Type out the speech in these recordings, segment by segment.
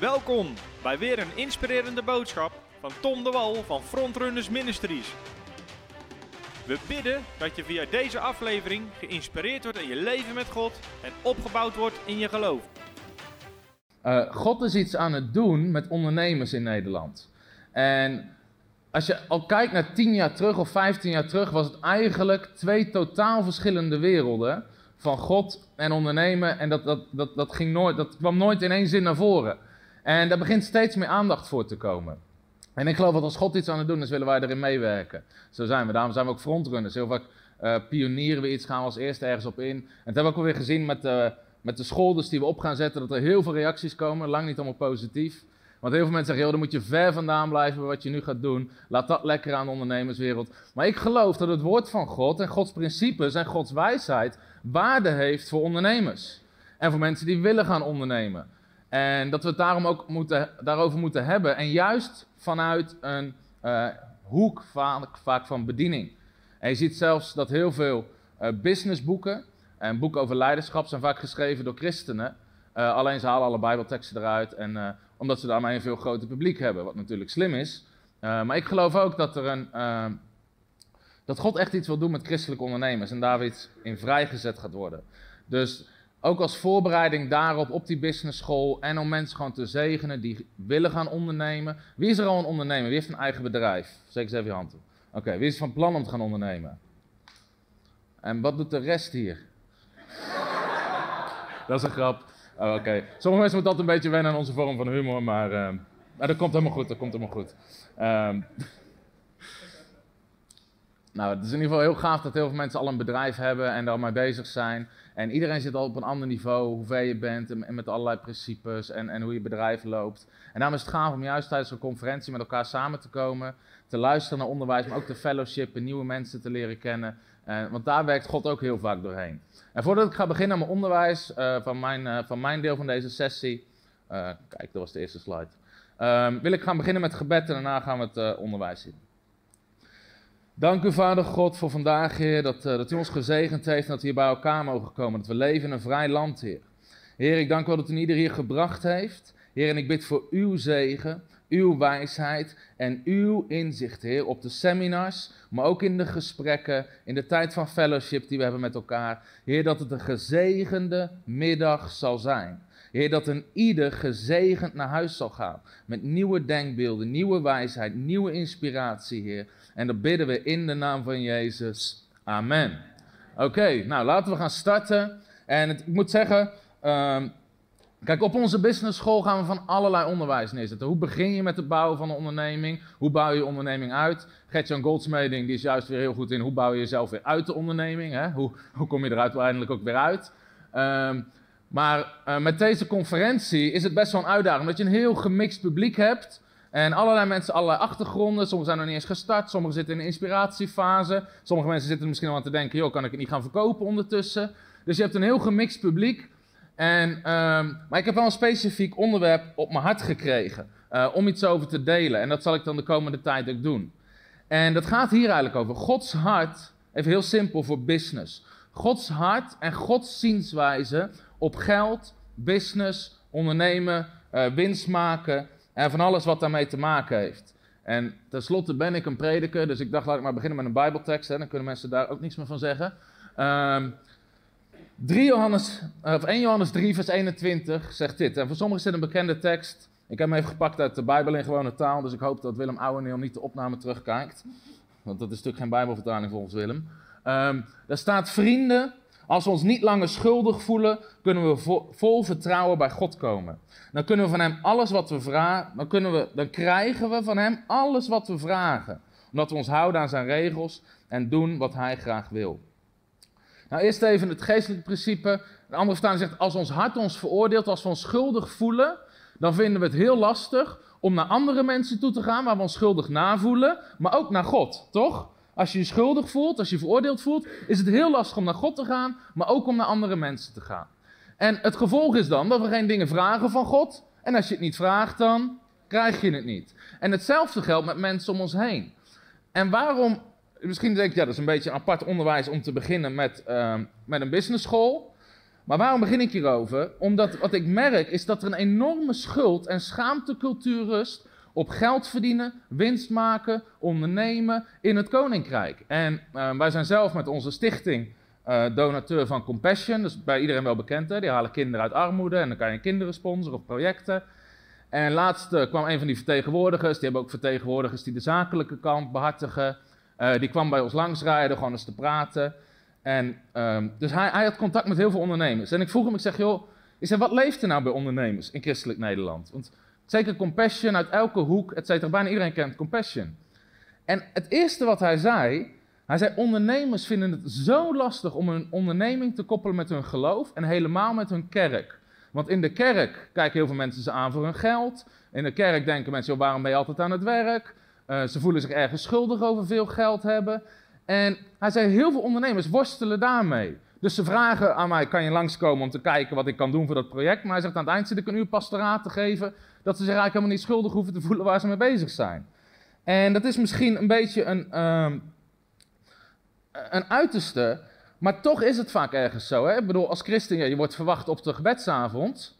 Welkom bij weer een inspirerende boodschap van Tom de Wal van Frontrunners Ministries. We bidden dat je via deze aflevering geïnspireerd wordt in je leven met God en opgebouwd wordt in je geloof. Uh, God is iets aan het doen met ondernemers in Nederland. En als je al kijkt naar 10 jaar terug of 15 jaar terug, was het eigenlijk twee totaal verschillende werelden van God en ondernemen. En dat, dat, dat, dat, ging nooit, dat kwam nooit in één zin naar voren. En daar begint steeds meer aandacht voor te komen. En ik geloof dat als God iets aan het doen is, willen wij erin meewerken. Zo zijn we. Daarom zijn we ook frontrunners. Heel vaak uh, pionieren we iets, gaan we als eerste ergens op in. En dat hebben we ook alweer gezien met de, met de scholders die we op gaan zetten, dat er heel veel reacties komen. Lang niet allemaal positief. Want heel veel mensen zeggen, joh, dan moet je ver vandaan blijven bij wat je nu gaat doen. Laat dat lekker aan de ondernemerswereld. Maar ik geloof dat het woord van God en Gods principes en Gods wijsheid waarde heeft voor ondernemers. En voor mensen die willen gaan ondernemen. En dat we het daarom ook moeten, daarover moeten hebben. En juist vanuit een uh, hoek vaak, vaak, van bediening. En je ziet zelfs dat heel veel uh, businessboeken en boeken over leiderschap zijn vaak geschreven door christenen. Uh, alleen ze halen alle bijbelteksten eruit. En, omdat ze daarmee een veel groter publiek hebben. Wat natuurlijk slim is. maar ik geloof ook dat er een... dat God echt iets wil doen met christelijke ondernemers. En daar iets in vrijgezet gaat worden. Dus ook als voorbereiding daarop, op die business school en om mensen gewoon te zegenen die willen gaan ondernemen. Wie is er al een ondernemer? Wie heeft een eigen bedrijf? Zeker eens even je hand op. Oké, wie is van plan om te gaan ondernemen? En wat doet de rest hier? dat is een grap. Oh, Oké, sommige mensen moeten altijd een beetje wennen aan onze vorm van humor, maar, maar dat komt helemaal goed, dat komt helemaal goed. Um, nou, het is in ieder geval heel gaaf dat heel veel mensen al een bedrijf hebben en daar mee bezig zijn. En iedereen zit al op een ander niveau, hoe ver je bent en, met allerlei principes en, en hoe je bedrijf loopt. En daarom is het gaaf om juist tijdens een conferentie met elkaar samen te komen, te luisteren naar onderwijs, maar ook te fellowshipen, nieuwe mensen te leren kennen. Uh, want daar werkt God ook heel vaak doorheen. En voordat ik ga beginnen aan mijn onderwijs uh, van, mijn, uh, van mijn deel van deze sessie, kijk, dat was de eerste slide, ehm, wil ik gaan beginnen met gebed en daarna gaan we het onderwijs zien. Dank u, Vader God, voor vandaag, Heer, dat, uh, dat u ons gezegend heeft en dat we hier bij elkaar mogen komen. Dat we leven in een vrij land, Heer. Heer, ik dank u wel dat u ieder hier gebracht heeft. Heer, en ik bid voor uw zegen, uw wijsheid en uw inzicht, Heer, op de seminars, maar ook in de gesprekken, in de tijd van fellowship die we hebben met elkaar. Heer, dat het een gezegende middag zal zijn. Heer, dat een ieder gezegend naar huis zal gaan. Met nieuwe denkbeelden, nieuwe wijsheid, nieuwe inspiratie, Heer. En dat bidden we in de naam van Jezus. Amen. Oké, nou laten we gaan starten. En ik moet zeggen, um, kijk, op onze business school gaan we van allerlei onderwijs neerzetten. Hoe begin je met het bouwen van een onderneming? Hoe bouw je je onderneming uit? Gertjan Goldsmeding, die is juist weer heel goed in hoe bouw je jezelf weer uit de onderneming? Hè? Hoe, hoe kom je er uiteindelijk ook weer uit? Um, maar uh, met deze conferentie is het best wel een uitdaging, omdat je een heel gemixt publiek hebt. En allerlei mensen, allerlei achtergronden. Sommigen zijn nog niet eens gestart, sommigen zitten in een inspiratiefase. Sommige mensen zitten misschien al aan te denken, joh, kan ik het niet gaan verkopen ondertussen? Dus je hebt een heel gemixt publiek. En, um, maar ik heb wel een specifiek onderwerp op mijn hart gekregen uh, om iets over te delen. En dat zal ik dan de komende tijd ook doen. En dat gaat hier eigenlijk over. Gods hart, even heel simpel voor business. Gods hart en Gods zienswijze op geld, business, ondernemen, uh, winst maken en van alles wat daarmee te maken heeft. En tenslotte ben ik een prediker, dus ik dacht laat ik maar beginnen met een bijbeltekst, hè, dan kunnen mensen daar ook niets meer van zeggen. Um, 3 Johannes, of 1 Johannes 3 vers 21 zegt dit, en voor sommigen is dit een bekende tekst. Ik heb hem even gepakt uit de Bijbel in gewone taal, dus ik hoop dat Willem Ouweneel niet de opname terugkijkt. Want dat is natuurlijk geen Bijbelvertaling volgens Willem. Um, daar staat vrienden, als we ons niet langer schuldig voelen, kunnen we vo vol vertrouwen bij God komen. Dan kunnen we van Hem alles wat we vragen, dan, krijgen we van Hem alles wat we vragen. Omdat we ons houden aan Zijn regels en doen wat Hij graag wil. Nou, eerst even het geestelijke principe. De andere vertaling zegt, als ons hart ons veroordeelt, als we ons schuldig voelen, dan vinden we het heel lastig om naar andere mensen toe te gaan waar we ons schuldig navoelen, maar ook naar God, toch? Als je je schuldig voelt, als je veroordeeld voelt, is het heel lastig om naar God te gaan, maar ook om naar andere mensen te gaan. En het gevolg is dan dat we geen dingen vragen van God. En als je het niet vraagt, dan krijg je het niet. En hetzelfde geldt met mensen om ons heen. En waarom, misschien denk je, ja, dat is een beetje een apart onderwijs om te beginnen met, uh, met een business school. Maar waarom begin ik hierover? Omdat wat ik merk is dat er een enorme schuld- en schaamtecultuur rust op geld verdienen, winst maken, ondernemen in het koninkrijk. En uh, wij zijn zelf met onze stichting uh, donateur van Compassion, dus bij iedereen wel bekend. Hè? Die halen kinderen uit armoede en dan kan je kinderen sponsoren of projecten. En laatst uh, kwam een van die vertegenwoordigers, die hebben ook vertegenwoordigers die de zakelijke kant behartigen. die kwam bij ons langsrijden, gewoon eens te praten. En, um, dus hij, hij, had contact met heel veel ondernemers. En ik vroeg hem, ik zeg, joh, ik zeg, wat leeft er nou bij ondernemers in christelijk Nederland? Want zeker Compassion uit elke hoek, et cetera, bijna iedereen kent Compassion. En het eerste wat hij zei, hij zei, ondernemers vinden het zo lastig om hun onderneming te koppelen met hun geloof en helemaal met hun kerk. Want in de kerk kijken heel veel mensen ze aan voor hun geld. In de kerk denken mensen, waarom ben je altijd aan het werk? Uh, ze voelen zich ergens schuldig over veel geld hebben. En hij zei, heel veel ondernemers worstelen daarmee. Dus ze vragen aan mij, kan je langskomen om te kijken wat ik kan doen voor dat project? Maar hij zegt, aan het eind zit ik een uur pastoraat te geven, dat ze zich eigenlijk helemaal niet schuldig hoeven te voelen waar ze mee bezig zijn. En dat is misschien een beetje een, um, een uiterste, maar toch is het vaak ergens zo. Hè? Ik bedoel, als christen, ja, je wordt verwacht op de gebedsavond.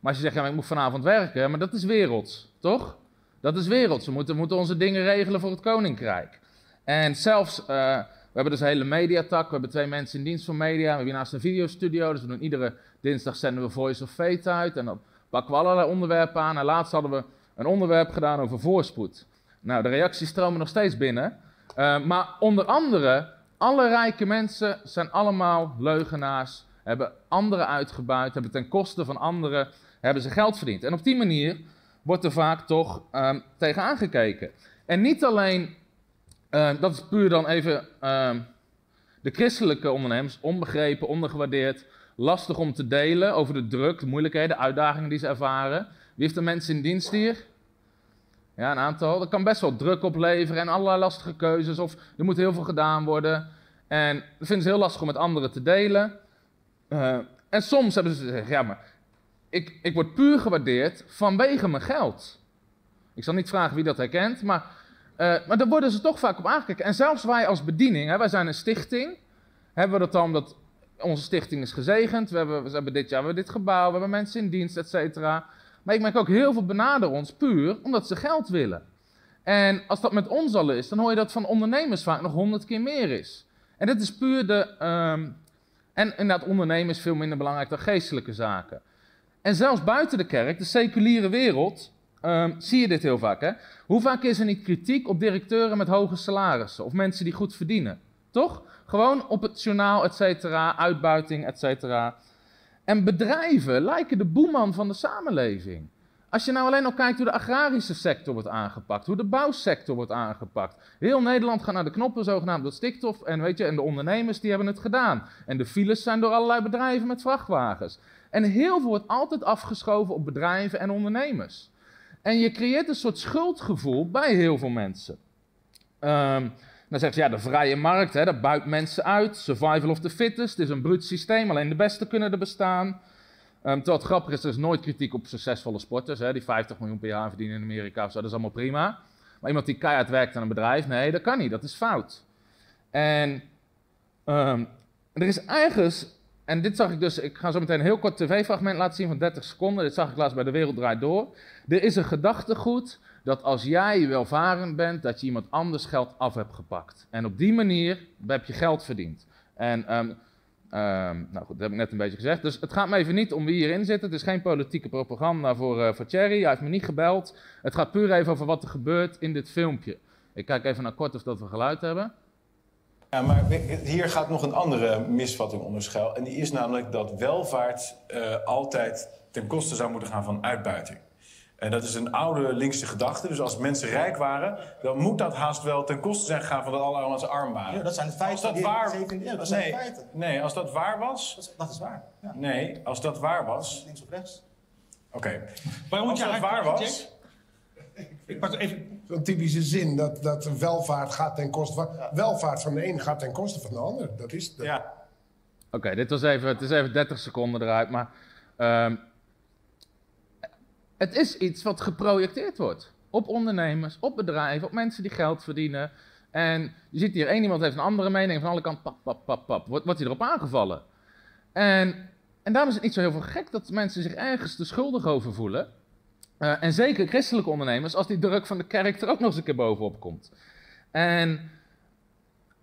Maar als je zegt, ja, ik moet vanavond werken, maar dat is werelds, toch? Dat is werelds. We moeten, moeten onze dingen regelen voor het koninkrijk. En zelfs, uh, we hebben dus een hele mediatak. We hebben twee mensen in dienst van media. We hebben hiernaast een videostudio. Dus we doen iedere dinsdag zenden we Voice of Faith uit. En dan pakken we allerlei onderwerpen aan. En laatst hadden we een onderwerp gedaan over voorspoed. Nou, de reacties stromen nog steeds binnen. Uh, maar onder andere, alle rijke mensen zijn allemaal leugenaars. Hebben anderen uitgebuit. Hebben ten koste van anderen hebben ze geld verdiend. En op die manier wordt er vaak toch um, tegen aangekeken. En niet alleen uh, dat is puur dan even uh, de christelijke ondernemers, onbegrepen, ondergewaardeerd, lastig om te delen over de druk, de moeilijkheden, de uitdagingen die ze ervaren. Wie heeft er mensen in dienst hier? Ja, een aantal. Dat kan best wel druk opleveren en allerlei lastige keuzes, of er moet heel veel gedaan worden. En dat vinden ze heel lastig om met anderen te delen. Uh, en soms hebben ze gezegd, ja, maar ik, ik word puur gewaardeerd vanwege mijn geld. Ik zal niet vragen wie dat herkent, maar uh, maar daar worden ze toch vaak op aangekeken. En zelfs wij als bediening, hè, wij zijn een stichting, hebben we dat dan omdat onze stichting is gezegend. We hebben, we hebben dit jaar we hebben dit gebouw, we hebben mensen in dienst, et cetera. Maar ik merk ook heel veel benaderen ons puur omdat ze geld willen. En als dat met ons al is, dan hoor je dat van ondernemers vaak nog honderd keer meer is. En dit is puur de. Um, en inderdaad, ondernemen is veel minder belangrijk dan geestelijke zaken. En zelfs buiten de kerk, de seculiere wereld, um, zie je dit heel vaak. Hè? Hoe vaak is er niet kritiek op directeuren met hoge salarissen of mensen die goed verdienen? Toch? Gewoon op het journaal, et cetera, uitbuiting, et cetera. En bedrijven lijken de boeman van de samenleving. Als je nou alleen al kijkt hoe de agrarische sector wordt aangepakt, hoe de bouwsector wordt aangepakt. Heel Nederland gaat naar de knoppen, zogenaamd door stikstof. En, weet je, en de ondernemers die hebben het gedaan. En de files zijn door allerlei bedrijven met vrachtwagens. En heel veel wordt altijd afgeschoven op bedrijven en ondernemers. En je creëert een soort schuldgevoel bij heel veel mensen. Um, dan zeggen ze, ja, de vrije markt, hè, dat buit mensen uit. Survival of the fittest, het is een bruut systeem, alleen de beste kunnen er bestaan. Um, het grappig is, er is nooit kritiek op succesvolle sporters, hè, die 50 miljoen per jaar verdienen in Amerika of zo, dat is allemaal prima. Maar iemand die keihard werkt aan een bedrijf, nee, dat kan niet, dat is fout. En um, er is ergens en dit zag ik dus, ik ga zo meteen een heel kort tv-fragment laten zien van 30 seconden. Dit zag ik laatst bij De Wereld Draait Door. Er is een gedachtegoed dat als jij welvarend bent, dat je iemand anders geld af hebt gepakt. En op die manier heb je geld verdiend. En, um, um, nou goed, dat heb ik net een beetje gezegd. Dus het gaat me even niet om wie hierin zit. Het is geen politieke propaganda voor, uh, voor Thierry. Hij heeft me niet gebeld. Het gaat puur even over wat er gebeurt in dit filmpje. Ik kijk even naar kort of dat we geluid hebben. Ja, maar hier gaat nog een andere misvatting onder schuil. En die is namelijk dat welvaart uh, altijd ten koste zou moeten gaan van uitbuiting. En dat is een oude linkse gedachte. Dus als mensen rijk waren, dan moet dat haast wel ten koste zijn gegaan van dat alle mensen arm waren. Ja, dat zijn feiten. Als dat waar... Ja, dat zijn nee, feiten. Nee, als dat waar was... Dat is, dat is waar. Ja. Nee, als dat waar was... Links of rechts. Oké. Okay. Waarom als dat waar was... Ik pak even... Zo'n typische zin dat, dat welvaart gaat ten koste van... Ja. Welvaart van de een gaat ten koste van de ander. Dat is... Dat... Ja. Oké, okay, dit was even, het is even 30 seconden eruit, maar... Um, het is iets wat geprojecteerd wordt. Op ondernemers, op bedrijven, op mensen die geld verdienen. En je ziet hier, één iemand heeft een andere mening, van alle kanten pap, pap, pap, pap. Wordt, wordt hij erop aangevallen. En En daarom is het niet zo heel veel gek dat mensen zich ergens te schuldig over voelen. Uh, en zeker christelijke ondernemers, als die druk van de kerk er ook nog eens een keer bovenop komt. En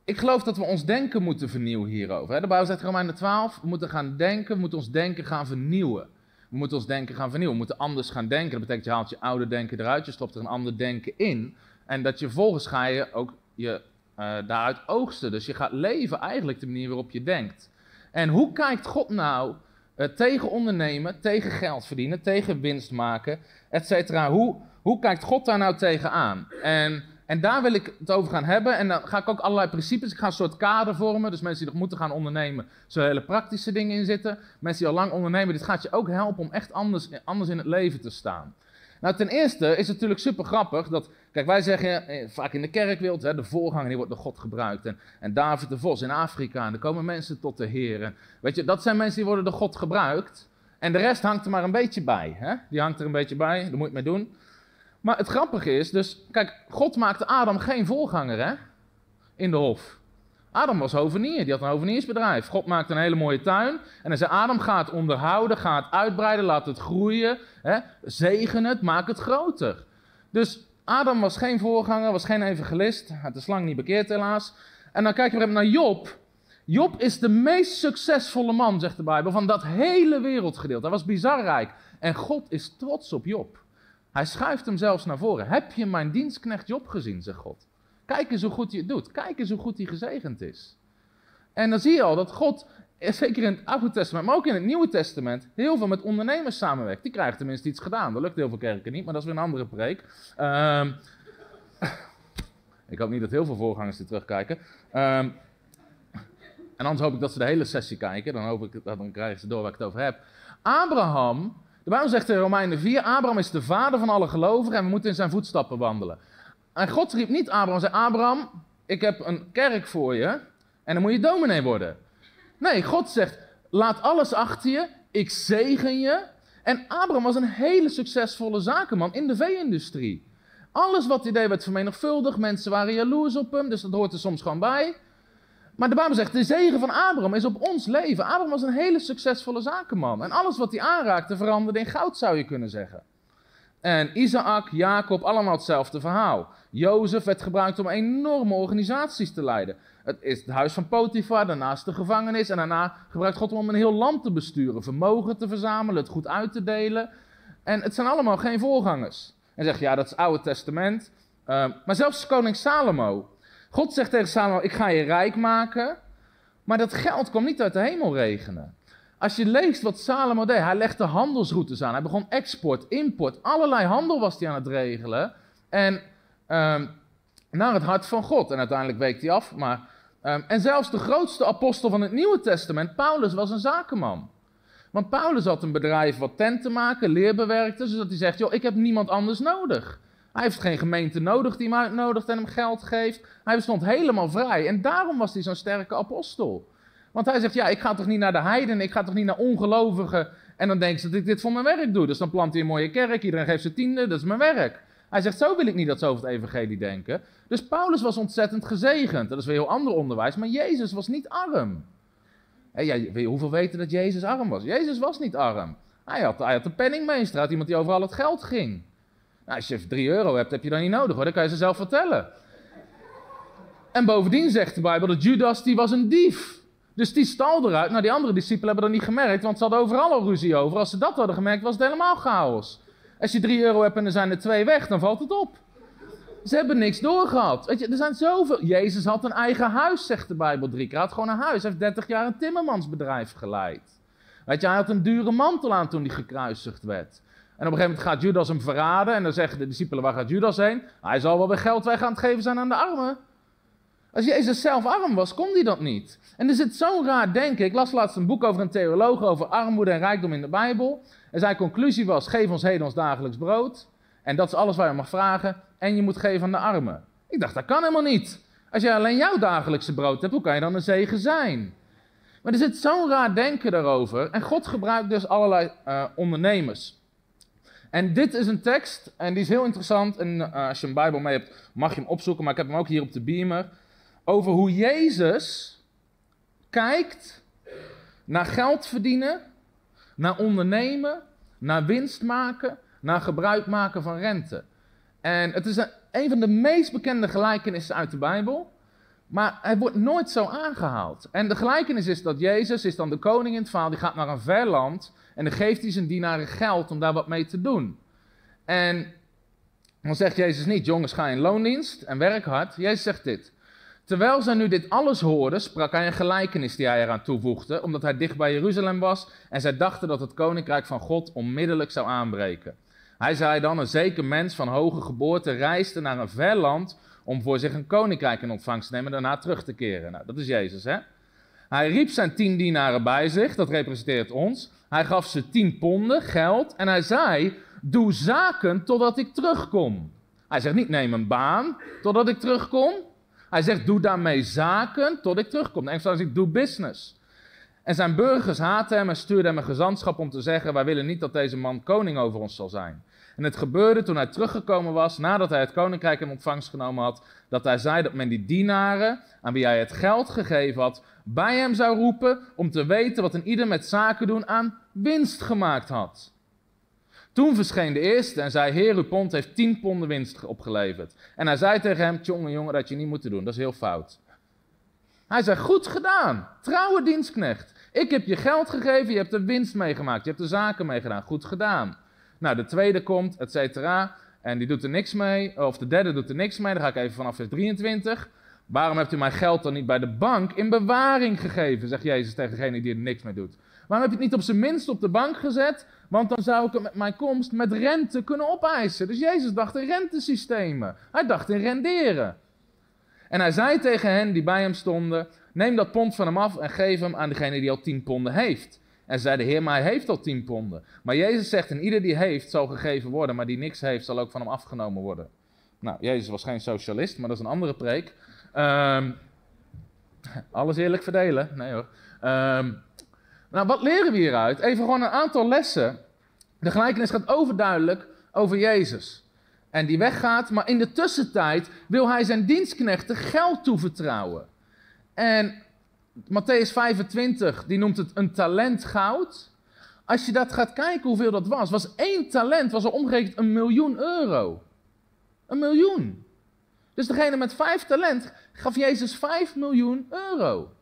ik geloof dat we ons denken moeten vernieuwen hierover. De Bijbel zegt Romeinen 12, we moeten gaan denken, we moeten ons denken gaan vernieuwen. We moeten ons denken gaan vernieuwen, we moeten anders gaan denken. Dat betekent, je haalt je oude denken eruit, je stopt er een ander denken in. En dat je volgens ga je ook je uh, daaruit oogsten. Dus je gaat leven eigenlijk de manier waarop je denkt. En hoe kijkt God nou uh, tegen ondernemen, tegen geld verdienen, tegen winst maken, et cetera? Hoe, hoe kijkt God daar nou tegenaan? En en daar wil ik het over gaan hebben. En dan ga ik ook allerlei principes. Ik ga een soort kader vormen. Dus mensen die nog moeten gaan ondernemen, zullen hele praktische dingen in zitten. Mensen die al lang ondernemen, dit gaat je ook helpen om echt anders, anders in het leven te staan. Nou, ten eerste is het natuurlijk super grappig dat, kijk, wij zeggen eh, vaak in de kerkwereld, hè, de voorganger die wordt door God gebruikt. En, en David de Vos in Afrika, en er komen mensen tot de Heer. Weet je, dat zijn mensen die worden door God gebruikt. En de rest hangt er maar een beetje bij. Hè? Die hangt er een beetje bij, daar moet je mee doen. Maar het grappige is, dus, kijk, God maakte Adam geen voorganger, hè? In de hof. Adam was hovenier, die had een hoveniersbedrijf. God maakte een hele mooie tuin. En hij zei, Adam, ga het onderhouden, ga het uitbreiden, laat het groeien. Hè? Zegen het, maak het groter. Dus Adam was geen voorganger, was geen evangelist. Had de slang niet bekeerd helaas. En dan kijken we naar Job. Job is de meest succesvolle man, zegt de Bijbel, van dat hele wereldgedeelte. Hij was bizar rijk. En God is trots op Job. Hij schuift hem zelfs naar voren. Heb je mijn dienstknecht Job gezien, zegt God. Kijk eens hoe goed hij het doet. Kijk eens hoe goed hij gezegend is. En dan zie je al dat God, zeker in het Oude Testament, maar ook in het Nieuwe Testament, heel veel met ondernemers samenwerkt. Die krijgen tenminste iets gedaan. Dat lukt heel veel kerken niet, maar dat is weer een andere preek. Um, ik hoop niet dat heel veel voorgangers dit terugkijken. Um, en anders hoop ik dat ze de hele sessie kijken. Dan hoop ik dan krijgen ze door waar ik het over heb. Abraham de Bijbel zegt in Romeinen 4, Abraham is de vader van alle gelovigen en we moeten in zijn voetstappen wandelen. En God riep niet Abraham, zei Abraham, ik heb een kerk voor je en dan moet je dominee worden. Nee, God zegt, laat alles achter je, ik zegen je. En Abraham was een hele succesvolle zakenman in de vee-industrie. Alles wat hij deed werd vermenigvuldigd, mensen waren jaloers op hem, dus dat hoort er soms gewoon bij. Maar de Bijbel zegt, de zegen van Abraham is op ons leven. Abraham was een hele succesvolle zakenman. En alles wat hij aanraakte veranderde in goud, zou je kunnen zeggen. En Isaac, Jacob, allemaal hetzelfde verhaal. Jozef werd gebruikt om enorme organisaties te leiden. Het is het huis van Potifar, daarnaast de gevangenis. En daarna gebruikt God om een heel land te besturen. Vermogen te verzamelen, het goed uit te delen. En het zijn allemaal geen voorgangers. En zeg ja, dat is het Oude Testament. Uh, maar zelfs koning Salomo, God zegt tegen Salomo, ik ga je rijk maken. Maar dat geld kwam niet uit de hemel regenen. Als je leest wat Salomo deed, hij legde handelsroutes aan. Hij begon export, import, allerlei handel was hij aan het regelen. En um, naar het hart van God. En uiteindelijk week hij af. Maar, um, en zelfs de grootste apostel van het Nieuwe Testament, Paulus, was een zakenman. Want Paulus had een bedrijf wat tenten maken, leerbewerkte, zodat hij zegt, joh, ik heb niemand anders nodig. Hij heeft geen gemeente nodig die hem uitnodigt en hem geld geeft. Hij stond helemaal vrij. En daarom was hij zo'n sterke apostel. Want hij zegt, ja, ik ga toch niet naar de heiden, ik ga toch niet naar ongelovigen. En dan denken ze dat ik dit voor mijn werk doe. Dus dan plant hij een mooie kerk, iedereen geeft zijn tiende, dat is mijn werk. Hij zegt, zo wil ik niet dat ze over het evangelie denken. Dus Paulus was ontzettend gezegend. Dat is weer heel ander onderwijs, maar Jezus was niet arm. Hey, ja, hoeveel weten dat Jezus arm was? Jezus was niet arm. Hij had, hij had een penningmeester, had iemand die overal het geld ging. Nou, als je 3 euro hebt, heb je dan niet nodig hoor. Dat kan je ze zelf vertellen. En bovendien zegt de Bijbel dat Judas, die was een dief. Dus die stal eruit. Nou, die andere discipelen hebben dat niet gemerkt, want ze hadden overal al ruzie over. Als ze dat hadden gemerkt, was het helemaal chaos. Als je 3 euro hebt en er zijn er twee weg, dan valt het op. Ze hebben niks doorgehad. Weet je, er zijn zoveel. Jezus had een eigen huis, zegt de Bijbel drie keer. Hij had gewoon een huis. Hij heeft 30 jaar een timmermansbedrijf geleid. Weet je, hij had een dure mantel aan toen hij gekruisigd werd. En op een gegeven moment gaat Judas hem verraden. En dan zeggen de discipelen, waar gaat Judas heen? Hij zal wel weer geld weg aan het geven zijn aan de armen. Als Jezus zelf arm was, kon hij dat niet. En er zit zo'n raar denken. Ik las laatst een boek over een theoloog over armoede en rijkdom in de Bijbel. En zijn conclusie was, geef ons heden ons dagelijks brood. En dat is alles waar je mag vragen. En je moet geven aan de armen. Ik dacht, dat kan helemaal niet. Als jij alleen jouw dagelijkse brood hebt, hoe kan je dan een zegen zijn? Maar er zit zo'n raar denken daarover. En God gebruikt dus allerlei uh, ondernemers. En dit is een tekst, en die is heel interessant. En uh, als je een Bijbel mee hebt, mag je hem opzoeken, maar ik heb hem ook hier op de beamer. Over hoe Jezus kijkt naar geld verdienen naar ondernemen, naar winst maken, naar gebruik maken van rente. En het is een, een van de meest bekende gelijkenissen uit de Bijbel. Maar hij wordt nooit zo aangehaald. En de gelijkenis is dat Jezus is dan de koning in het verhaal. Die gaat naar een ver land. En dan geeft hij zijn dienaren geld om daar wat mee te doen. En dan zegt Jezus niet, jongens ga in loondienst en werk hard. Jezus zegt dit. Terwijl zij nu dit alles hoorden, sprak hij een gelijkenis die hij eraan toevoegde, omdat hij dicht bij Jeruzalem was en zij dachten dat het koninkrijk van God onmiddellijk zou aanbreken. Hij zei dan, een zeker mens van hoge geboorte reisde naar een ver land om voor zich een koninkrijk in ontvangst te nemen en daarna terug te keren. Nou, dat is Jezus, hè? Hij riep zijn tien dienaren bij zich, dat representeert ons. Hij gaf ze tien ponden geld en hij zei, doe zaken totdat ik terugkom. Hij zegt niet, neem een baan totdat ik terugkom. Hij zegt, doe daarmee zaken tot ik terugkom. En zoals ik doe business. En zijn burgers haatten hem en stuurden hem een gezantschap om te zeggen, wij willen niet dat deze man koning over ons zal zijn. En het gebeurde toen hij teruggekomen was, nadat hij het koninkrijk in ontvangst genomen had, dat hij zei dat men die dienaren, aan wie hij het geld gegeven had, bij hem zou roepen om te weten wat een ieder met zaken doen aan winst gemaakt had. Toen verscheen de eerste en zei: Heer, uw pond heeft tien ponden winst opgeleverd. En hij zei tegen hem: Jongen, jongen, dat je niet moet doen, dat is heel fout. Hij zei: Goed gedaan, trouwe dienstknecht. Ik heb je geld gegeven, je hebt de winst meegemaakt, je hebt de zaken meegedaan. Goed gedaan. Nou, de tweede komt, et cetera. En die doet er niks mee. Of de derde doet er niks mee. Dan ga ik even vanaf vers 23. Waarom hebt u mijn geld dan niet bij de bank in bewaring gegeven? Zegt Jezus tegen degene die er niks mee doet. Waarom heb je het niet op zijn minst op de bank gezet? Want dan zou ik het met mijn komst met rente kunnen opeisen. Dus Jezus dacht in rentesystemen. Hij dacht in renderen. En hij zei tegen hen die bij hem stonden: Neem dat pond van hem af en geef hem aan degene die al tien ponden heeft. En zei de Heer, maar hij heeft al tien ponden. Maar Jezus zegt, en ieder die heeft zal gegeven worden, maar die niks heeft zal ook van hem afgenomen worden. Nou, Jezus was geen socialist, maar dat is een andere preek. Um, alles eerlijk verdelen? Nee hoor. Um, nou, wat leren we hieruit? Even gewoon een aantal lessen. De gelijkenis gaat overduidelijk over Jezus. En die weggaat, maar in de tussentijd wil hij zijn dienstknechten geld toevertrouwen. En Matthäus 25, die noemt het een talent goud. Als je dat gaat kijken hoeveel dat was, was één talent, was er omgerekend een miljoen euro. Een miljoen. Dus degene met vijf talent gaf Jezus vijf miljoen euro.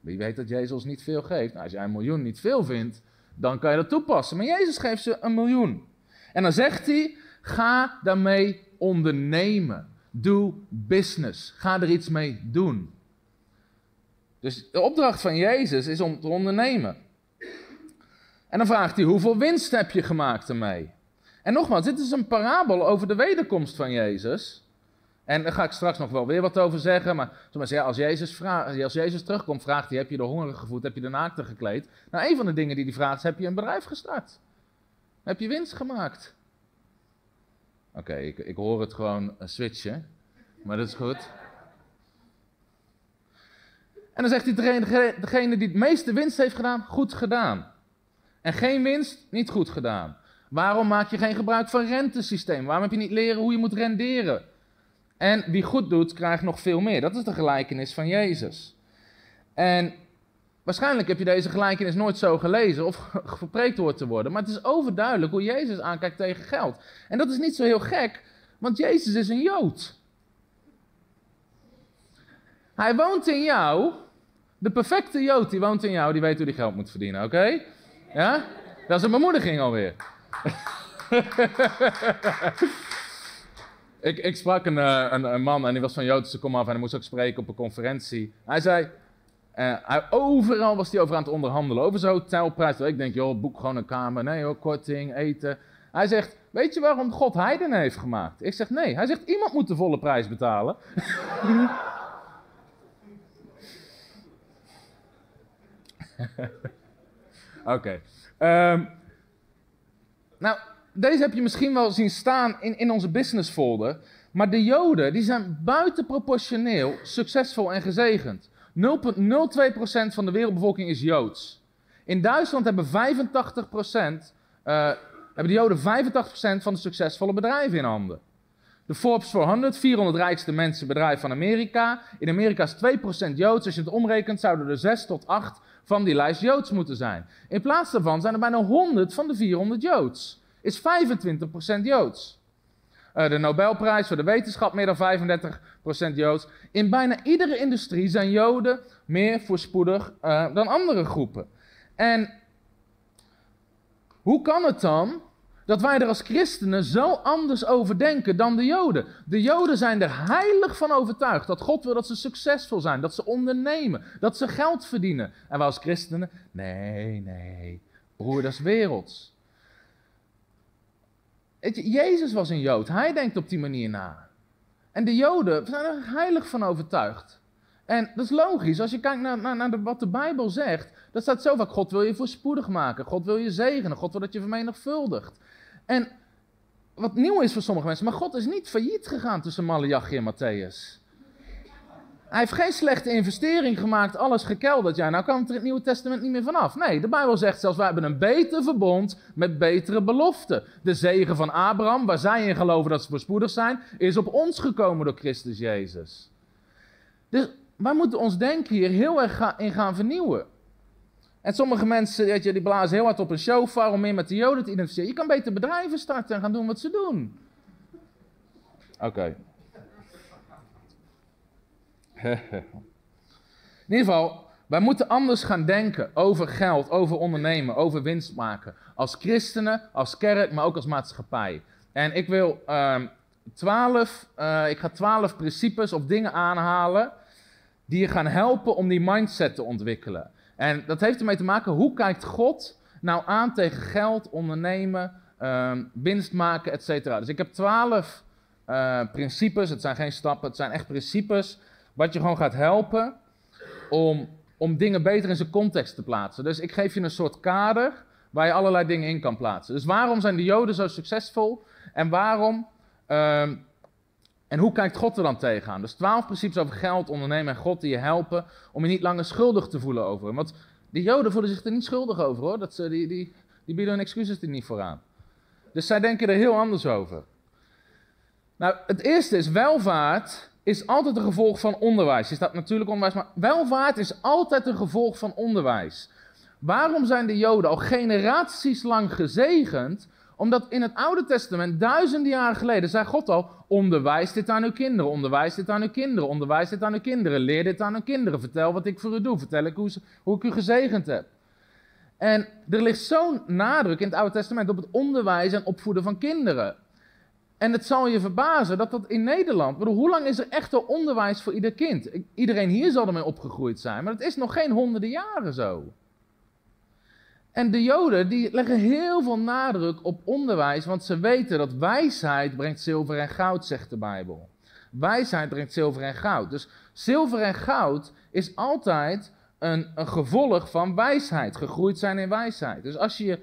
Wie weet dat Jezus niet veel geeft. Nou, als jij een miljoen niet veel vindt, dan kan je dat toepassen. Maar Jezus geeft ze een miljoen. En dan zegt hij, ga daarmee ondernemen. Doe business. Ga er iets mee doen. Dus de opdracht van Jezus is om te ondernemen. En dan vraagt hij, hoeveel winst heb je gemaakt ermee? En nogmaals, dit is een parabel over de wederkomst van Jezus. En daar ga ik straks nog wel weer wat over zeggen. Maar als Jezus, vraagt, als Jezus terugkomt, vraagt hij: Heb je de hongerige gevoed? Heb je de naakte gekleed? Nou, een van de dingen die hij vraagt is: Heb je een bedrijf gestart? Heb je winst gemaakt? Oké, ik, ik hoor het gewoon switchen. Maar dat is goed. En dan zegt hij degene, degene die het meeste winst heeft gedaan, goed gedaan. En geen winst, niet goed gedaan. Waarom maak je geen gebruik van rentesysteem? Waarom heb je niet leren hoe je moet renderen? En wie goed doet, krijgt nog veel meer. Dat is de gelijkenis van Jezus. En waarschijnlijk heb je deze gelijkenis nooit zo gelezen of gepreekt hoort te worden. Maar het is overduidelijk hoe Jezus aankijkt tegen geld. En dat is niet zo heel gek, want Jezus is een Jood. Hij woont in jou. De perfecte Jood die woont in jou, die weet hoe hij geld moet verdienen, oké? Ja? Dat is een bemoediging alweer. ik, ik sprak een, eh, een, een, man en die was van Joodse komaf en hij moest ook spreken op een conferentie. Hij zei, uh, hij, overal was hij over aan het onderhandelen, over zijn hotelprijs. Ik denk, joh, boek gewoon een kamer. Nee hoor, korting, eten. Hij zegt, weet je waarom God heiden heeft gemaakt? Ik zeg, nee. Hij zegt, iemand moet de volle prijs betalen. Oké. Ehm, nou, deze heb je misschien wel zien staan in, in onze business folder. Maar de Joden die zijn buitenproportioneel succesvol en gezegend. 0,02% van de wereldbevolking is Joods. In Duitsland hebben 85%, uh, eh, hebben de Joden 85% van de succesvolle bedrijven in handen. De Forbes 400, 400 rijkste mensen bedrijf van Amerika. In Amerika is 2% Joods. Als je het omrekent, zouden er 6 tot 8 van die lijst Joods moeten zijn. In plaats daarvan zijn er bijna 100 van de 400 Joods. Is 25% Joods. Uh, de Nobelprijs voor de wetenschap meer dan 35% Joods. In bijna iedere industrie zijn Joden meer voorspoedig uh, dan andere groepen. En hoe kan het dan dat wij er als christenen zo anders over denken dan de Joden? De Joden zijn er heilig van overtuigd dat God wil dat ze succesvol zijn, dat ze ondernemen, dat ze geld verdienen. En wij als christenen, nee, nee, broer, dat is werelds. Jezus was een Jood, hij denkt op die manier na. En de Joden zijn er heilig van overtuigd. En dat is logisch, als je kijkt naar, naar, naar wat de Bijbel zegt, dat staat zo vaak, God wil je voorspoedig maken, God wil je zegenen, God wil dat je vermenigvuldigt. En wat nieuw is voor sommige mensen, maar God is niet failliet gegaan tussen Malachi en Matthäus. Hij heeft geen slechte investering gemaakt, alles gekelderd. Ja, nou kan het er het Nieuwe Testament niet meer vanaf. Nee, de Bijbel zegt zelfs, wij hebben een beter verbond met betere beloften. De zegen van Abraham, waar zij in geloven dat ze voorspoedig zijn, is op ons gekomen door Christus Jezus. Dus wij moeten ons denken hier heel erg in gaan vernieuwen. En sommige mensen weet je, die blazen heel hard op een shofar om meer met de Joden te identificeren. Je kan beter bedrijven starten en gaan doen wat ze doen. Oké. In ieder geval, wij moeten anders gaan denken over geld, over ondernemen, over winst maken. Als christenen, als kerk, maar ook als maatschappij. En ik wil uh, twaalf, uh, ik ga twaalf principes of dingen aanhalen die je gaan helpen om die mindset te ontwikkelen. En dat heeft ermee te maken, hoe kijkt God nou aan tegen geld, ondernemen, um, winst maken, et. Dus ik heb twaalf uh, principes, het zijn geen stappen, het zijn echt principes, wat je gewoon gaat helpen om, om dingen beter in zijn context te plaatsen. Dus ik geef je een soort kader waar je allerlei dingen in kan plaatsen. Dus waarom zijn de Joden zo succesvol en waarom... Um, en hoe kijkt God er dan tegenaan? Dus twaalf principes over geld, ondernemen en God die je helpen om je niet langer schuldig te voelen over. Want die Joden voelen zich er niet schuldig over hoor. Dat ze, die, die, die bieden hun excuses er niet voor aan. Dus zij denken er heel anders over. Nou, het eerste is welvaart is altijd een gevolg van onderwijs. Je staat natuurlijk onderwijs, maar welvaart is altijd een gevolg van onderwijs. Waarom zijn de Joden al generaties lang gezegend? Omdat in het Oude Testament, duizenden jaren geleden, zei God al: onderwijs dit aan uw kinderen, onderwijs dit aan uw kinderen, onderwijs dit aan uw kinderen, leer dit aan uw kinderen, vertel wat ik voor u doe, vertel ik hoe, hoe ik u gezegend heb. En er ligt zo'n nadruk in het Oude Testament op het onderwijs en opvoeden van kinderen. En het zal je verbazen dat dat in Nederland, bedoel, hoe lang is er echt onderwijs voor ieder kind? Iedereen hier zal ermee opgegroeid zijn, maar het is nog geen honderden jaren zo. En de Joden die leggen heel veel nadruk op onderwijs, want ze weten dat wijsheid brengt zilver en goud, zegt de Bijbel. Wijsheid brengt zilver en goud. Dus zilver en goud is altijd een, een gevolg van wijsheid, gegroeid zijn in wijsheid. Dus als je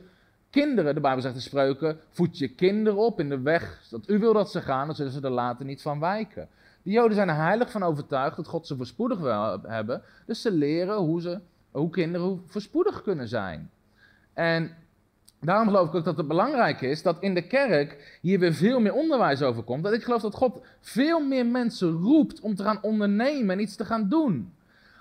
kinderen, de Bijbel zegt in spreuken, voed je kinderen op in de weg dat u wil dat ze gaan, dan zullen ze er later niet van wijken. De Joden zijn er heilig van overtuigd dat God ze voorspoedig wil hebben, dus ze leren hoe, ze, hoe kinderen voorspoedig kunnen zijn. En daarom geloof ik ook dat het belangrijk is dat in de kerk hier weer veel meer onderwijs over komt. Dat ik geloof dat God veel meer mensen roept om te gaan ondernemen en iets te gaan doen.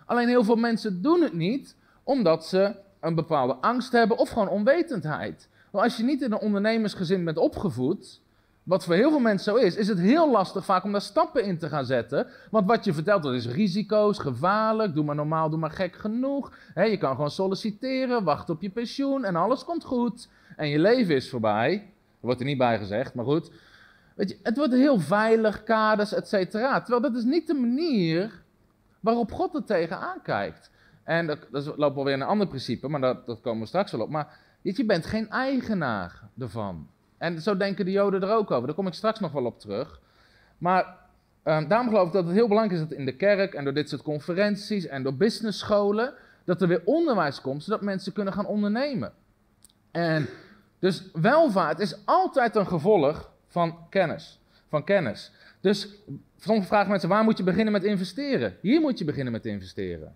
Alleen heel veel mensen doen het niet omdat ze een bepaalde angst hebben of gewoon onwetendheid. Want als je niet in een ondernemersgezin bent opgevoed, wat voor heel veel mensen zo is, is het heel lastig vaak om daar stappen in te gaan zetten. Want wat je vertelt, dat is risico's, gevaarlijk, doe maar normaal, doe maar gek genoeg. je kan gewoon solliciteren, wachten op je pensioen en alles komt goed. En je leven is voorbij. Er wordt er niet bij gezegd, maar goed. Weet je, het wordt heel veilig, kaders, et cetera. Terwijl dat is niet de manier waarop God er tegenaan kijkt. En dat, dat loopt alweer een ander principe, maar dat, dat komen we straks wel op. Maar je bent geen eigenaar ervan. En zo denken de Joden er ook over. Daar kom ik straks nog wel op terug. Maar um, daarom geloof ik dat het heel belangrijk is dat in de kerk en door dit soort conferenties en door businessscholen, dat er weer onderwijs komt, zodat mensen kunnen gaan ondernemen. En dus welvaart is altijd een gevolg van kennis. Van kennis. Dus soms vragen mensen, waar moet je beginnen met investeren? Hier moet je beginnen met investeren.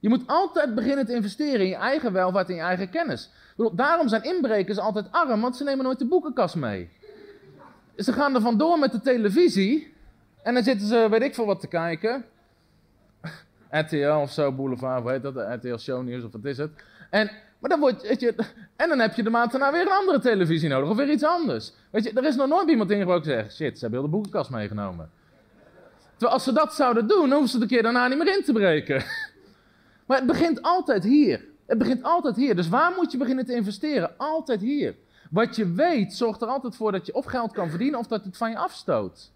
Je moet altijd beginnen te investeren in je eigen welvaart en je eigen kennis. Daarom zijn inbrekers altijd arm, want ze nemen nooit de boekenkast mee. Ze gaan er vandoor met de televisie en dan zitten ze, weet ik veel wat, te kijken. RTL of zo, Boulevard, heet dat? RTL Show News of wat is het? En, maar dan word, weet je, en dan heb je de maand daarna weer een andere televisie nodig of weer iets anders. Weet je, er is nog nooit iemand ingebroken die zegt, shit, ze hebben heel de boekenkast meegenomen. Terwijl als ze dat zouden doen, dan hoeven ze de keer daarna niet meer in te breken. Maar het begint altijd hier. Het begint altijd hier. Dus waar moet je beginnen te investeren? Altijd hier. Wat je weet zorgt er altijd voor dat je of geld kan verdienen of dat het van je afstoot.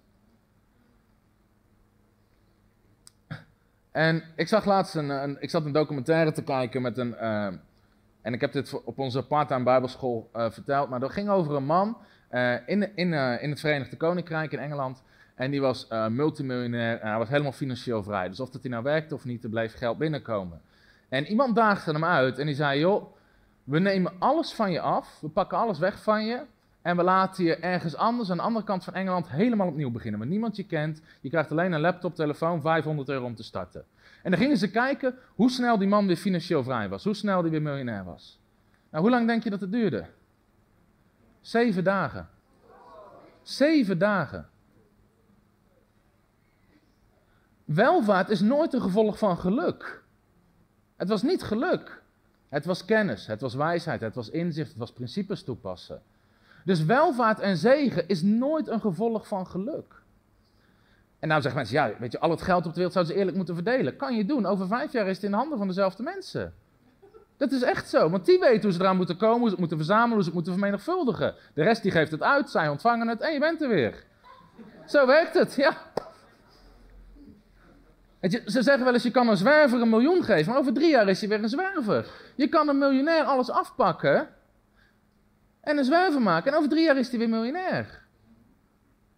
En ik zag laatst een, een ik zat een documentaire te kijken met een. Uh, en ik heb dit op onze part-time Bijbelschool uh, verteld. Maar dat ging over een man uh, in, in, in het Verenigde Koninkrijk in Engeland. En die was multimiljonair en hij was helemaal financieel vrij. Dus of dat hij nou werkte of niet, er bleef geld binnenkomen. En iemand daagde hem uit en die zei: Joh, we nemen alles van je af, we pakken alles weg van je. En we laten je ergens anders, aan de andere kant van Engeland, helemaal opnieuw beginnen. Waar niemand je kent. Je krijgt alleen een laptop, telefoon, 500 euro om te starten. En dan gingen ze kijken hoe snel die man weer financieel vrij was. Hoe snel die weer miljonair was. Nou, hoe lang denk je dat het duurde? Zeven dagen. Zeven dagen. Welvaart is nooit een gevolg van geluk. Het was niet geluk. Het was kennis, het was wijsheid, het was inzicht, het was principes toepassen. Dus welvaart en zegen is nooit een gevolg van geluk. En nou zeggen mensen, ja, weet je, al het geld op de wereld zouden ze eerlijk moeten verdelen. Kan je doen. Over vijf jaar is het in de handen van dezelfde mensen. Dat is echt zo, want die weten hoe ze eraan moeten komen, hoe ze het moeten verzamelen, hoe ze het moeten vermenigvuldigen. De rest die geeft het uit, zij ontvangen het en je bent er weer. Zo werkt het, ja. Ze zeggen wel eens, je kan een zwerver een miljoen geven, maar over drie jaar is hij weer een zwerver. Je kan een miljonair alles afpakken en een zwerver maken en over drie jaar is hij weer miljonair.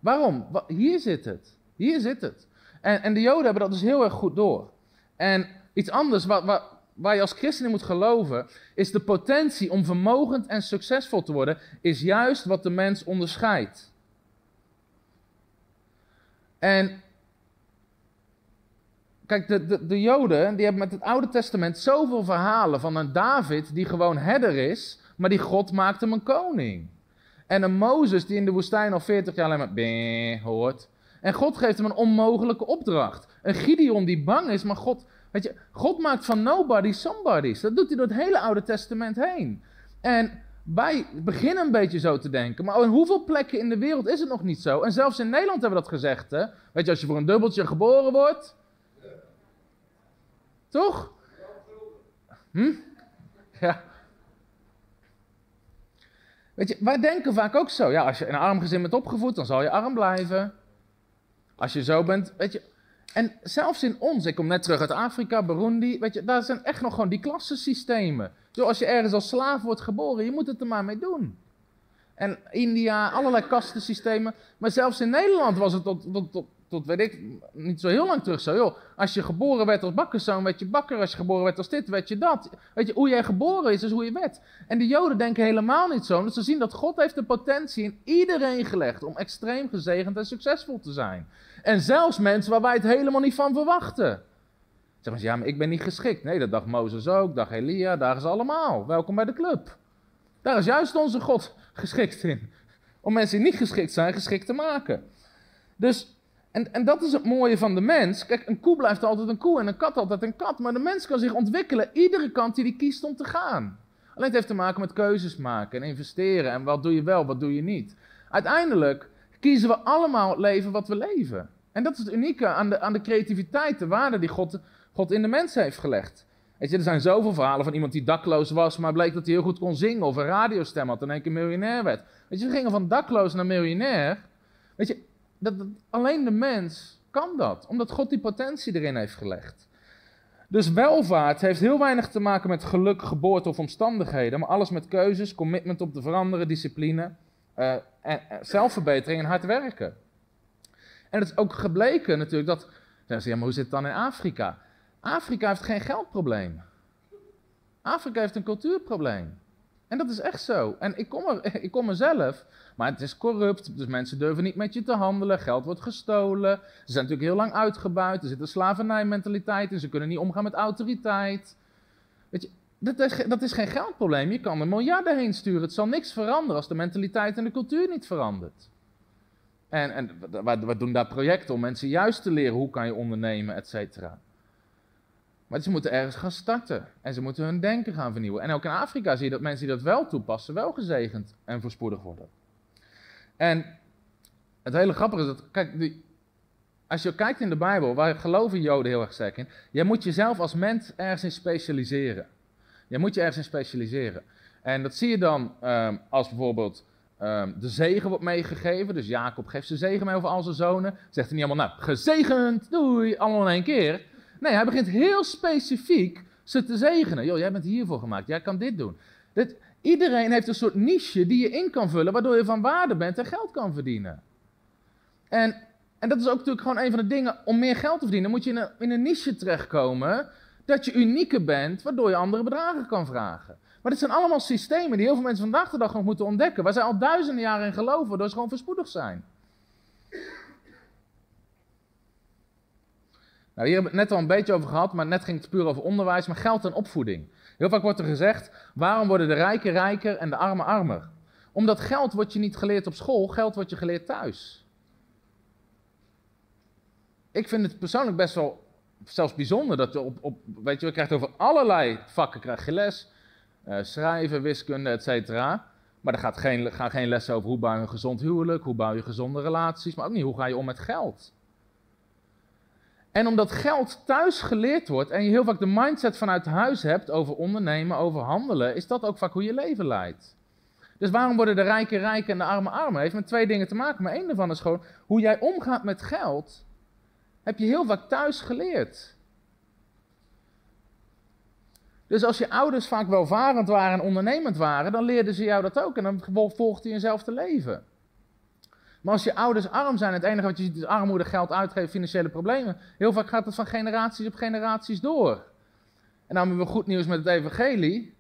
Waarom? Hier zit het. Hier zit het. En, en de Joden hebben dat dus heel erg goed door. En iets anders wat, waar je als christen in moet geloven, is de potentie om vermogend en succesvol te worden, is juist wat de mens onderscheidt. En Kijk, de, de, de, Joden die hebben met het Oude Testament zoveel verhalen van een David die gewoon herder is, maar die God maakt hem een koning. En een Mozes die in de woestijn al 40 jaar alleen maar hoort. En God geeft hem een onmogelijke opdracht. Een Gideon die bang is, maar God, weet je, God maakt van nobody somebody's. Dat doet hij door het hele Oude Testament heen. En wij beginnen een beetje zo te denken, maar in hoeveel plekken in de wereld is het nog niet zo? En zelfs in Nederland hebben we dat gezegd, hè? Weet je, als je voor een dubbeltje geboren wordt, toch? Hm? Ja. Weet je, wij denken vaak ook zo. Ja, als je in een arm gezin bent opgevoed, dan zal je arm blijven. Als je zo bent, weet je. En zelfs in ons, ik kom net terug uit Afrika, Burundi, weet je, daar zijn echt nog gewoon die klassensystemen. Zoals je ergens als slaaf wordt geboren, je moet het er maar mee doen. En India, allerlei kastensystemen. Maar zelfs in Nederland was het tot, tot, tot, tot weet ik, niet zo heel lang terug zo. Joh, als je geboren werd als bakkerszoon, werd je bakker. Als je geboren werd als dit, werd je dat. Weet je, hoe jij geboren is, is hoe je werd. En de Joden denken helemaal niet zo. Dus ze zien dat God heeft de potentie in iedereen gelegd om extreem gezegend en succesvol te zijn. En zelfs mensen waar wij het helemaal niet van verwachten. Zeggen ze, ja, maar ik ben niet geschikt. Nee, dat dacht Mozes ook, dacht Elia, daar is allemaal. Welkom bij de club. Daar is juist onze God geschikt in. Om mensen die niet geschikt zijn, geschikt te maken. Dus en, en dat is het mooie van de mens. Kijk, een koe blijft altijd een koe en een kat altijd een kat. Maar de mens kan zich ontwikkelen iedere kant die hij kiest om te gaan. Alleen het heeft te maken met keuzes maken en investeren. En wat doe je wel, wat doe je niet. Uiteindelijk kiezen we allemaal het leven wat we leven. En dat is het unieke aan de, aan de creativiteit, de waarde die God, God in de mens heeft gelegd. Weet je, er zijn zoveel verhalen van iemand die dakloos was, maar bleek dat hij heel goed kon zingen of een radiostem had en in één keer miljonair werd. Weet je, ze gingen van dakloos naar miljonair. Weet je, alleen de mens kan dat, omdat God die potentie erin heeft gelegd. Dus welvaart heeft heel weinig te maken met geluk, geboorte of omstandigheden, maar alles met keuzes, commitment op te veranderen, discipline, uh, en, zelfverbetering en hard werken. En het is ook gebleken natuurlijk dat, zeggen ze, ja, maar hoe zit het dan in Afrika? Afrika heeft geen geldprobleem. Afrika heeft een cultuurprobleem. En dat is echt zo. En ik kom, er, ik kom er zelf. Maar het is corrupt, dus mensen durven niet met je te handelen. Geld wordt gestolen. Ze zijn natuurlijk heel lang uitgebuit. Er zit een slavernijmentaliteit in. Ze kunnen niet omgaan met autoriteit. Weet je, dat is, dat is geen geldprobleem. Je kan er miljarden heen sturen. Het zal niks veranderen als de mentaliteit en de cultuur niet verandert. En, en we doen daar projecten om mensen juist te leren hoe kan je ondernemen, et cetera. Maar ze moeten ergens gaan starten. En ze moeten hun denken gaan vernieuwen. En ook in Afrika zie je dat mensen die dat wel toepassen, wel gezegend en voorspoedig worden. En het hele grappige is dat, kijk, die, als je kijkt in de Bijbel, waar geloven Joden heel erg sterk in, jij moet jezelf als mens ergens in specialiseren. Je moet je ergens in specialiseren. En dat zie je dan um, als bijvoorbeeld um, de zegen wordt meegegeven. Dus Jacob geeft zijn zegen mee over al zijn zonen. Zegt hij niet allemaal, nou, gezegend, doei, allemaal in één keer. Nee, hij begint heel specifiek ze te zegenen. Joh, jij bent hiervoor gemaakt, jij kan dit doen. Iedereen heeft een soort niche die je in kan vullen, waardoor je van waarde bent en geld kan verdienen. En, en dat is ook natuurlijk gewoon een van de dingen, om meer geld te verdienen, moet je in een, niche terechtkomen dat je unieker bent, waardoor je andere bedragen kan vragen. Maar dit zijn allemaal systemen die heel veel mensen vandaag de dag nog moeten ontdekken, waar zij al duizenden jaren in geloven, waardoor ze gewoon verspoedig zijn. Nou, hier hebben we het net al een beetje over gehad, maar net ging het puur over onderwijs, maar geld en opvoeding. Heel vaak wordt er gezegd, waarom worden de rijken rijker en de armen armer? Omdat geld wordt je niet geleerd op school, geld wordt je geleerd thuis. Ik vind het persoonlijk best wel zelfs bijzonder dat je op, op weet je, je krijgt over allerlei vakken krijg je les. Uh, schrijven, wiskunde, et cetera. Maar er gaat geen, gaan geen lessen over hoe bouw je een gezond huwelijk, hoe bouw je gezonde relaties, maar ook niet hoe ga je om met geld. En omdat geld thuis geleerd wordt en je heel vaak de mindset vanuit huis hebt over ondernemen, over handelen, is dat ook vaak hoe je leven leidt. Dus waarom worden de rijken rijker en de armen armer? Heeft met twee dingen te maken. Maar één daarvan is gewoon hoe jij omgaat met geld, heb je heel vaak thuis geleerd. Dus als je ouders vaak welvarend waren en ondernemend waren, dan leerden ze jou dat ook en dan volgde je te leven. Maar als je ouders arm zijn, het enige wat je ziet is armoede, geld uitgeven, financiële problemen. Heel vaak gaat het van generaties op generaties door. En dan hebben we goed nieuws met het evangelie.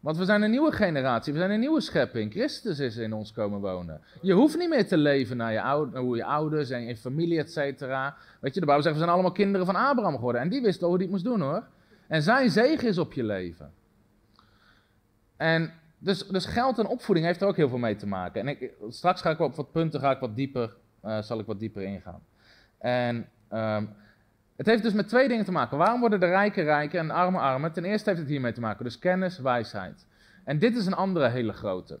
Want we zijn een nieuwe generatie, we zijn een nieuwe schepping. Christus is in ons komen wonen. Je hoeft niet meer te leven naar je, oude, hoe je ouders en je familie, et cetera. Weet je, de Bijbel zegt, we zijn allemaal kinderen van Abraham geworden. En die wisten hoe die het moest doen hoor. En zijn zegen is op je leven. En dus, dus geld en opvoeding heeft er ook heel veel mee te maken. En ik, straks ga ik op wat punten ga ik wat dieper, uh, zal ik wat dieper ingaan. En um, het heeft dus met twee dingen te maken. Waarom worden de rijken rijker en de armen armer? Ten eerste heeft het hiermee te maken. Dus kennis, wijsheid. En dit is een andere hele grote.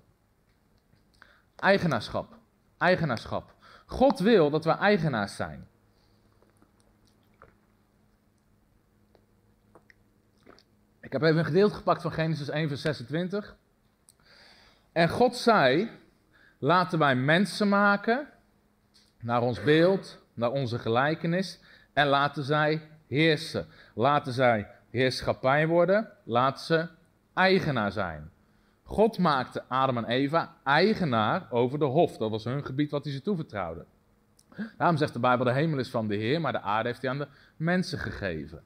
Eigenaarschap. Eigenaarschap. God wil dat we eigenaars zijn. Ik heb even een gedeelte gepakt van Genesis 1, vers 26. En God zei: Laten wij mensen maken naar ons beeld, naar onze gelijkenis. En laten zij heersen. Laten zij heerschappij worden. Laten ze eigenaar zijn. God maakte Adam en Eva eigenaar over de hof. Dat was hun gebied wat hij ze toevertrouwde. Daarom zegt de Bijbel: de hemel is van de Heer, maar de aarde heeft hij aan de mensen gegeven.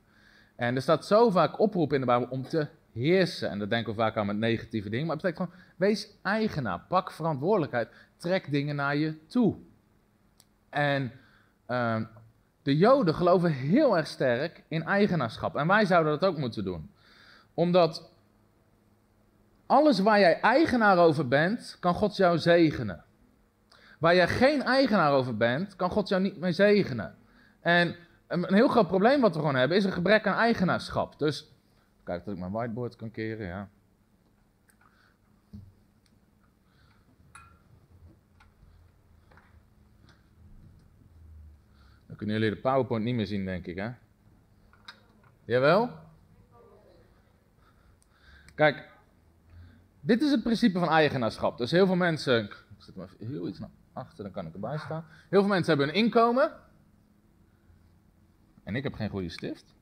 En er staat zo vaak oproep in de Bijbel om te heersen. En dat denken we vaak aan met negatieve dingen. Maar het betekent gewoon, wees eigenaar, pak verantwoordelijkheid, trek dingen naar je toe. En uh, de Joden geloven heel erg sterk in eigenaarschap. En wij zouden dat ook moeten doen. Omdat alles waar jij eigenaar over bent, kan God jou zegenen. Waar jij geen eigenaar over bent, kan God jou niet mee zegenen. En een heel groot probleem wat we gewoon hebben, is een gebrek aan eigenaarschap. Dus, kijk dat ik mijn whiteboard kan keren, ja. Dan kunnen jullie de PowerPoint niet meer zien, denk ik, hè? Jawel? Kijk, dit is het principe van eigenaarschap. Dus heel veel mensen, ik zet maar heel iets naar achter, dan kan ik erbij staan. Heel veel mensen hebben een inkomen. En ik heb geen goede stift.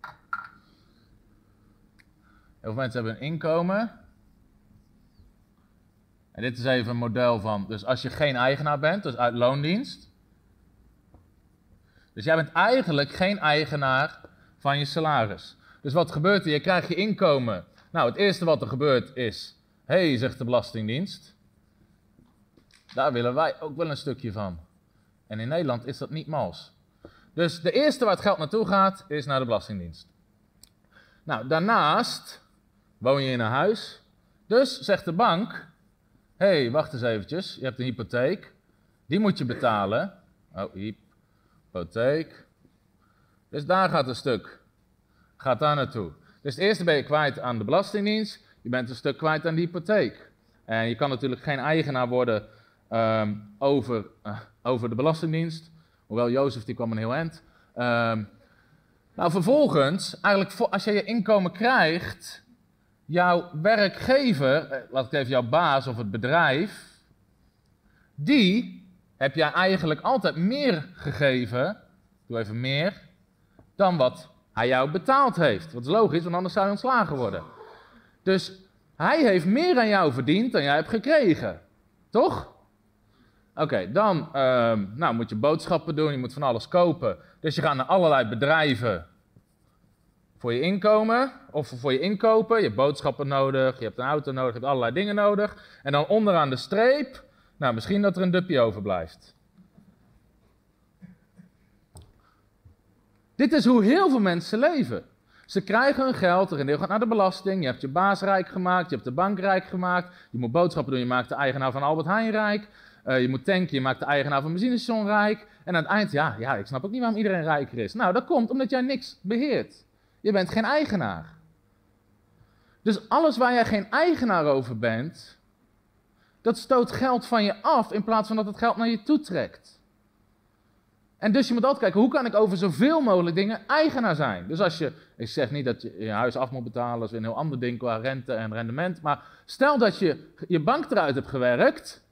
Heel veel mensen hebben een inkomen. En dit is even een model van, dus als je geen eigenaar bent, dus uit loondienst. Dus jij bent eigenlijk geen eigenaar van je salaris. Dus wat gebeurt er? Je krijgt je inkomen. Nou, het eerste wat er gebeurt is, hé, hey, zegt de Belastingdienst, daar willen wij ook wel een stukje van. En in Nederland is dat niet mals. Dus de eerste waar het geld naartoe gaat, is naar de Belastingdienst. Nou, daarnaast woon je in een huis. Dus zegt de bank: Hé, hey, wacht eens eventjes, je hebt een hypotheek. Die moet je betalen. Oh, hypotheek. Dus daar gaat een stuk. Gaat daar naartoe. Dus het eerste ben je kwijt aan de Belastingdienst, je bent een stuk kwijt aan de hypotheek. En je kan natuurlijk geen eigenaar worden ehm, over, eh, over de Belastingdienst, hoewel Jozef die kwam een heel eind. Ehm, nou, vervolgens, eigenlijk als je je inkomen krijgt, jouw werkgever, eh, laat ik even jouw baas of het bedrijf, die heb jij eigenlijk altijd meer gegeven, doe even meer, dan wat hij jou betaald heeft. Wat is logisch, want anders zou je ontslagen worden. Dus hij heeft meer aan jou verdiend dan jij hebt gekregen. Toch? Oké, dan ehm, nou, moet je boodschappen doen, je moet van alles kopen. Dus je gaat naar allerlei bedrijven voor je inkomen of voor je inkopen. Je hebt boodschappen nodig, je hebt een auto nodig, je hebt allerlei dingen nodig. En dan onderaan de streep, nou misschien dat er een dupje overblijft. Dit is hoe heel veel mensen leven. Ze krijgen hun geld, er een deel gaat naar de belasting. Je hebt je baas rijk gemaakt, je hebt de bank rijk gemaakt. Je moet boodschappen doen, je maakt de eigenaar van Albert Heijn rijk. Uh, je moet tanken, je maakt de eigenaar van benzinestation rijk. En aan het eind, ja, ja, ik snap ook niet waarom iedereen rijker is. Nou, dat komt omdat jij niks beheert. Je bent geen eigenaar. Dus alles waar jij geen eigenaar over bent, dat stoot geld van je af in plaats van dat het geld naar je toe trekt. En dus je moet altijd kijken, hoe kan ik over zoveel mogelijk dingen eigenaar zijn? Dus als je, ik zeg niet dat je je huis af moet betalen, dat is een heel ander ding qua rente en rendement. Maar stel dat je je bank eruit hebt gewerkt,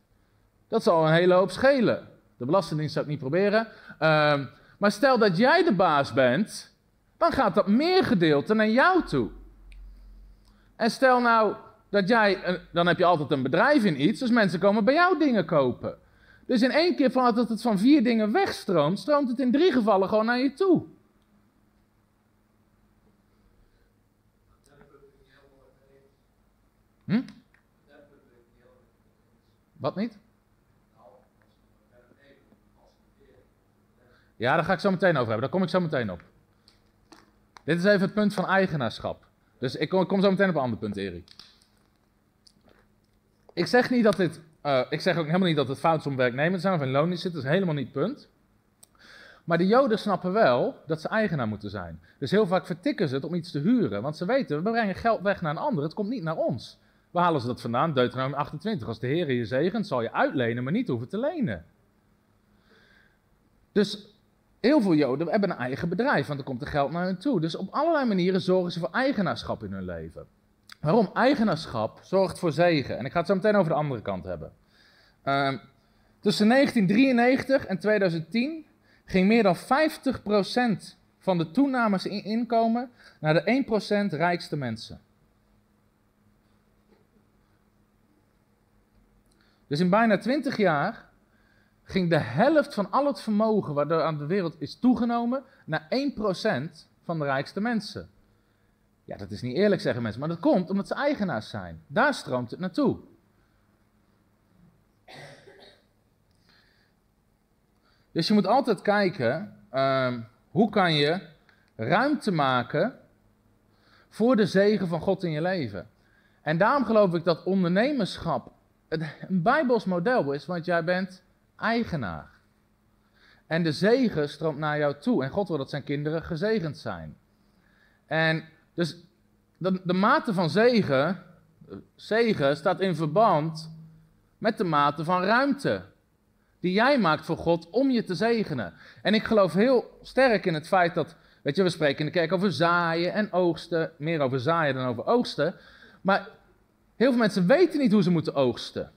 dat zal een hele hoop schelen. De Belastingdienst zou ik niet proberen. Ehm, maar stel dat jij de baas bent, dan gaat dat meer gedeelte naar jou toe. En stel nou dat jij, dan heb je altijd een bedrijf in iets, dus mensen komen bij jou dingen kopen. Dus in één keer vanuit dat het van vier dingen wegstroomt, stroomt het in drie gevallen gewoon naar je toe. Hm? Wat niet? Ja, daar ga ik zo meteen over hebben. Daar kom ik zo meteen op. Dit is even het punt van eigenaarschap. Dus ik kom, zo meteen op een ander punt, Erik. Ik zeg niet dat dit uh, ik zeg ook helemaal niet dat het fout is om werknemers zijn of in loon zitten, dat is helemaal niet het punt. Maar de Joden snappen wel dat ze eigenaar moeten zijn. Dus heel vaak vertikken ze het om iets te huren. Want ze weten, we brengen geld weg naar een ander, het komt niet naar ons. Waar halen ze dat vandaan? Deuteronomium 28. Als de Heer je zegent, zal je uitlenen, maar niet hoeven te lenen. Dus heel veel Joden hebben een eigen bedrijf, want er komt er geld naar hen toe. Dus op allerlei manieren zorgen ze voor eigenaarschap in hun leven. Waarom? Eigenaarschap zorgt voor zegen. En ik ga het zo meteen over de andere kant hebben. Uh, tussen 1993 en 2010 ging meer dan 50% van de toenames in inkomen naar de 1% rijkste mensen. Dus in bijna 20 jaar ging de helft van al het vermogen er aan de wereld is toegenomen naar 1% van de rijkste mensen. Ja, dat is niet eerlijk, zeggen mensen, maar dat komt omdat ze eigenaars zijn. Daar stroomt het naartoe. Dus je moet altijd kijken, uh, hoe kan je ruimte maken voor de zegen van God in je leven. En daarom geloof ik dat ondernemerschap een bijbels model is, want jij bent eigenaar. En de zegen stroomt naar jou toe. En God wil dat zijn kinderen gezegend zijn. En dus de, de mate van zegen, zegen staat in verband met de mate van ruimte die jij maakt voor God om je te zegenen. En ik geloof heel sterk in het feit dat, weet je, we spreken in de kerk over zaaien en oogsten, meer over zaaien dan over oogsten. Maar heel veel mensen weten niet hoe ze moeten oogsten.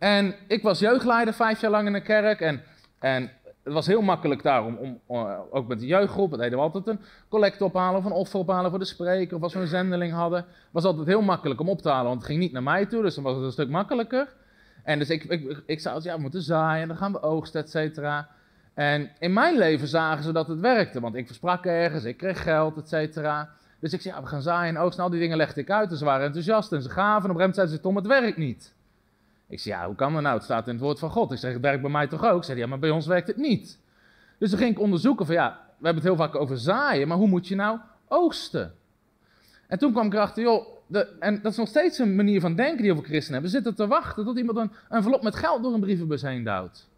En ik was jeugdleider vijf jaar lang in de kerk en, en het was heel makkelijk daarom, om, uh, ook met de jeugdgroep, deden we altijd een collecte ophalen of een offer ophalen voor de spreker, of als we een zendeling hadden, was altijd heel makkelijk om op te halen, want het ging niet naar mij toe, dus dan was het een stuk makkelijker. En dus ik, ik, ik zei ja, we moeten zaaien, dan gaan we oogsten, et cetera. En in mijn leven zagen ze dat het werkte, want ik versprak ergens, ik kreeg geld, et cetera. Dus ik zei, ja, we gaan zaaien en oogsten, al die dingen legde ik uit, en ze waren enthousiast en ze gaven, en op een gegeven moment zeiden ze, Tom, het werkt niet. Ik zei, ja, hoe kan dat nou? Het staat in het woord van God. Ik zeg, het werkt bij mij toch ook? Ik zei, ja, maar bij ons werkt het niet. Dus dan ging ik onderzoeken van, ja, we hebben het heel vaak over zaaien, maar hoe moet je nou oogsten? En toen kwam ik erachter, joh, de, en dat is nog steeds een manier van denken die we christenen hebben. Zitten te wachten tot iemand een envelop met geld door een brievenbus heen duwt.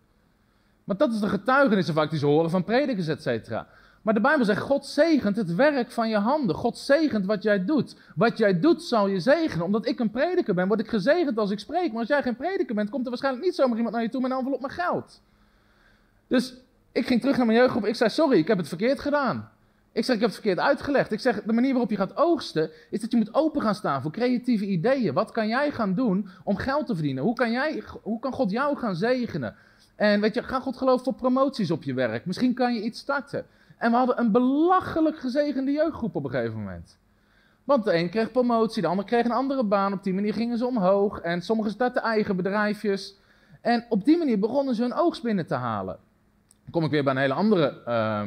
Maar dat is de getuigenissen vaak die ze horen van predikers, et cetera. Maar de Bijbel zegt, God zegent het werk van je handen. God zegent wat jij doet. Wat jij doet zal je zegenen. Omdat ik een prediker ben, word ik gezegend als ik spreek. Maar als jij geen prediker bent, komt er waarschijnlijk niet zomaar iemand naar je toe met een envelop met geld. Dus ik ging terug naar mijn jeugdgroep. Ik zei, sorry, ik heb het verkeerd gedaan. Ik zeg, ik heb het verkeerd uitgelegd. Ik zeg, de manier waarop je gaat oogsten, is dat je moet open gaan staan voor creatieve ideeën. Wat kan jij gaan doen om geld te verdienen? Hoe kan, jij, hoe kan God jou gaan zegenen? En weet je, ga God geloven voor promoties op je werk. Misschien kan je iets starten. En we hadden een belachelijk gezegende jeugdgroep op een gegeven moment. Want de een kreeg promotie, de ander kreeg een andere baan. Op die manier gingen ze omhoog. En sommigen startten eigen bedrijfjes. En op die manier begonnen ze hun oogst binnen te halen. Dan kom ik weer bij een hele andere. Uh,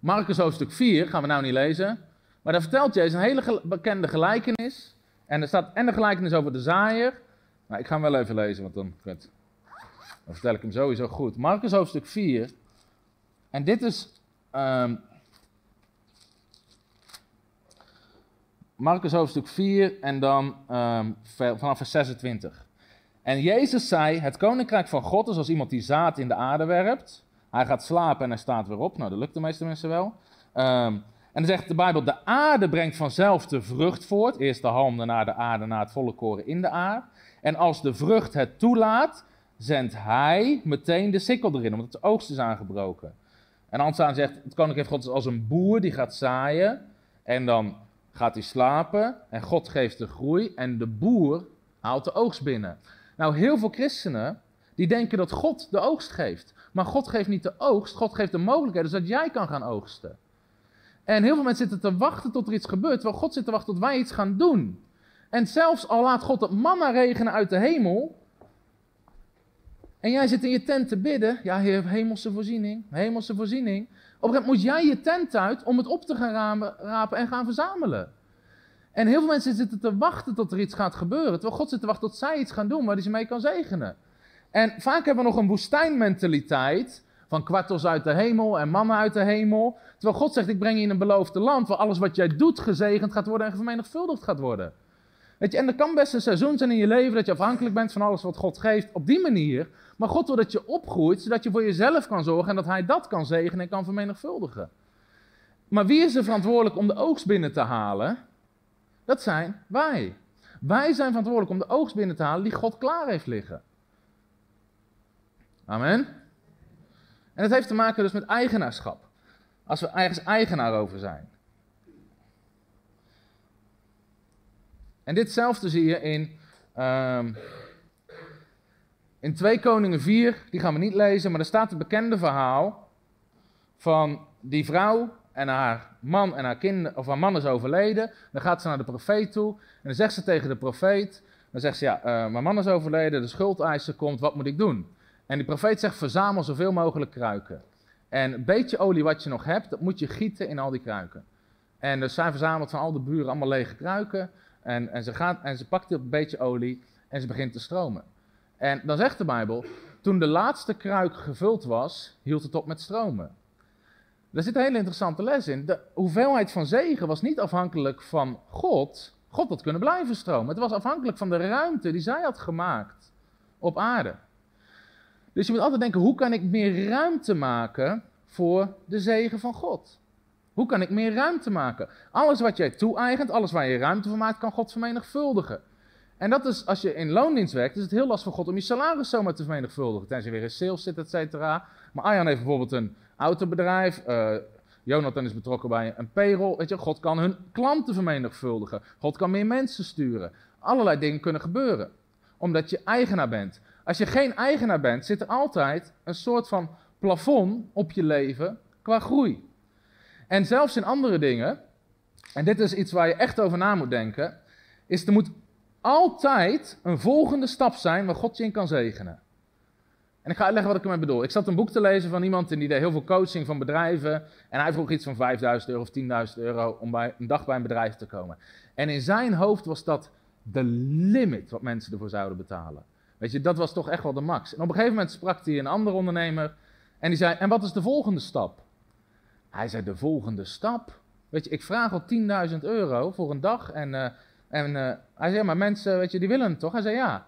Marcus hoofdstuk 4, gaan we nou niet lezen. Maar daar vertelt Jezus een hele bekende gelijkenis. En er staat en de gelijkenis over de zaaier. Nou, ik ga hem wel even lezen, want dan, dan vertel ik hem sowieso goed. Marcus hoofdstuk 4. En dit is Um, Marcus hoofdstuk 4 en dan um, vanaf vers 26. En Jezus zei: Het koninkrijk van God is als iemand die zaad in de aarde werpt. Hij gaat slapen en hij staat weer op. Nou, dat lukt de meeste mensen wel. Um, en dan zegt de Bijbel: De aarde brengt vanzelf de vrucht voort. Eerst de halm, daarna de aarde, na het volle koren in de aarde. En als de vrucht het toelaat, zendt hij meteen de sikkel erin, omdat het oogst is aangebroken. En Ansaan zegt, het koninkrijk van God is als een boer die gaat zaaien. En dan gaat hij slapen. En God geeft de groei. En de boer haalt de oogst binnen. Nou, heel veel christenen die denken dat God de oogst geeft. Maar God geeft niet de oogst, God geeft de mogelijkheden zodat jij kan gaan oogsten. En heel veel mensen zitten te wachten tot er iets gebeurt, terwijl God zit te wachten tot wij iets gaan doen. En zelfs al laat God het manna regenen uit de hemel, en jij zit in je tent te bidden. Ja, heer, hemelse voorziening, hemelse voorziening. Op een gegeven moment moet jij je tent uit om het op te gaan rapen en gaan verzamelen. En heel veel mensen zitten te wachten tot er iets gaat gebeuren. Terwijl God zit te wachten tot zij iets gaan doen waar hij ze mee kan zegenen. En vaak hebben we nog een woestijnmentaliteit. Van kwartels uit de hemel en mannen uit de hemel. Terwijl God zegt: Ik breng je in een beloofde land. Waar alles wat jij doet gezegend gaat worden en vermenigvuldigd gaat worden. Weet je, en er kan best een seizoen zijn in je leven dat je afhankelijk bent van alles wat God geeft. Op die manier maar God wil dat je opgroeit, zodat je voor jezelf kan zorgen en dat Hij dat kan zegenen en kan vermenigvuldigen. Maar wie is er verantwoordelijk om de oogst binnen te halen? Dat zijn wij. Wij zijn verantwoordelijk om de oogst binnen te halen die God klaar heeft liggen. Amen. En dat heeft te maken dus met eigenaarschap. Als we ergens eigenaar over zijn. En ditzelfde zie je in um, in 2 Koningen 4, die gaan we niet lezen, maar er staat het bekende verhaal van die vrouw en haar man en haar kind, of haar man is overleden. Dan gaat ze naar de profeet toe en dan zegt ze tegen de profeet, dan zegt ze ja, uh, mijn man is overleden, de schuldeiser komt, wat moet ik doen? En die profeet zegt verzamel zoveel mogelijk kruiken. En een beetje olie wat je nog hebt, dat moet je gieten in al die kruiken. En dus zij verzamelt van al de buren allemaal lege kruiken. En, en, ze, gaat, en ze pakt een beetje olie en ze begint te stromen. En dan zegt de Bijbel, toen de laatste kruik gevuld was, hield het op met stromen. Daar zit een hele interessante les in. De hoeveelheid van zegen was niet afhankelijk van God. God had kunnen blijven stromen. Het was afhankelijk van de ruimte die zij had gemaakt op aarde. Dus je moet altijd denken, hoe kan ik meer ruimte maken voor de zegen van God? Hoe kan ik meer ruimte maken? Alles wat jij toe-eigent, alles waar je ruimte voor maakt, kan God vermenigvuldigen. En dat is, als je in loondienst werkt, is het heel lastig voor God om je salaris zomaar te vermenigvuldigen. Tenzij je weer in sales zit, et cetera. Maar Arjan heeft bijvoorbeeld een autobedrijf. Uh, Jonathan is betrokken bij een payroll. Weet je, God kan hun klanten vermenigvuldigen. God kan meer mensen sturen. Allerlei dingen kunnen gebeuren. Omdat je eigenaar bent. Als je geen eigenaar bent, zit er altijd een soort van plafond op je leven qua groei. En zelfs in andere dingen, en dit is iets waar je echt over na moet denken, is er moet altijd een volgende stap zijn waar God je in kan zegenen. En ik ga uitleggen wat ik ermee bedoel. Ik zat een boek te lezen van iemand die deed heel veel coaching van bedrijven. En hij vroeg iets van 5000 euro of 10.000 euro om bij, een dag bij een bedrijf te komen. En in zijn hoofd was dat de limit wat mensen ervoor zouden betalen. Weet je, dat was toch echt wel de max. En op een gegeven moment sprak hij een andere ondernemer. En die zei: En wat is de volgende stap? Hij zei: De volgende stap. Weet je, ik vraag al 10.000 euro voor een dag. En uh, en uh, hij zei, maar mensen, weet je, die willen toch? Hij zei, ja.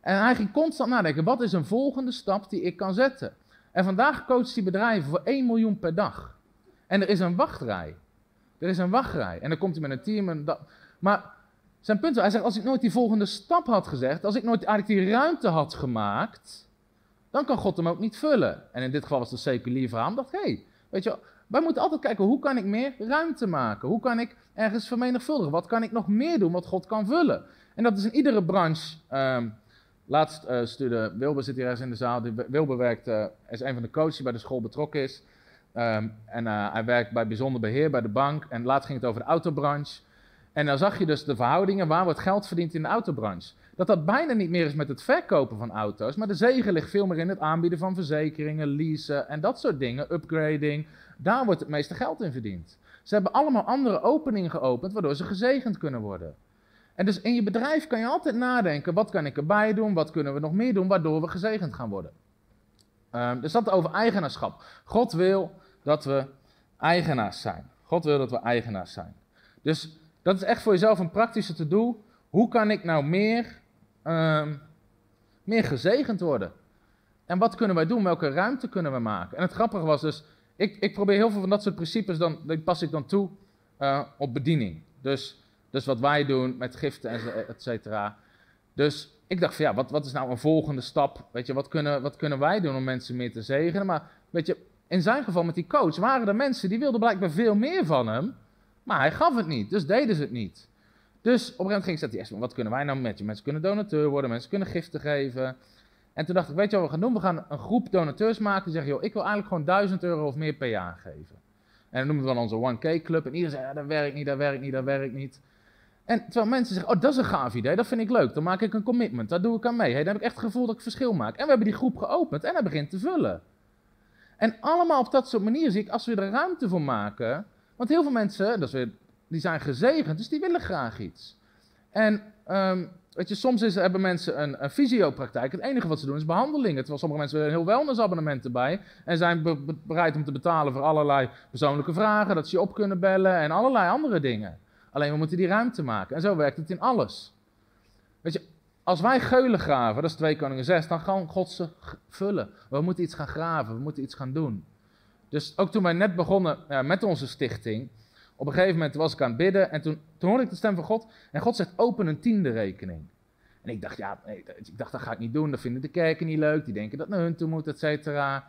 En hij ging constant nadenken, wat is een volgende stap die ik kan zetten? En vandaag coacht hij bedrijven voor 1 miljoen per dag. En er is een wachtrij. Er is een wachtrij. En dan komt hij met een team. En dat. Maar zijn punt, hij zegt, als ik nooit die volgende stap had gezegd, als ik nooit eigenlijk die ruimte had gemaakt, dan kan God hem ook niet vullen. En in dit geval was het een seculier verhaal. Dacht, hé, hey, weet je, wij moeten altijd kijken, hoe kan ik meer ruimte maken? Hoe kan ik ergens vermenigvuldigen? Wat kan ik nog meer doen wat God kan vullen? En dat is in iedere branche. Um, laatst uh, stuurde, Wilber zit hier ergens in de zaal, Wilber werkt, uh, is een van de coaches die bij de school betrokken is. Um, en uh, hij werkt bij bijzonder beheer bij de bank. En laatst ging het over de autobranche. En dan zag je dus de verhoudingen waar wordt geld verdiend in de autobranche. Dat dat bijna niet meer is met het verkopen van auto's, maar de zegen ligt veel meer in het aanbieden van verzekeringen, leasen en dat soort dingen, upgrading. Daar wordt het meeste geld in verdiend. Ze hebben allemaal andere openingen geopend, waardoor ze gezegend kunnen worden. En dus in je bedrijf kan je altijd nadenken, wat kan ik erbij doen, wat kunnen we nog meer doen, waardoor we gezegend gaan worden. Um, dus dat over eigenaarschap. God wil dat we eigenaars zijn. God wil dat we eigenaars zijn. Dus dat is echt voor jezelf een praktische to-do. Hoe kan ik nou meer, um, meer gezegend worden? En wat kunnen wij doen? Welke ruimte kunnen we maken? En het grappige was dus, ik, ik probeer heel veel van dat soort principes, dan, die pas ik dan toe uh, op bediening. Dus, dus wat wij doen met giften, et cetera. Dus ik dacht van ja, wat, wat is nou een volgende stap? Weet je, wat kunnen, wat kunnen wij doen om mensen meer te zegenen? Maar weet je, in zijn geval met die coach waren er mensen die wilden blijkbaar veel meer van hem. Maar hij gaf het niet, dus deden ze het niet. Dus op een gegeven moment ging ik zeggen, wat kunnen wij nou met je? Mensen kunnen donateur worden, mensen kunnen giften geven. En toen dacht ik, weet je wat we gaan doen? We gaan een groep donateurs maken die zeggen, joh, ik wil eigenlijk gewoon 1000 euro of meer per jaar geven. En dan noemen we dan onze 1K club. En iedereen zei, ja, dat werkt niet, dat werkt niet, dat werkt niet. En terwijl mensen zeggen, oh, dat is een gaaf idee, dat vind ik leuk. Dan maak ik een commitment, daar doe ik aan mee. Hey, dan heb ik echt het gevoel dat ik verschil maak. En we hebben die groep geopend en hij begint te vullen. En allemaal op dat soort manieren zie ik, als we er ruimte voor maken, want heel veel mensen, dat is die zijn gezegend, dus die willen graag iets. En um, weet je, soms is, hebben mensen een, een fysiopraktijk. Het enige wat ze doen is behandelingen. Terwijl sommige mensen willen een heel wellnessabonnement erbij. En zijn bereid om te betalen voor allerlei persoonlijke vragen. Dat ze je op kunnen bellen en allerlei andere dingen. Alleen we moeten die ruimte maken. En zo werkt het in alles. Weet je, als wij geulen graven, dat is 2 Koningen 6, dan gaan God ze vullen. We moeten iets gaan graven, we moeten iets gaan doen. Dus ook toen wij net begonnen uh, met onze stichting, op een gegeven moment was ik aan het bidden en toen, toen hoorde ik de stem van God. En God zegt, open een tiende rekening. En ik dacht, ja, nee, ik dacht, dat ga ik niet doen, dat vinden de kerken niet leuk, die denken dat naar hun toe moet, et cetera.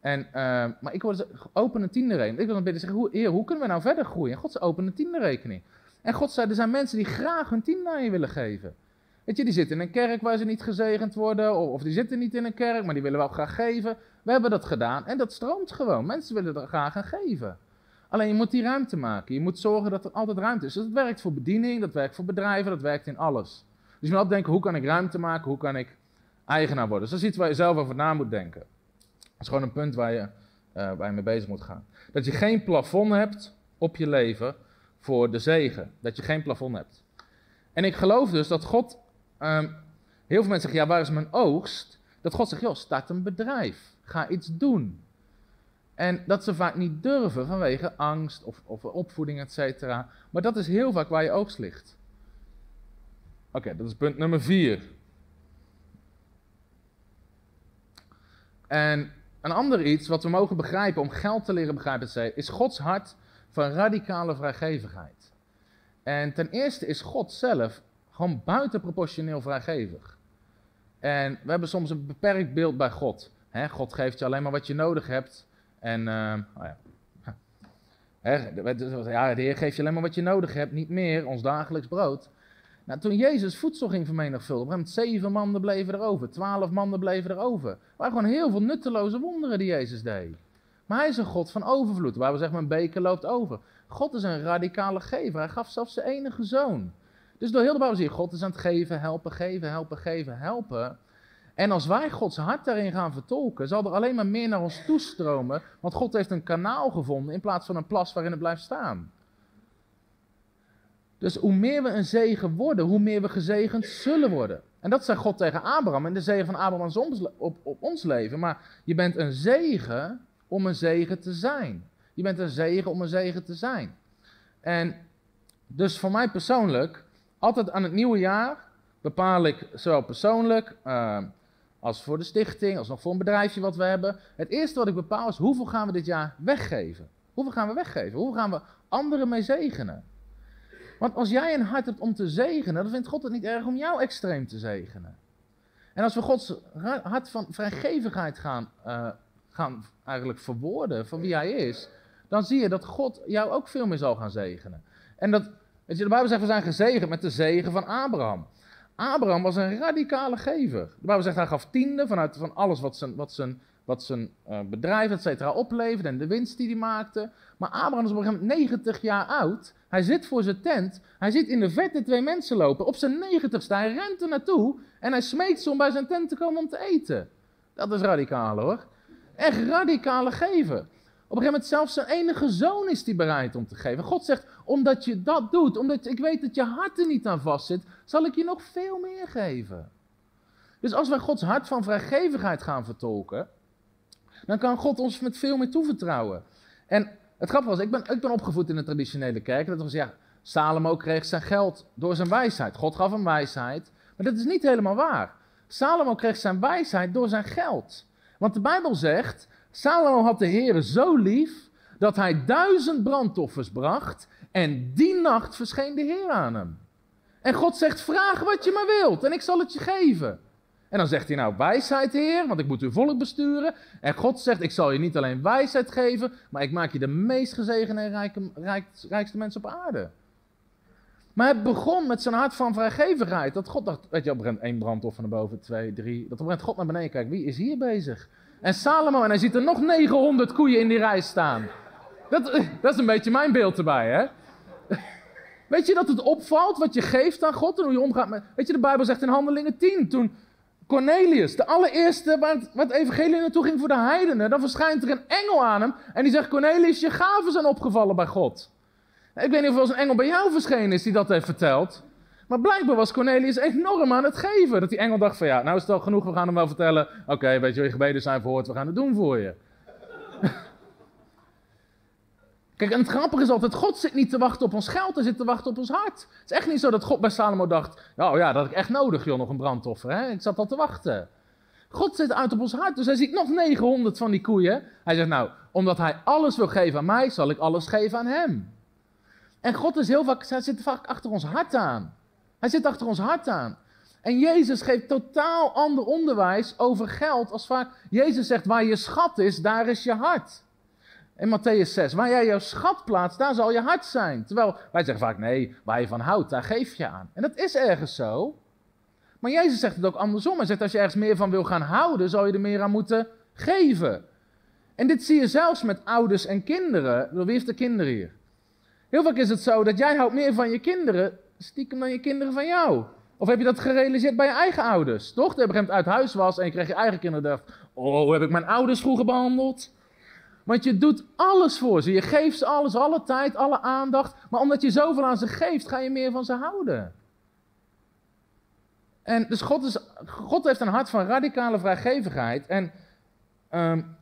En, uh, maar ik hoorde, open een tiende rekening. Ik wil dan bidden, zeggen, hoe, heer, hoe kunnen we nou verder groeien? En God zei, open een tiende rekening. En God zei, er zijn mensen die graag hun tiende aan je willen geven. Weet je, die zitten in een kerk waar ze niet gezegend worden, of, of die zitten niet in een kerk, maar die willen wel graag geven. We hebben dat gedaan en dat stroomt gewoon. Mensen willen er graag aan geven. Alleen je moet die ruimte maken. Je moet zorgen dat er altijd ruimte is. Dus dat werkt voor bediening, dat werkt voor bedrijven, dat werkt in alles. Dus je moet altijd denken, hoe kan ik ruimte maken, hoe kan ik eigenaar worden. Dus dat is iets waar je zelf over na moet denken. Dat is gewoon een punt waar je, uh, waar je mee bezig moet gaan. Dat je geen plafond hebt op je leven voor de zegen. Dat je geen plafond hebt. En ik geloof dus dat God, um, heel veel mensen zeggen, ja waar is mijn oogst? Dat God zegt, joh, start een bedrijf. Ga iets doen. En dat ze vaak niet durven vanwege angst of, of opvoeding, et cetera. Maar dat is heel vaak waar je oogst ligt. Oké, dat is punt nummer vier. En een ander iets wat we mogen begrijpen om geld te leren begrijpen, is Gods hart van radicale vrijgevigheid. En ten eerste is God zelf gewoon buitenproportioneel vrijgevig. En we hebben soms een beperkt beeld bij God. God geeft je alleen maar wat je nodig hebt. En uh, oh ja. ja, de Heer geeft je alleen maar wat je nodig hebt, niet meer, ons dagelijks brood. Nou, toen Jezus voedsel ging vermenigvuldigen, zeven mannen bleven erover, twaalf mannen bleven. Er waren gewoon heel veel nutteloze wonderen die Jezus deed. Maar hij is een God van overvloed, waar we zeggen, mijn beker loopt over. God is een radicale gever, hij gaf zelfs zijn enige zoon. Dus door heel de Bijbel zie je, God is aan het geven, helpen, geven, helpen, geven, helpen. En als wij Gods hart daarin gaan vertolken, zal er alleen maar meer naar ons toestromen, want God heeft een kanaal gevonden in plaats van een plas waarin het blijft staan. Dus hoe meer we een zegen worden, hoe meer we gezegend zullen worden. En dat zei God tegen Abraham en de zegen van Abraham op, op ons leven. Maar je bent een zegen om een zegen te zijn. Je bent een zegen om een zegen te zijn. En dus voor mij persoonlijk, altijd aan het nieuwe jaar bepaal ik zowel persoonlijk uh, als voor de stichting, als nog voor een bedrijfje wat we hebben. Het eerste wat ik bepaal is hoeveel gaan we dit jaar weggeven. Hoeveel gaan we weggeven? Hoeveel gaan we anderen mee zegenen? Want als jij een hart hebt om te zegenen, dan vindt God het niet erg om jou extreem te zegenen. En als we Gods hart van vrijgevigheid gaan, uh, gaan eigenlijk verwoorden van wie hij is, dan zie je dat God jou ook veel meer zal gaan zegenen. En dat, weet je, de Bijbel zegt we zijn gezegend met de zegen van Abraham. Abraham was een radicale gever. De Bijbel zegt hij gaf tiende vanuit van alles wat zijn, wat zijn, wat zijn uh, bedrijf, et cetera, opleverde en de winst die hij maakte. Maar Abraham is op een gegeven moment 90 jaar oud. Hij zit voor zijn tent. Hij ziet in de verte twee mensen lopen. Op zijn negentigste, hij rent er naartoe. En hij smeekt ze om bij zijn tent te komen om te eten. Dat is radicaal hoor. Echt radicale geven. Op een gegeven moment zelfs zijn enige zoon is hij bereid om te geven. God zegt, omdat je dat doet, omdat ik weet dat je hart er niet aan vastzit, zal ik je nog veel meer geven. Dus als wij Gods hart van vrijgevigheid gaan vertolken, dan kan God ons met veel meer toevertrouwen. En het grappige was, ik ben, ik ben opgevoed in de traditionele kerk. Dat was, ja, Salomo kreeg zijn geld door zijn wijsheid. God gaf hem wijsheid. Maar dat is niet helemaal waar. Salomo kreeg zijn wijsheid door zijn geld. Want de Bijbel zegt, Salomo had de Heer zo lief dat hij duizend brandoffers bracht en die nacht verscheen de Heer aan hem. En God zegt, vraag wat je maar wilt en ik zal het je geven. En dan zegt hij nou, wijsheid Heer, want ik moet uw volk besturen. En God zegt, ik zal je niet alleen wijsheid geven, maar ik maak je de meest gezegende en rijkste mensen op aarde. Maar het begon met zijn hart van vrijgevigheid. Dat God dacht, weet je, op één brandoffer naar boven, twee, drie. Dat op een God naar beneden kijkt, wie is hier bezig? En Salomo, en hij ziet er nog 900 koeien in die rij staan. Dat, dat is een beetje mijn beeld erbij, hè? Weet je dat het opvalt wat je geeft aan God en hoe je omgaat met... Weet je, de Bijbel zegt in Handelingen 10, toen Cornelius, de allereerste waar het, evangelie naartoe ging voor de heidenen, dan verschijnt er een engel aan hem en die zegt, Cornelius, je gaven zijn opgevallen bij God. Ik weet niet of er wel eens een engel bij jou verschenen is die dat heeft verteld. Maar blijkbaar was Cornelius enorm aan het geven. Dat die engel dacht van ja, nou is het al genoeg, we gaan hem wel vertellen. Oké, weet je, je gebeden zijn verhoord, we gaan het doen voor je. Kijk, en het grappige is altijd, God zit niet te wachten op ons geld, hij zit te wachten op ons hart. Het is echt niet zo dat God bij Salomo dacht, nou ja, dat ik echt nodig joh, nog een brandoffer. Hè? Ik zat al te wachten. God zit uit op ons hart, dus hij ziet nog 900 van die koeien. Hij zegt nou, omdat hij alles wil geven aan mij, zal ik alles geven aan hem. En God is heel vaak, hij zit vaak achter ons hart aan. Hij zit achter ons hart aan. En Jezus geeft totaal ander onderwijs over geld als vaak. Jezus zegt, waar je schat is, daar is je hart. In Matthäus 6, waar jij jouw schat plaatst, daar zal je hart zijn. Terwijl wij zeggen vaak, nee, waar je van houdt, daar geef je aan. En dat is ergens zo. Maar Jezus zegt het ook andersom. Hij zegt, als je ergens meer van wil gaan houden, zal je er meer aan moeten geven. En dit zie je zelfs met ouders en kinderen. Wie heeft de kinderen hier? Heel vaak is het zo dat jij houdt meer van je kinderen stiekem dan je kinderen van jou. Of heb je dat gerealiseerd bij je eigen ouders? Toch? Dat je op een uit huis was en je kreeg je eigen kinderen dacht, oh, heb ik mijn ouders vroeger behandeld? Want je doet alles voor ze. Je geeft ze alles, alle tijd, alle aandacht. Maar omdat je zoveel aan ze geeft, ga je meer van ze houden. En dus God, is, God heeft een hart van radicale vrijgevigheid. En, um,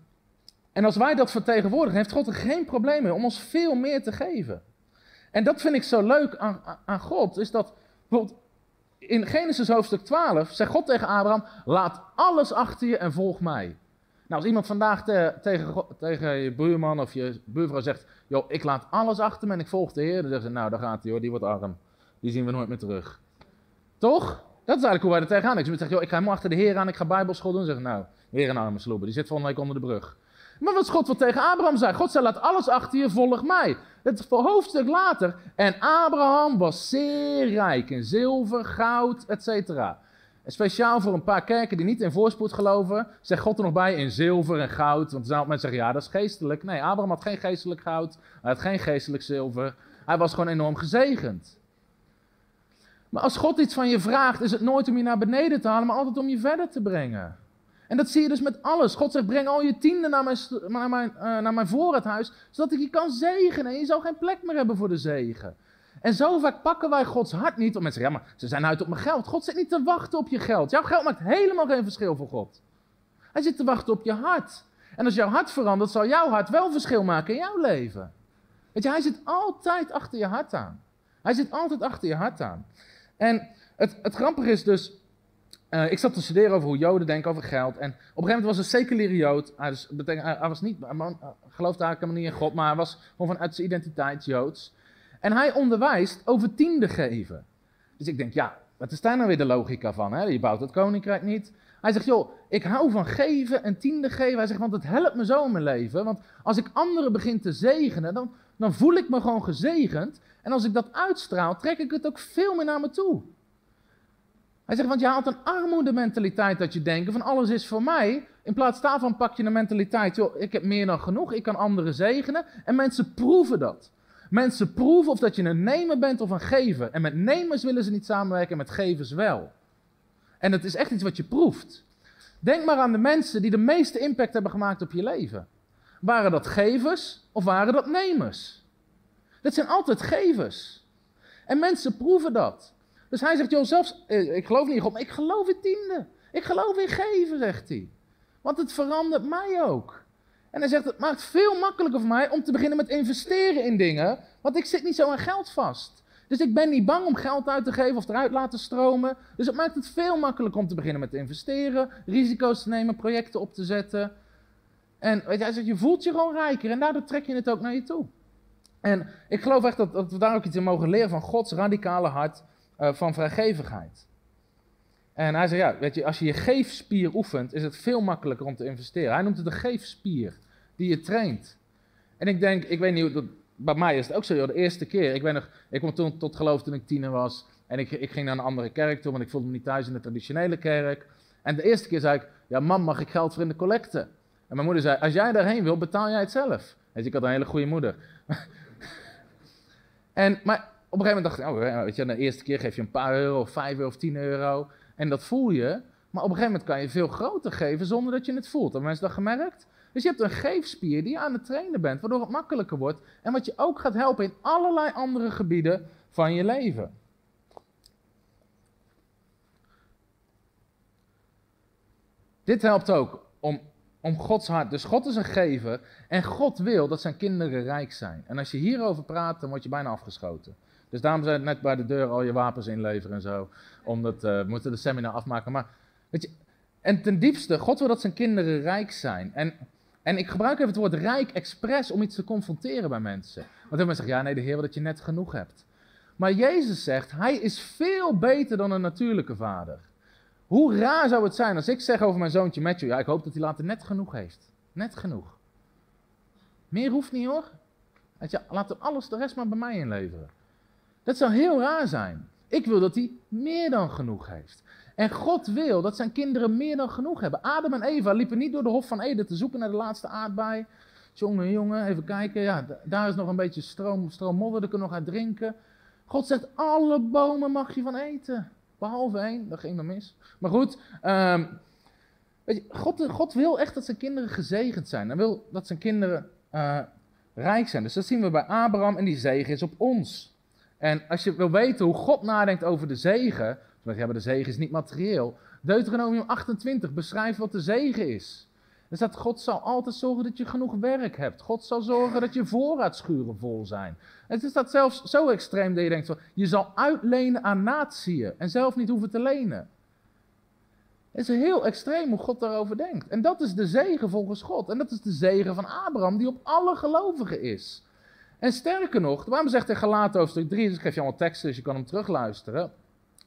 en als wij dat vertegenwoordigen, heeft God er geen probleem mee om ons veel meer te geven. En dat vind ik zo leuk aan, aan God, is dat bijvoorbeeld in Genesis hoofdstuk 12 zegt God tegen Abraham, laat alles achter je en volg mij. Nou, als iemand vandaag tegen, tegen je buurman of je buurvrouw zegt, joh, ik laat alles achter me en ik volg de Heer, dan zeggen ze, nou, daar gaat hij hoor, die wordt arm. Die zien we nooit meer terug. Toch? Dat is eigenlijk hoe wij er tegenaan. Ik zeg, joh, ik ga helemaal achter de Heer aan, ik ga bijbelschool doen. Dan zeggen nou, weer een arme sloeber, die zit volgende week onder de brug. Maar wat God wat tegen Abraham zei, God zei, laat alles achter je, volg mij. Het hoofdstuk later. En Abraham was zeer rijk in zilver, goud, etc. Speciaal voor een paar kerken die niet in voorspoed geloven, zegt God er nog bij in zilver en goud. Want dan mensen zeggen, ja, dat is geestelijk. Nee, Abraham had geen geestelijk goud, hij had geen geestelijk zilver. Hij was gewoon enorm gezegend. Maar als God iets van je vraagt, is het nooit om je naar beneden te halen, maar altijd om je verder te brengen. En dat zie je dus met alles. God zegt, breng al je tienden naar mijn, naar mijn, uh, naar mijn voorraadhuis, zodat ik je kan zegenen. En je zal geen plek meer hebben voor de zegen. En zo vaak pakken wij Gods hart niet. Om mensen zeggen, ja, maar ze zijn uit op mijn geld. God zit niet te wachten op je geld. Jouw geld maakt helemaal geen verschil voor God. Hij zit te wachten op je hart. En als jouw hart verandert, zal jouw hart wel verschil maken in jouw leven. Weet je, hij zit altijd achter je hart aan. Hij zit altijd achter je hart aan. En het, het grappige is dus, eh, ik zat te studeren over hoe Joden denken over geld. En op een gegeven moment was een seculiere Jood. Hij, was niet, man- geloofde eigenlijk helemaal niet in God, maar hij was gewoon vanuit zijn identiteit Joods. En hij onderwijst over tiende geven. Dus ik denk, ja, wat is daar nou weer de logica van? Hè? Je bouwt het koninkrijk niet. Hij zegt, joh, ik hou van geven en tiende geven. Hij zegt, want het helpt me zo in mijn leven. Want als ik anderen begin te zegenen, dan, dan voel ik me gewoon gezegend. En als ik dat uitstraal, trek ik het ook veel meer naar me toe. Hij zegt, want je haalt een armoedementaliteit dat je denkt van alles is voor mij. In plaats daarvan pak je een mentaliteit, joh, ik heb meer dan genoeg, ik kan anderen zegenen. En mensen proeven dat. Mensen proeven of dat je een nemer bent of een gever. En met nemers willen ze niet samenwerken, met gevers wel. En het is echt iets wat je proeft. Denk maar aan de mensen die de meeste impact hebben gemaakt op je leven. Waren dat gevers of waren dat nemers? Dat zijn altijd gevers. En mensen proeven dat. Dus hij zegt, joh, zelfs, eh, ik geloof niet in God, maar ik geloof in tiende. Ik geloof in geven, zegt hij. Want het verandert mij ook. En hij zegt, het maakt veel makkelijker voor mij om te beginnen met investeren in dingen, want ik zit niet zo aan geld vast. Dus ik ben niet bang om geld uit te geven of eruit laten stromen. Dus het maakt het veel makkelijker om te beginnen met investeren, risico's te nemen, projecten op te zetten. En weet je, hij zegt, je voelt je gewoon rijker en daardoor trek je het ook naar je toe. En ik geloof echt dat, dat we daar ook iets in mogen leren van Gods radicale hart eh, van vrijgevigheid. En hij zei, ja, weet je, als je je geefspier oefent, is het veel makkelijker om te investeren. Hij noemt het een geefspier die je traint. En ik denk, ik weet niet, dat, bij mij is het ook zo, de eerste keer. Ik, ben nog, ik kwam toen tot geloof toen ik tiener was. En ik, ik ging naar een andere kerk toe, want ik voelde me niet thuis in de traditionele kerk. En de eerste keer zei ik, ja mam, mag ik geld voor in de collecte? En mijn moeder zei, als jij daarheen wil, betaal jij het zelf. Je, ik had een hele goede moeder. en, maar op een gegeven moment dacht ik, oh, weet je, de eerste keer geef je een paar euro, of vijf euro of tien euro. En dat voel je. Maar op een gegeven moment kan je veel groter geven zonder dat je het voelt. Hebben mensen dat gemerkt? Dus je hebt een geefspier die je aan het trainen bent, waardoor het makkelijker wordt. En wat je ook gaat helpen in allerlei andere gebieden van je leven. Dit helpt ook om, om Gods hart. Dus God is een gever en God wil dat zijn kinderen rijk zijn. En als je hierover praat, dan word je bijna afgeschoten. Dus daarom zijn net bij de deur al je wapens inleveren en zo. Omdat uh, we moeten de seminar afmaken. Maar weet je, en ten diepste, God wil dat zijn kinderen rijk zijn. En, en ik gebruik even het woord rijk expres om iets te confronteren bij mensen. Want heel mensen zeggen, ja nee, de Heer wil dat je net genoeg hebt. Maar Jezus zegt, hij is veel beter dan een natuurlijke vader. Hoe raar zou het zijn als ik zeg over mijn zoontje Matthew, ja ik hoop dat hij later net genoeg heeft. Net genoeg. Meer hoeft niet hoor. Laat hem alles, de rest maar bij mij inleveren. Dat zou heel raar zijn. Ik wil dat hij meer dan genoeg heeft. En God wil dat zijn kinderen meer dan genoeg hebben. Adam en Eva liepen niet door de Hof van Eden te zoeken naar de laatste aardbei. Jongen, jongen, even kijken. Ja, daar is nog een beetje stroom, stroom modder, daar kunnen we nog uit drinken. God zegt, alle bomen mag je van eten. Behalve één, dat ging dan mis. Maar goed, um, weet je, God, God, wil echt dat zijn kinderen gezegend zijn. Hij wil dat zijn kinderen uh, rijk zijn. Dus dat zien we bij Abraham en die zegen is op ons. En als je wil weten hoe God nadenkt over de zegen, zoals ja, maar de zegen is niet materieel. Deuteronomium 28 beschrijft wat de zegen is. Er staat, God zal altijd zorgen dat je genoeg werk hebt. God zal zorgen dat je voorraadschuren vol zijn. Het is dat zelfs zo extreem dat je denkt, je zal uitlenen aan natieën en zelf niet hoeven te lenen. Het is heel extreem hoe God daarover denkt. En dat is de zegen volgens God. En dat is de zegen van Abraham die op alle gelovigen is. En sterker nog, waarom zegt hij Galaten hoofdstuk 3, dus ik geef je allemaal teksten, dus je kan hem terugluisteren.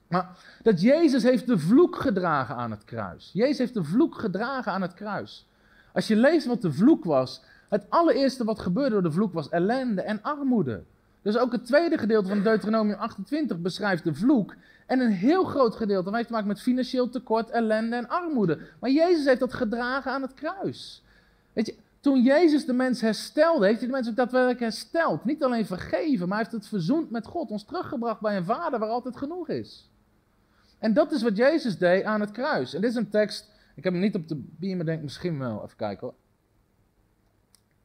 Maar dat Jezus heeft de vloek gedragen aan het kruis. Jezus heeft de vloek gedragen aan het kruis. Als je leest wat de vloek was, het allereerste wat gebeurde door de vloek was ellende en armoede. Dus ook het tweede gedeelte van Deuteronomium 28 beschrijft de vloek. En een heel groot gedeelte dat heeft te maken met financieel tekort, ellende en armoede. Maar Jezus heeft dat gedragen aan het kruis. Weet je, toen Jezus de mens herstelde, heeft hij de mens ook daadwerkelijk hersteld. Niet alleen vergeven, maar hij heeft het verzoend met God. Ons teruggebracht bij een vader waar altijd genoeg is. En dat is wat Jezus deed aan het kruis. En dit is een tekst, ik heb hem niet op de bier, maar denk misschien wel. Even kijken hoor.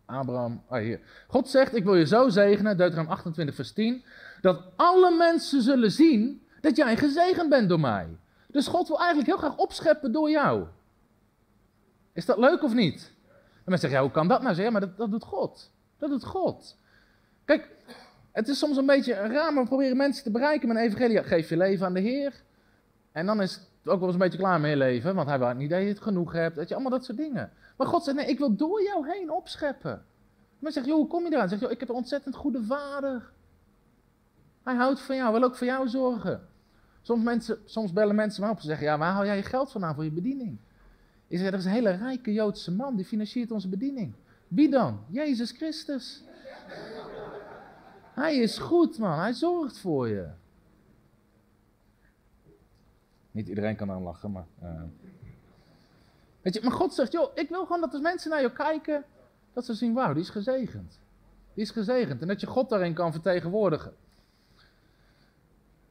Abraham, ah hier. God zegt, ik wil je zo zegenen, Deuteronomium 28 vers 10, dat alle mensen zullen zien dat jij gezegend bent door mij. Dus God wil eigenlijk heel graag opscheppen door jou. Is dat leuk of niet? En mensen zeggen, ja, hoe kan dat nou? Zeg, maar dat, dat doet God. Dat doet God. Kijk, het is soms een beetje raar, maar we proberen mensen te bereiken met een evangelie. Geef je leven aan de Heer. En dan is ook wel eens een beetje klaar mee leven, want hij wil niet dat je het genoeg hebt. Weet je, allemaal dat soort dingen. Maar God zegt, nee, ik wil door jou heen opscheppen. Maar zegt, joh, hoe kom je eraan? Zegt, joh, ik heb een ontzettend goede vader. Hij houdt van jou, wil ook voor jou zorgen. Soms, mensen, soms bellen mensen me op en zeggen, ja, waar haal jij je geld vandaan voor je bediening? Ik zeg, er is een hele rijke Joodse man, die financiert onze bediening. Wie dan? Jezus Christus. Hij is goed, man. Hij zorgt voor je. Niet iedereen kan aan lachen, maar. Uh... Weet je, maar God zegt: joh, ik wil gewoon dat als mensen naar jou kijken, dat ze zien: wauw, die is gezegend. Die is gezegend. En dat je God daarin kan vertegenwoordigen.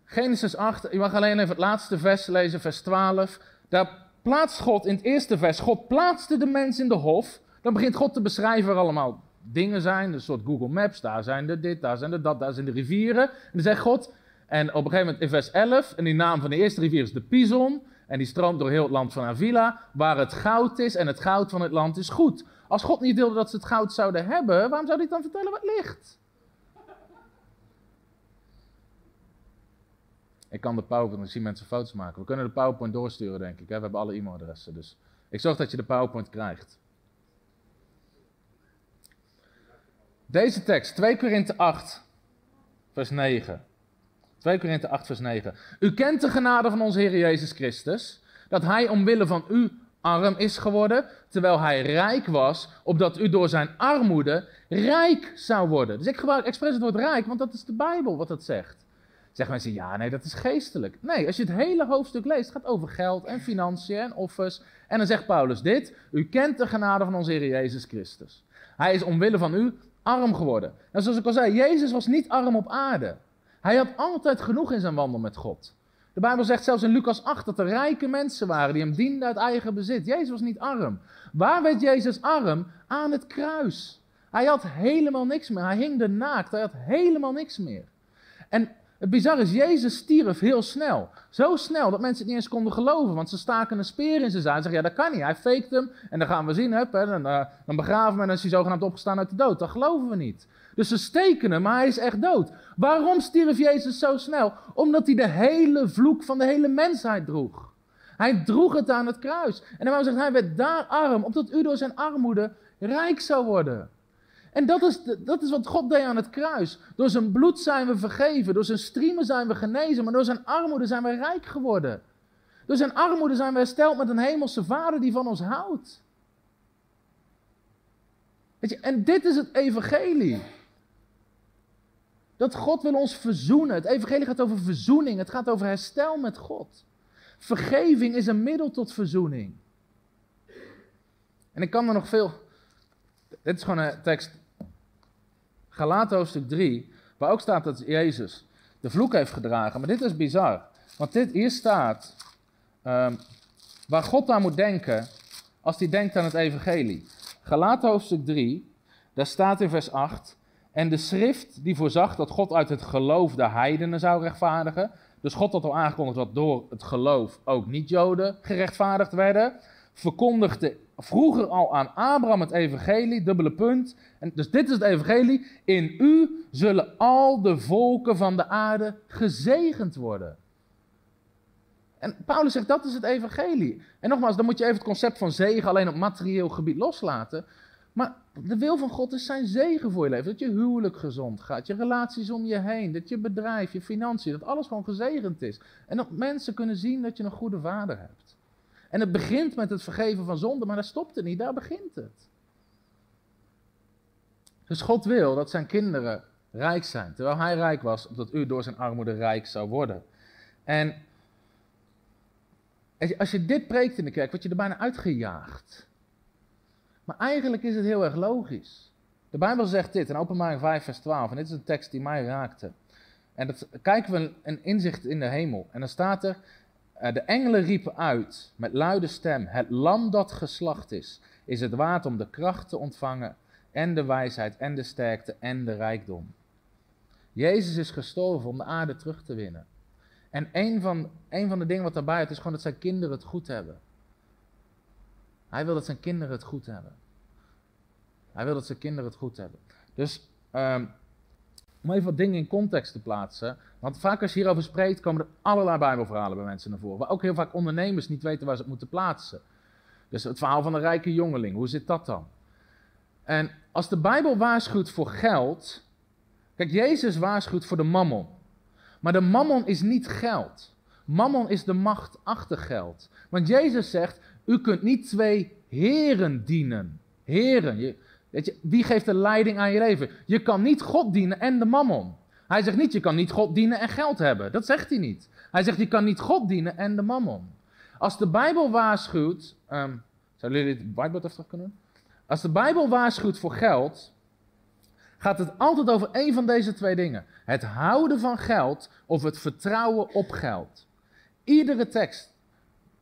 Genesis 8, je mag alleen even het laatste vers lezen, vers 12. Daar plaatst God in het eerste vers: God plaatste de mens in de hof. Dan begint God te beschrijven waar allemaal dingen zijn. Een soort Google Maps. Daar zijn de dit, daar zijn de dat, daar zijn de rivieren. En dan zegt God: en op een gegeven moment in vers 11, en die naam van de eerste rivier is de Pison. En die stroomt door heel het land van Avila, waar het goud is en het goud van het land is goed. Als God niet wilde dat ze het goud zouden hebben, waarom zou hij dan vertellen wat ligt? Ik kan de PowerPoint, ik zie mensen foto's maken. We kunnen de PowerPoint doorsturen, denk ik. We hebben alle e-mailadressen, dus ik zorg dat je de PowerPoint krijgt. Deze tekst, 2 Korinthe 8, vers 9. 2 Korinthe 8, vers 9. U kent de genade van onze Heer Jezus Christus, dat Hij omwille van u arm is geworden, terwijl Hij rijk was, opdat u door zijn armoede rijk zou worden. Dus ik gebruik expres het woord rijk, want dat is de Bijbel wat dat zegt. Zeggen mensen, ja, nee, dat is geestelijk. Nee, als je het hele hoofdstuk leest, gaat over geld en financiën en offers. En dan zegt Paulus dit, u kent de genade van onze Heer Jezus Christus. Hij is omwille van u arm geworden. En zoals ik al zei, Jezus was niet arm op aarde. Hij had altijd genoeg in zijn wandel met God. De Bijbel zegt zelfs in Lucas 8 dat er rijke mensen waren die hem dienden uit eigen bezit. Jezus was niet arm. Waar werd Jezus arm? Aan het kruis. Hij had helemaal niks meer. Hij hing er naakt. Hij had helemaal niks meer. En het bizarre is, Jezus stierf heel snel. Zo snel dat mensen het niet eens konden geloven. Want ze staken een speer in zijn zaal en zeggen, ja dat kan niet. Hij faked hem en dan gaan we zien, hup, hè, dan, uh, dan begraven we en dan is hij zogenaamd opgestaan uit de dood. Dat geloven we niet. Dus ze steken hem, maar hij is echt dood. Waarom stierf Jezus zo snel? Omdat hij de hele vloek van de hele mensheid droeg. Hij droeg het aan het kruis. En dan zegt hij werd daar arm, opdat u door zijn armoede rijk zou worden. En dat is, dat is wat God deed aan het kruis. Door zijn bloed zijn we vergeven, door zijn striemen zijn we genezen, maar door zijn armoede zijn we rijk geworden. Door zijn armoede zijn we hersteld met een hemelse vader die van ons houdt. Weet je, en dit is het evangelie. Dat God wil ons verzoenen. Het evangelie gaat over verzoening. Het gaat over herstel met God. Vergeving is een middel tot verzoening. En ik kan er nog veel. Dit is gewoon een tekst. Galaten hoofdstuk 3, waar ook staat dat Jezus de vloek heeft gedragen. Maar dit is bizar. Want dit, hier staat um, waar God aan moet denken als hij denkt aan het evangelie. Galaten hoofdstuk 3, daar staat in vers 8. En de schrift die voorzag dat God uit het geloof de heidenen zou rechtvaardigen. Dus God had al aangekondigd dat door het geloof ook niet-Joden gerechtvaardigd werden. Verkondigde vroeger al aan Abraham het evangelie, dubbele punt. En dus dit is het evangelie. In u zullen al de volken van de aarde gezegend worden. En Paulus zegt dat is het evangelie. En nogmaals, dan moet je even het concept van zegen alleen op materieel gebied loslaten. Maar de wil van God is zijn zegen voor je leven. Dat je huwelijk gezond gaat, je relaties om je heen, dat je bedrijf, je financiën, dat alles gewoon gezegend is. En dat mensen kunnen zien dat je een goede vader hebt. En het begint met het vergeven van zonde, maar daar stopt het niet, daar begint het. Dus God wil dat zijn kinderen rijk zijn, terwijl hij rijk was, omdat u door zijn armoede rijk zou worden. En als je dit preekt in de kerk, word je er bijna uitgejaagd. Maar eigenlijk is het heel erg logisch. De Bijbel zegt dit in Openbaring 5, vers 12. En dit is een tekst die mij raakte. En dat kijken we een inzicht in de hemel. En dan staat er: De engelen riepen uit met luide stem: Het lam dat geslacht is, is het waard om de kracht te ontvangen. En de wijsheid, en de sterkte, en de rijkdom. Jezus is gestorven om de aarde terug te winnen. En een van, een van de dingen wat daarbij is, is gewoon dat zijn kinderen het goed hebben. Hij wil dat zijn kinderen het goed hebben. Hij wil dat zijn kinderen het goed hebben. Dus um, om even wat dingen in context te plaatsen. Want vaak als je hierover spreekt, komen er allerlei Bijbelverhalen bij mensen naar voren. Waar ook heel vaak ondernemers niet weten waar ze het moeten plaatsen. Dus het verhaal van de rijke jongeling, hoe zit dat dan? En als de Bijbel waarschuwt voor geld. Kijk, Jezus waarschuwt voor de mammon. Maar de mammon is niet geld. Mammon is de macht achter geld. Want Jezus zegt: U kunt niet twee heren dienen. Heren. Je, weet je, wie geeft de leiding aan je leven? Je kan niet God dienen en de mammon. Hij zegt niet: Je kan niet God dienen en geld hebben. Dat zegt hij niet. Hij zegt: Je kan niet God dienen en de mammon. Als de Bijbel waarschuwt. Um, jullie dit whiteboard even kunnen doen? Als de Bijbel waarschuwt voor geld, gaat het altijd over één van deze twee dingen. Het houden van geld of het vertrouwen op geld. Iedere tekst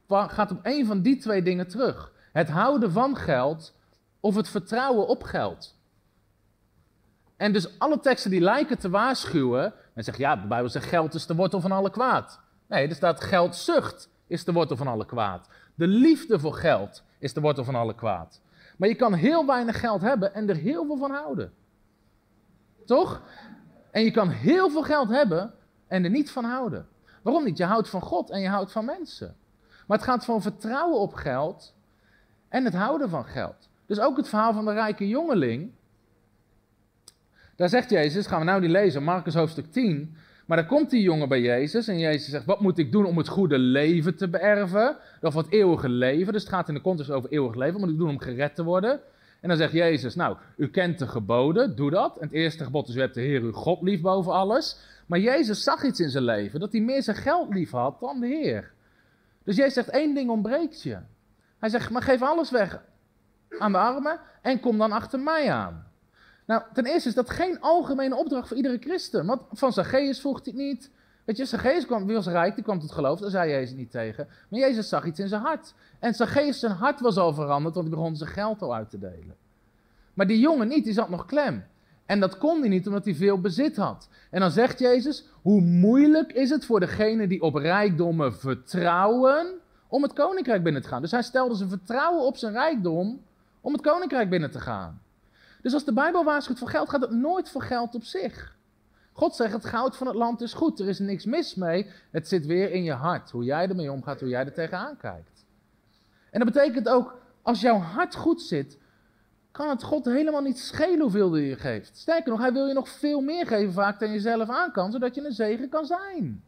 gaat op één van die twee dingen terug. Het houden van geld of het vertrouwen op geld. En dus alle teksten die lijken te waarschuwen, men zegt ja, de Bijbel zegt geld is de wortel van alle kwaad. Nee, er staat geldzucht is de wortel van alle kwaad. De liefde voor geld is de wortel van alle kwaad. Maar je kan heel weinig geld hebben en er heel veel van houden. Toch? En je kan heel veel geld hebben en er niet van houden. Waarom niet? Je houdt van God en je houdt van mensen. Maar het gaat van vertrouwen op geld en het houden van geld. Dus ook het verhaal van de rijke jongeling. Daar zegt Jezus, gaan we nou niet lezen, Marcus hoofdstuk 10. Maar dan komt die jongen bij Jezus en Jezus zegt, wat moet ik doen om het goede leven te beërven? Of het eeuwige leven. Dus het gaat in de context over eeuwig leven. Wat moet ik doen om gered te worden? En dan zegt Jezus, nou, u kent de geboden, doe dat. En het eerste gebod is, u hebt de Heer uw God lief boven alles. Maar Jezus zag iets in zijn leven, dat hij meer zijn geld lief had dan de Heer. Dus Jezus zegt, één ding ontbreekt je. Hij zegt, maar geef alles weg aan de armen en kom dan achter mij aan. Nou, ten eerste is dat geen algemene opdracht voor iedere christen. Want van Zacchaeus vroeg hij niet. Weet je, Zacchaeus kwam, was rijk, die kwam tot geloof, daar zei Jezus niet tegen. Maar Jezus zag iets in zijn hart. En Zacchaeus zijn hart was al veranderd, want hij begon zijn geld al uit te delen. Maar die jongen niet, die zat nog klem. En dat kon hij niet omdat hij veel bezit had. En dan zegt Jezus, hoe moeilijk is het voor degene die op rijkdommen vertrouwen om het koninkrijk binnen te gaan. Dus hij stelde zijn vertrouwen op zijn rijkdom om het koninkrijk binnen te gaan. Dus als de Bijbel waarschuwt voor geld, gaat het nooit voor geld op zich. God zegt, het goud van het land is goed, er is niks mis mee. Het zit weer in je hart, hoe jij ermee omgaat, hoe jij er tegenaan kijkt. En dat betekent ook, als jouw hart goed zit, kan het God helemaal niet schelen hoeveel hij je geeft. Sterker nog, hij wil je nog veel meer geven vaak dan je zelf aan kan, zodat je een zegen kan zijn.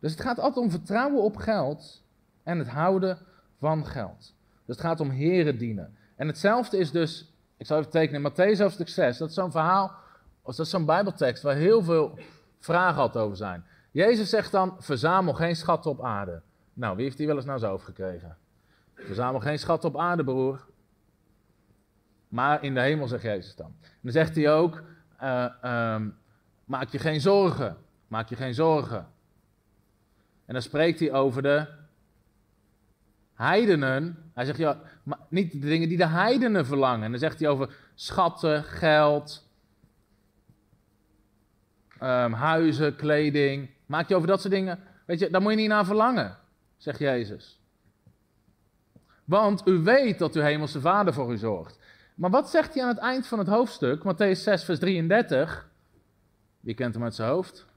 Dus het gaat altijd om vertrouwen op geld en het houden van geld. Dus het gaat om heren dienen. En hetzelfde is dus, ik zal even tekenen, Matthäus hoofdstuk 6. Dat is zo'n verhaal, dat is zo'n bijbeltekst waar heel veel vragen altijd over zijn. Jezus zegt dan, verzamel geen schatten op aarde. Nou, wie heeft die wel eens naar zijn hoofd gekregen? Verzamel geen schatten op aarde, broer. Maar in de hemel, zegt Jezus dan. En dan zegt hij ook, uh, maak je geen zorgen. Maak je geen zorgen. En dan spreekt hij over de heidenen. Hij zegt, ja, maar niet de dingen die de heidenen verlangen. En dan zegt hij over schatten, geld, um, huizen, kleding. Maak je over dat soort dingen. Weet je, daar moet je niet naar verlangen, zegt Jezus. Want u weet dat uw hemelse vader voor u zorgt. Maar wat zegt hij aan het eind van het hoofdstuk, Matthäus 6, vers 33? Wie kent hem uit zijn hoofd?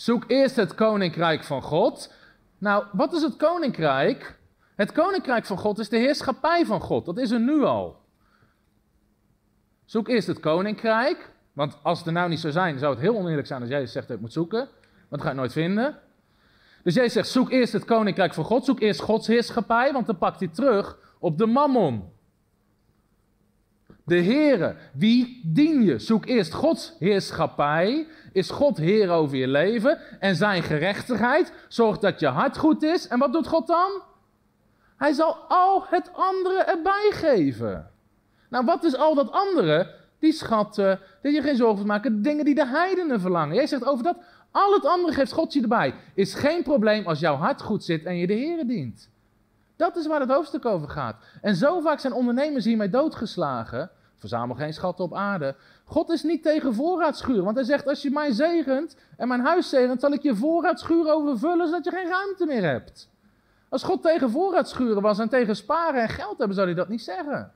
Zoek eerst het koninkrijk van God nou, wat is het koninkrijk? Het koninkrijk van God is de heerschappij van God. Dat is er nu al. Zoek eerst het koninkrijk. Want als het er nou niet zou zijn, zou het heel oneerlijk zijn als Jezus zegt dat ik moet zoeken. Want dat ga je nooit vinden. Dus Jezus zegt, zoek eerst het koninkrijk van God. Zoek eerst Gods heerschappij, want dan pakt hij terug op de mammon. De Heere, wie dien je? Zoek eerst Gods heerschappij is God Heer over je leven en zijn gerechtigheid zorgt dat je hart goed is. En wat doet God dan? Hij zal al het andere erbij geven. Nou, wat is al dat andere? Die schatten, dat je geen zorgen hoeft maken, dingen die de heidenen verlangen. Jij zegt over dat, al het andere geeft God je erbij. Is geen probleem als jouw hart goed zit en je de Heer dient. Dat is waar het hoofdstuk over gaat. En zo vaak zijn ondernemers hiermee doodgeslagen. Verzamel geen schatten op aarde. God is niet tegen voorraadschuur, want hij zegt: Als je mij zegent en mijn huis zegent, zal ik je voorraadschuur overvullen zodat je geen ruimte meer hebt. Als God tegen voorraadschuren was en tegen sparen en geld hebben, zou hij dat niet zeggen.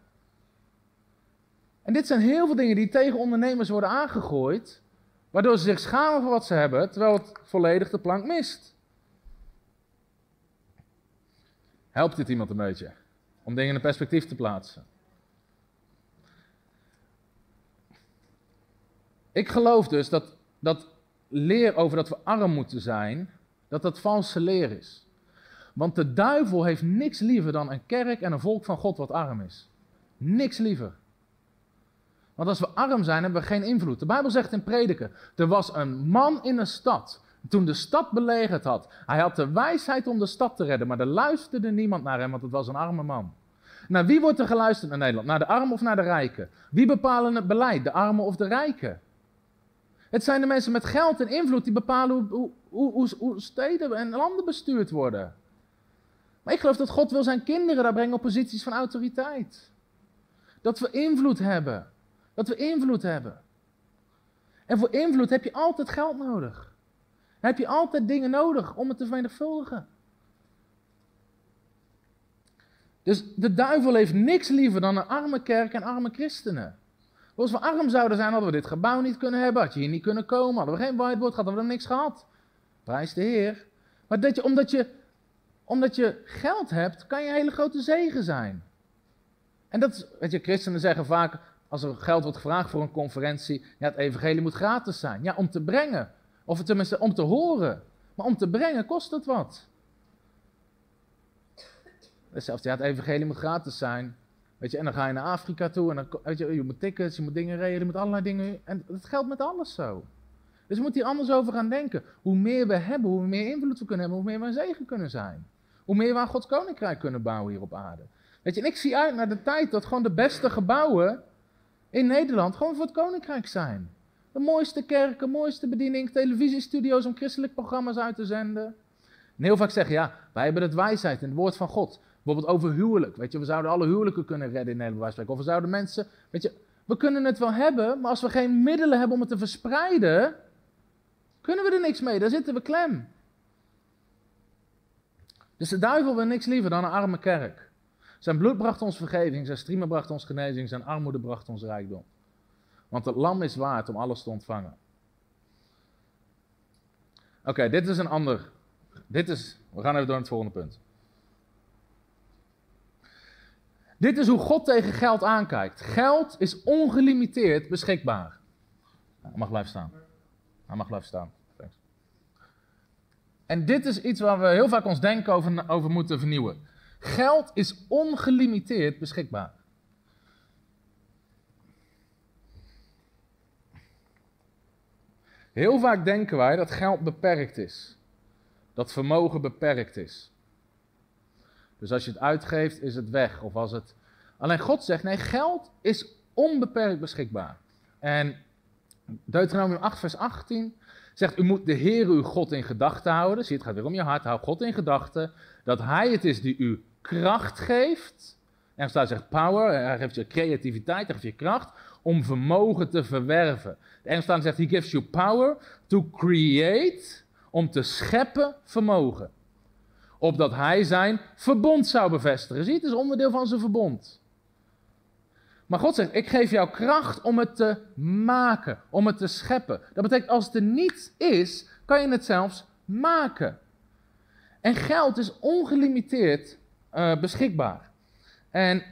En dit zijn heel veel dingen die tegen ondernemers worden aangegooid, waardoor ze zich schamen voor wat ze hebben, terwijl het volledig de plank mist. Helpt dit iemand een beetje? Om dingen in perspectief te plaatsen. Ik geloof dus dat, dat leer over dat we arm moeten zijn, dat dat valse leer is. Want de duivel heeft niks liever dan een kerk en een volk van God wat arm is. Niks liever. Want als we arm zijn, hebben we geen invloed. De Bijbel zegt in Prediker: er was een man in een stad. Toen de stad belegerd had, hij had de wijsheid om de stad te redden, maar er luisterde niemand naar hem, want het was een arme man. Naar wie wordt er geluisterd in Nederland? Naar de armen of naar de rijken? Wie bepalen het beleid, de armen of de rijken? Het zijn de mensen met geld en invloed die bepalen hoe, hoe, hoe, hoe steden en landen bestuurd worden. Maar ik geloof dat God wil zijn kinderen daar brengen op posities van autoriteit. Dat we invloed hebben. Dat we invloed hebben. En voor invloed heb je altijd geld nodig. Heb je altijd dingen nodig om het te vermenigvuldigen. Dus de duivel heeft niks liever dan een arme kerk en arme christenen. Als we arm zouden zijn, hadden we dit gebouw niet kunnen hebben, had je hier niet kunnen komen, hadden we geen whiteboard gehad, hadden we niks gehad. Prijs de Heer. Maar dat je, omdat, je, omdat je geld hebt, kan je een hele grote zegen zijn. En dat is, weet je, christenen zeggen vaak, als er geld wordt gevraagd voor een conferentie, ja, het evangelie moet gratis zijn. Ja, om te brengen. Of tenminste om te horen. Maar om te brengen kost het wat. Hetzelfde, ja, het evangelie moet gratis zijn. Weet je, en dan ga je naar Afrika toe en dan, weet je, je moet tickets, je moet dingen regelen, je moet allerlei dingen. En dat geldt met alles zo. Dus we moeten hier anders over gaan denken. Hoe meer we hebben, hoe meer invloed we kunnen hebben, hoe meer we een zegen kunnen zijn. Hoe meer we aan Gods koninkrijk kunnen bouwen hier op aarde. Weet je, en ik zie uit naar de tijd dat gewoon de beste gebouwen in Nederland gewoon voor het koninkrijk zijn. De mooiste kerken, mooiste bediening, televisiestudio's om christelijke programma's uit te zenden. En heel vaak zeggen, ja, wij hebben het wijsheid in het woord van God. Bijvoorbeeld over huwelijk. Weet je, we zouden alle huwelijken kunnen redden in Nederland. Of we zouden mensen. Weet je, we kunnen het wel hebben, maar als we geen middelen hebben om het te verspreiden, kunnen we er niks mee. Daar zitten we klem. Dus de duivel wil niks liever dan een arme kerk. Zijn bloed bracht ons vergeving, zijn striemen bracht ons genezing, zijn armoede bracht ons rijkdom. Want het lam is waard om alles te ontvangen. Oké, dit is een ander. Dit is. We gaan even door naar het volgende punt. Dit is hoe God tegen geld aankijkt. Geld is ongelimiteerd beschikbaar. Hij mag blijven staan. Hij mag blijven staan. Thanks. En dit is iets waar we heel vaak ons denken over, over moeten vernieuwen. Geld is ongelimiteerd beschikbaar. Heel vaak denken wij dat geld beperkt is. Dat vermogen beperkt is. Dus als je het uitgeeft, is het weg. Of als het... Alleen God zegt, nee, geld is onbeperkt beschikbaar. En Deuteronomium 8, vers 18 zegt, u moet de Heer uw God in gedachten houden. Zie, het gaat weer om je hart. Hou God in gedachten. Dat Hij het is die u kracht geeft. En staat zegt power, hij geeft je creativiteit, hij geeft je kracht om vermogen te verwerven. De Engelstaan zegt, he gives you power to create, om te scheppen vermogen opdat hij zijn verbond zou bevestigen. Zie, het is onderdeel van zijn verbond. Maar God zegt, ik geef jou kracht om het te maken, om het te scheppen. Dat betekent, als het er niet is, kan je het zelfs maken. En geld is ongelimiteerd uh, beschikbaar. En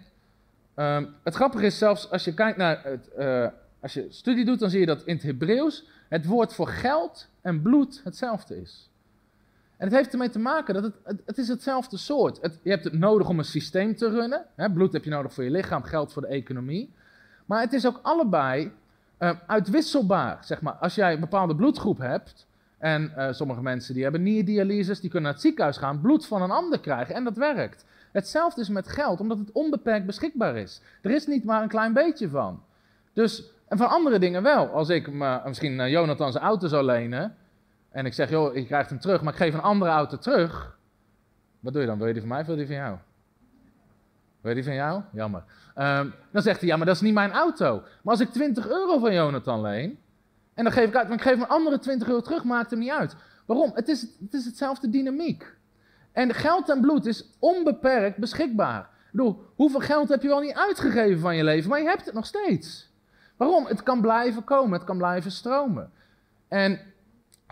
uh, het grappige is zelfs, als je kijkt naar het, uh, als je studie doet, dan zie je dat in het Hebreeuws het woord voor geld en bloed hetzelfde is. En het heeft ermee te maken dat het, het, is hetzelfde soort. Het, je hebt het nodig om een systeem te runnen. Hè? Bloed heb je nodig voor je lichaam, geld voor de economie. Maar het is ook allebei uh, uitwisselbaar. Zeg maar. Als jij een bepaalde bloedgroep hebt, en uh, sommige mensen die hebben nierdialyses, die kunnen naar het ziekenhuis gaan, bloed van een ander krijgen en dat werkt. Hetzelfde is met geld, omdat het onbeperkt beschikbaar is. Er is niet maar een klein beetje van. Dus, en van andere dingen wel. Als ik me, misschien uh, Jonathan zijn auto zou lenen, en ik zeg, joh, je krijgt hem terug, maar ik geef een andere auto terug. Wat doe je dan? Wil je die van mij of wil die van jou? Wil je die van jou? Jammer. Um, dan zegt hij, ja, maar dat is niet mijn auto. Maar als ik 20 euro van Jonathan leen, en dan geef ik uit, maar ik geef een andere 20 euro terug, maakt hem niet uit. Waarom? Het is, het is hetzelfde dynamiek. En geld en bloed is onbeperkt beschikbaar. Ik bedoel, hoeveel geld heb je wel niet uitgegeven van je leven, maar je hebt het nog steeds. Waarom? Het kan blijven komen, het kan blijven stromen. En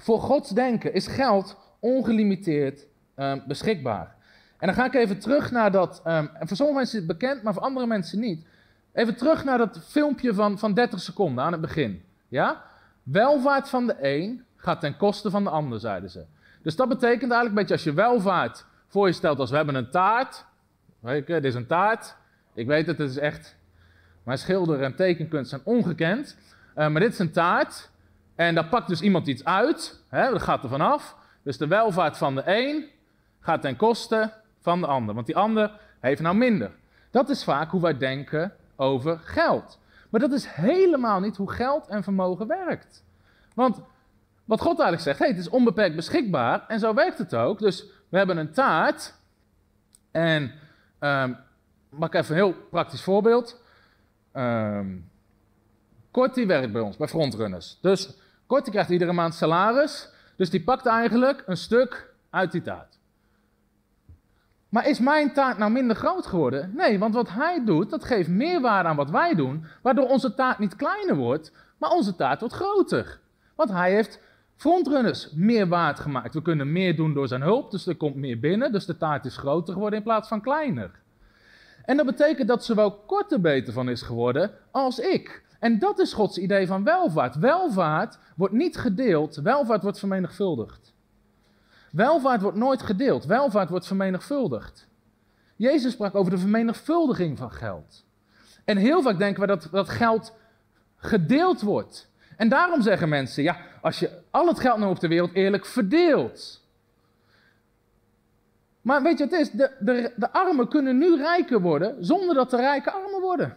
voor Gods denken is geld ongelimiteerd um, beschikbaar. En dan ga ik even terug naar dat, um, en voor sommige mensen is het bekend, maar voor andere mensen niet. Even terug naar dat filmpje van, van 30 seconden aan het begin. Ja? Welvaart van de een gaat ten koste van de ander, zeiden ze. Dus dat betekent eigenlijk een beetje als je welvaart voor je stelt als we hebben een taart. Weet je, dit is een taart. Ik weet het, het is echt. Mijn schilder en tekenkunst zijn ongekend. Uh, maar dit is een taart. En daar pakt dus iemand iets uit. Hè, dat gaat er vanaf. Dus de welvaart van de een gaat ten koste van de ander. Want die ander heeft nou minder. Dat is vaak hoe wij denken over geld. Maar dat is helemaal niet hoe geld en vermogen werkt. Want wat God eigenlijk zegt, hey, het is onbeperkt beschikbaar en zo werkt het ook. Dus we hebben een taart en, mag ik even een heel praktisch voorbeeld. Um, Kortie werkt bij ons, bij Frontrunners. Dus Kortie krijgt iedere maand salaris, dus die pakt eigenlijk een stuk uit die taart. Maar is mijn taart nou minder groot geworden? Nee, want wat hij doet, dat geeft meerwaarde aan wat wij doen, waardoor onze taart niet kleiner wordt, maar onze taart wordt groter. Want hij heeft frontrunners meer waard gemaakt. We kunnen meer doen door zijn hulp, dus er komt meer binnen, dus de taart is groter geworden in plaats van kleiner. En dat betekent dat zowel korter beter van is geworden als ik. En dat is Gods idee van welvaart. Welvaart wordt niet gedeeld, welvaart wordt vermenigvuldigd. Welvaart wordt nooit gedeeld, welvaart wordt vermenigvuldigd. Jezus sprak over de vermenigvuldiging van geld. En heel vaak denken we dat, dat geld gedeeld wordt. En daarom zeggen mensen, ja, als je al het geld nou op de wereld eerlijk verdeelt. Maar weet je wat het is? De, de, de armen kunnen nu rijker worden zonder dat de rijken armer worden.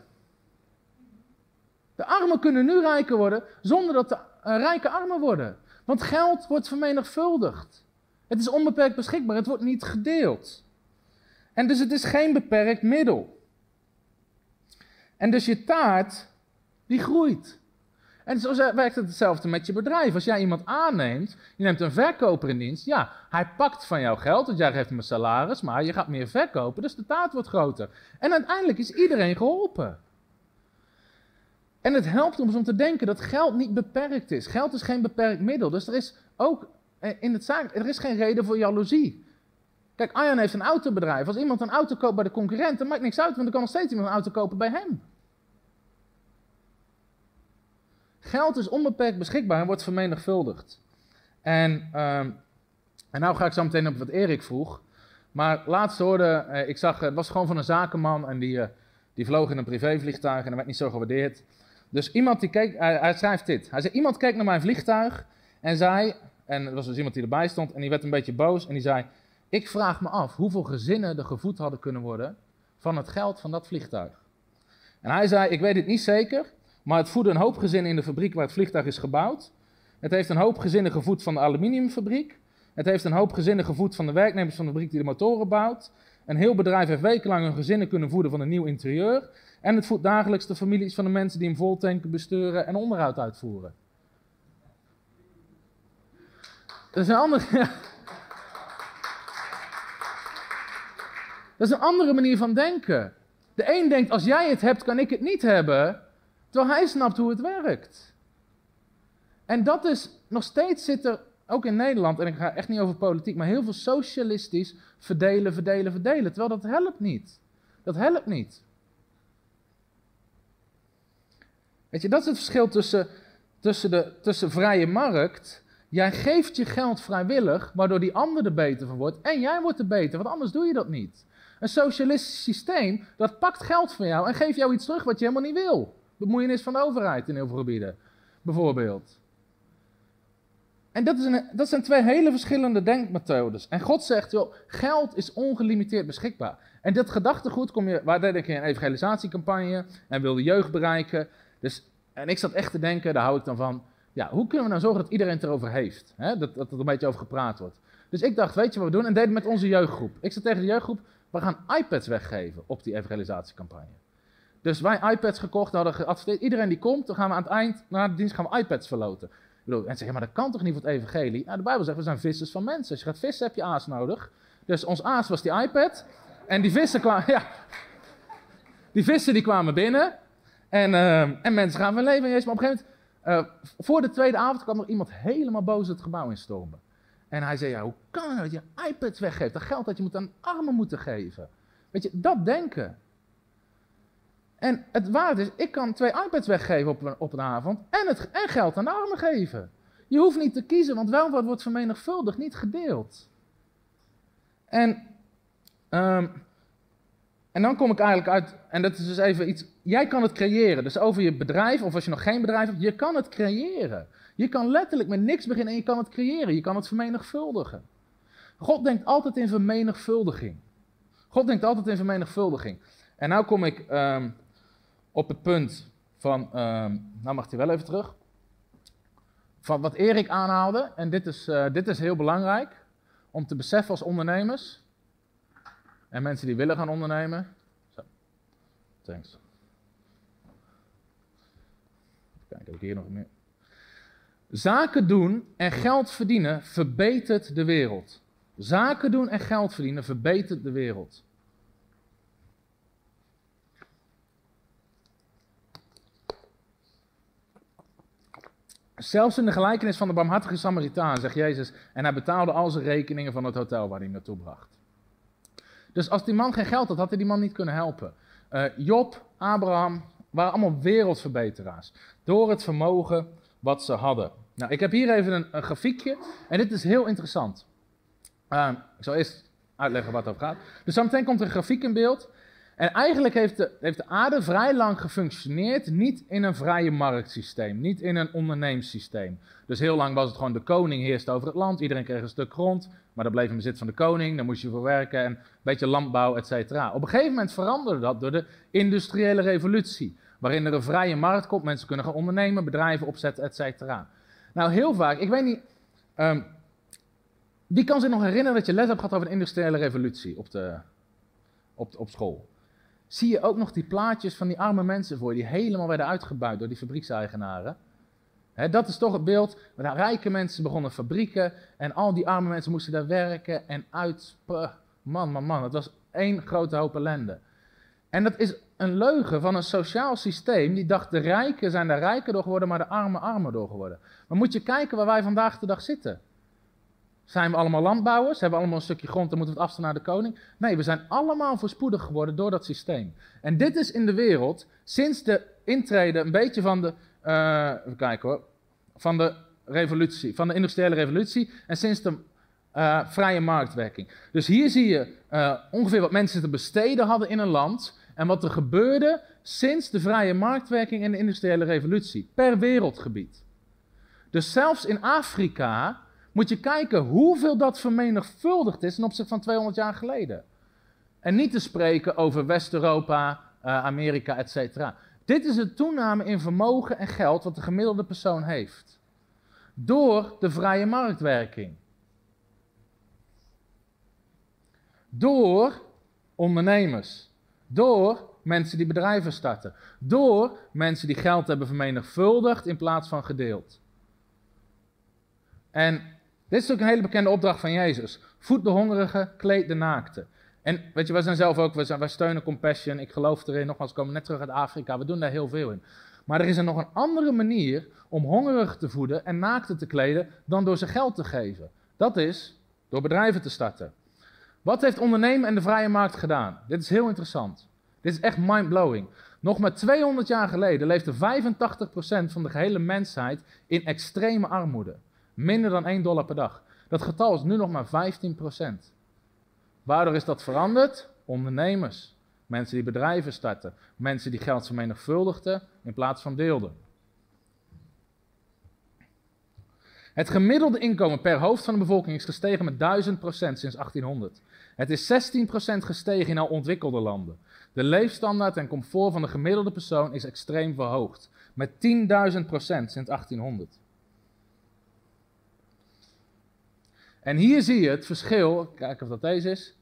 De armen kunnen nu rijker worden zonder dat de uh, rijken armer worden. Want geld wordt vermenigvuldigd. Het is onbeperkt beschikbaar, het wordt niet gedeeld. En dus het is geen beperkt middel. En dus je taart, die groeit. En zo werkt het hetzelfde met je bedrijf. Als jij iemand aanneemt, je neemt een verkoper in dienst, ja, hij pakt van jouw geld, want jij geeft hem een salaris, maar je gaat meer verkopen, dus de taart wordt groter. En uiteindelijk is iedereen geholpen. En het helpt ons om te denken dat geld niet beperkt is. Geld is geen beperkt middel. Dus er is ook eh, in het zaak, er is geen reden voor jaloezie. Kijk, Arjan heeft een autobedrijf. Als iemand een auto koopt bij de concurrent, dan maakt niks uit, want dan kan nog steeds iemand een auto kopen bij hem. Geld is onbeperkt beschikbaar en wordt vermenigvuldigd. En, um, en nou ga ik zo meteen op wat Erik vroeg. Maar laatst hoorde, eh, ik zag, het was gewoon van een zakenman en die, uh, die vloog in een privévliegtuig en dat werd niet zo gewaardeerd. Dus iemand die hij, hij schrijft dit. Hij zei, iemand keek naar mijn vliegtuig en zei, en er was dus iemand die erbij stond en die werd een beetje boos en die zei, ik vraag me af hoeveel gezinnen er gevoed hadden kunnen worden van het geld van dat vliegtuig. En hij zei, ik weet het niet zeker, maar het voedde een hoop gezinnen in de fabriek waar het vliegtuig is gebouwd. Het heeft een hoop gezinnen gevoed van de aluminiumfabriek. Het heeft een hoop gezinnen gevoed van de werknemers van de fabriek die de motoren bouwt. Een heel bedrijf heeft wekenlang hun gezinnen kunnen voeden van een nieuw interieur. En het voedt dagelijks de families van de mensen die hem voltanken, besturen en onderhoud uitvoeren. Dat is een andere. Dat is een andere manier van denken. De een denkt: als jij het hebt, kan ik het niet hebben. Terwijl hij snapt hoe het werkt. En dat is, nog steeds zit er, ook in Nederland, en ik ga echt niet over politiek, maar heel veel socialistisch verdelen, verdelen, verdelen. Terwijl dat helpt niet. Dat helpt niet. Weet je, dat is het verschil tussen, tussen, de, tussen vrije markt. Jij geeft je geld vrijwillig, waardoor die ander er beter van wordt. En jij wordt er beter, want anders doe je dat niet. Een socialistisch systeem, dat pakt geld van jou en geeft jou iets terug wat je helemaal niet wil bemoeienis van de overheid in heel veel gebieden, bijvoorbeeld. En dat, is een, dat zijn twee hele verschillende denkmethodes. En God zegt, joh, geld is ongelimiteerd beschikbaar. En dat gedachtegoed kom je, waar deed ik een evangelisatiecampagne en wilde jeugd bereiken. Dus, en ik zat echt te denken, daar hou ik dan van, ja, hoe kunnen we nou zorgen dat iedereen het erover heeft? Hè? Dat, dat er een beetje over gepraat wordt. Dus ik dacht, weet je wat we doen? En deden met onze jeugdgroep. Ik zei tegen de jeugdgroep, we gaan iPads weggeven op die evangelisatiecampagne. Dus wij iPads gekocht, hadden geadverteerd. Iedereen die komt, dan gaan we aan het eind, na de dienst, gaan we iPads verloten. Ik bedoel, en zeggen, maar dat kan toch niet voor het evangelie? Nou, de Bijbel zegt, we zijn vissers van mensen. Als je gaat vissen, heb je aas nodig. Dus ons aas was die iPad. En die vissen kwamen, ja, die vissen die kwamen binnen. En, eh, en mensen gaan van leven in. Maar op een gegeven moment, eh, voor de tweede avond kwam er iemand helemaal boos het gebouw instormen. En hij zei, ja, hoe kan het dat je iPads weggeeft? Dat geld dat je moet aan armen moeten geven. Weet je, dat denken. En het waarde is, ik kan twee iPads weggeven op een, op een avond en, het, en geld aan de armen geven. Je hoeft niet te kiezen, want welvaart wordt vermenigvuldigd, niet gedeeld. En, um, en dan kom ik eigenlijk uit, en dat is dus even iets, jij kan het creëren. Dus over je bedrijf, of als je nog geen bedrijf hebt, je kan het creëren. Je kan letterlijk met niks beginnen en je kan het creëren. Je kan het vermenigvuldigen. God denkt altijd in vermenigvuldiging. God denkt altijd in vermenigvuldiging. En nu kom ik um, op het punt van, um, nou mag hij wel even terug, van wat Erik aanhaalde. En dit is, uh, dit is heel belangrijk om te beseffen als ondernemers en mensen die willen gaan ondernemen. Zo, thanks. Kijk, heb ik hier nog meer. Zaken doen en geld verdienen verbetert de wereld. Zaken doen en geld verdienen verbetert de wereld. Zelfs in de gelijkenis van de barmhartige Samaritaan zegt Jezus, en hij betaalde al zijn rekeningen van het hotel waar hij naartoe bracht. Dus als die man geen geld had, had hij die man niet kunnen helpen. Uh, Job, Abraham, waren allemaal wereldverbeteraars. Door het vermogen wat ze hadden. Nou, ik heb hier even een, grafiekje. En dit is heel interessant. Uh, ik zal eerst uitleggen wat over gaat. Dus zometeen komt er een grafiek in beeld. En eigenlijk heeft de, heeft de aarde vrij lang gefunctioneerd, niet in een vrije marktsysteem, niet in een onderneemssysteem. Dus heel lang was het gewoon de koning heerste over het land, iedereen kreeg een stuk grond, maar dat bleef in bezit van de koning, daar moest je voor werken en een beetje landbouw, et cetera. Op een gegeven moment veranderde dat door de industriële revolutie, waarin er een vrije markt komt, mensen kunnen gaan ondernemen, bedrijven opzetten, et cetera. Nou, heel vaak, ik weet niet, um, wie kan zich nog herinneren dat je les hebt gehad over de industriële revolutie op, de, op, op school? zie je ook nog die plaatjes van die arme mensen voor je, die helemaal werden uitgebuit door die fabriekseigenaren. Dat is toch het beeld. De rijke mensen begonnen fabrieken en al die arme mensen moesten daar werken en uit. Man, man, man, het was één grote hoop ellende. En dat is een leugen van een sociaal systeem die dacht de rijken zijn daar rijker door geworden, maar de armen armer door geworden. Maar moet je kijken waar wij vandaag de dag zitten. Zijn we allemaal landbouwers? Hebben we allemaal een stukje grond en moeten we het afstaan naar de koning? Nee, we zijn allemaal voorspoedig geworden door dat systeem. En dit is in de wereld sinds de intrede een beetje van de, uh, even kijken hoor, van de revolutie, van de industriële revolutie en sinds de uh, vrije marktwerking. Dus hier zie je uh, ongeveer wat mensen te besteden hadden in een land en wat er gebeurde sinds de vrije marktwerking en de industriële revolutie per wereldgebied. Dus zelfs in Afrika moet je kijken hoeveel dat vermenigvuldigd is ten opzichte van 200 jaar geleden. En niet te spreken over West-Europa, Amerika, etc. Dit is een toename in vermogen en geld wat de gemiddelde persoon heeft. Door de vrije marktwerking. Door ondernemers. Door mensen die bedrijven starten. Door mensen die geld hebben vermenigvuldigd in plaats van gedeeld. En dit is ook een hele bekende opdracht van Jezus. Voed de hongerige, kleed de naakte. En weet je, wij zijn zelf ook, wij, steunen Compassion, ik geloof erin, nogmaals, we komen net terug uit Afrika, we doen daar heel veel in. Maar er is er nog een andere manier om hongerigen te voeden en naakten te kleden dan door ze geld te geven. Dat is door bedrijven te starten. Wat heeft ondernemen en de vrije markt gedaan? Dit is heel interessant. Dit is echt mindblowing. Nog maar 200 jaar geleden leefde 85% van de gehele mensheid in extreme armoede. Minder dan 1 dollar per dag. Dat getal is nu nog maar 15%. Waardoor is dat veranderd? Ondernemers. Mensen die bedrijven starten. Mensen die geld vermenigvuldigden in plaats van deelden. Het gemiddelde inkomen per hoofd van de bevolking is gestegen met 1000% sinds 1800. Het is 16% gestegen in al ontwikkelde landen. De leefstandaard en comfort van de gemiddelde persoon is extreem verhoogd. Met 10.000% sinds 1800. En hier zie je het verschil, kijken of dat deze is.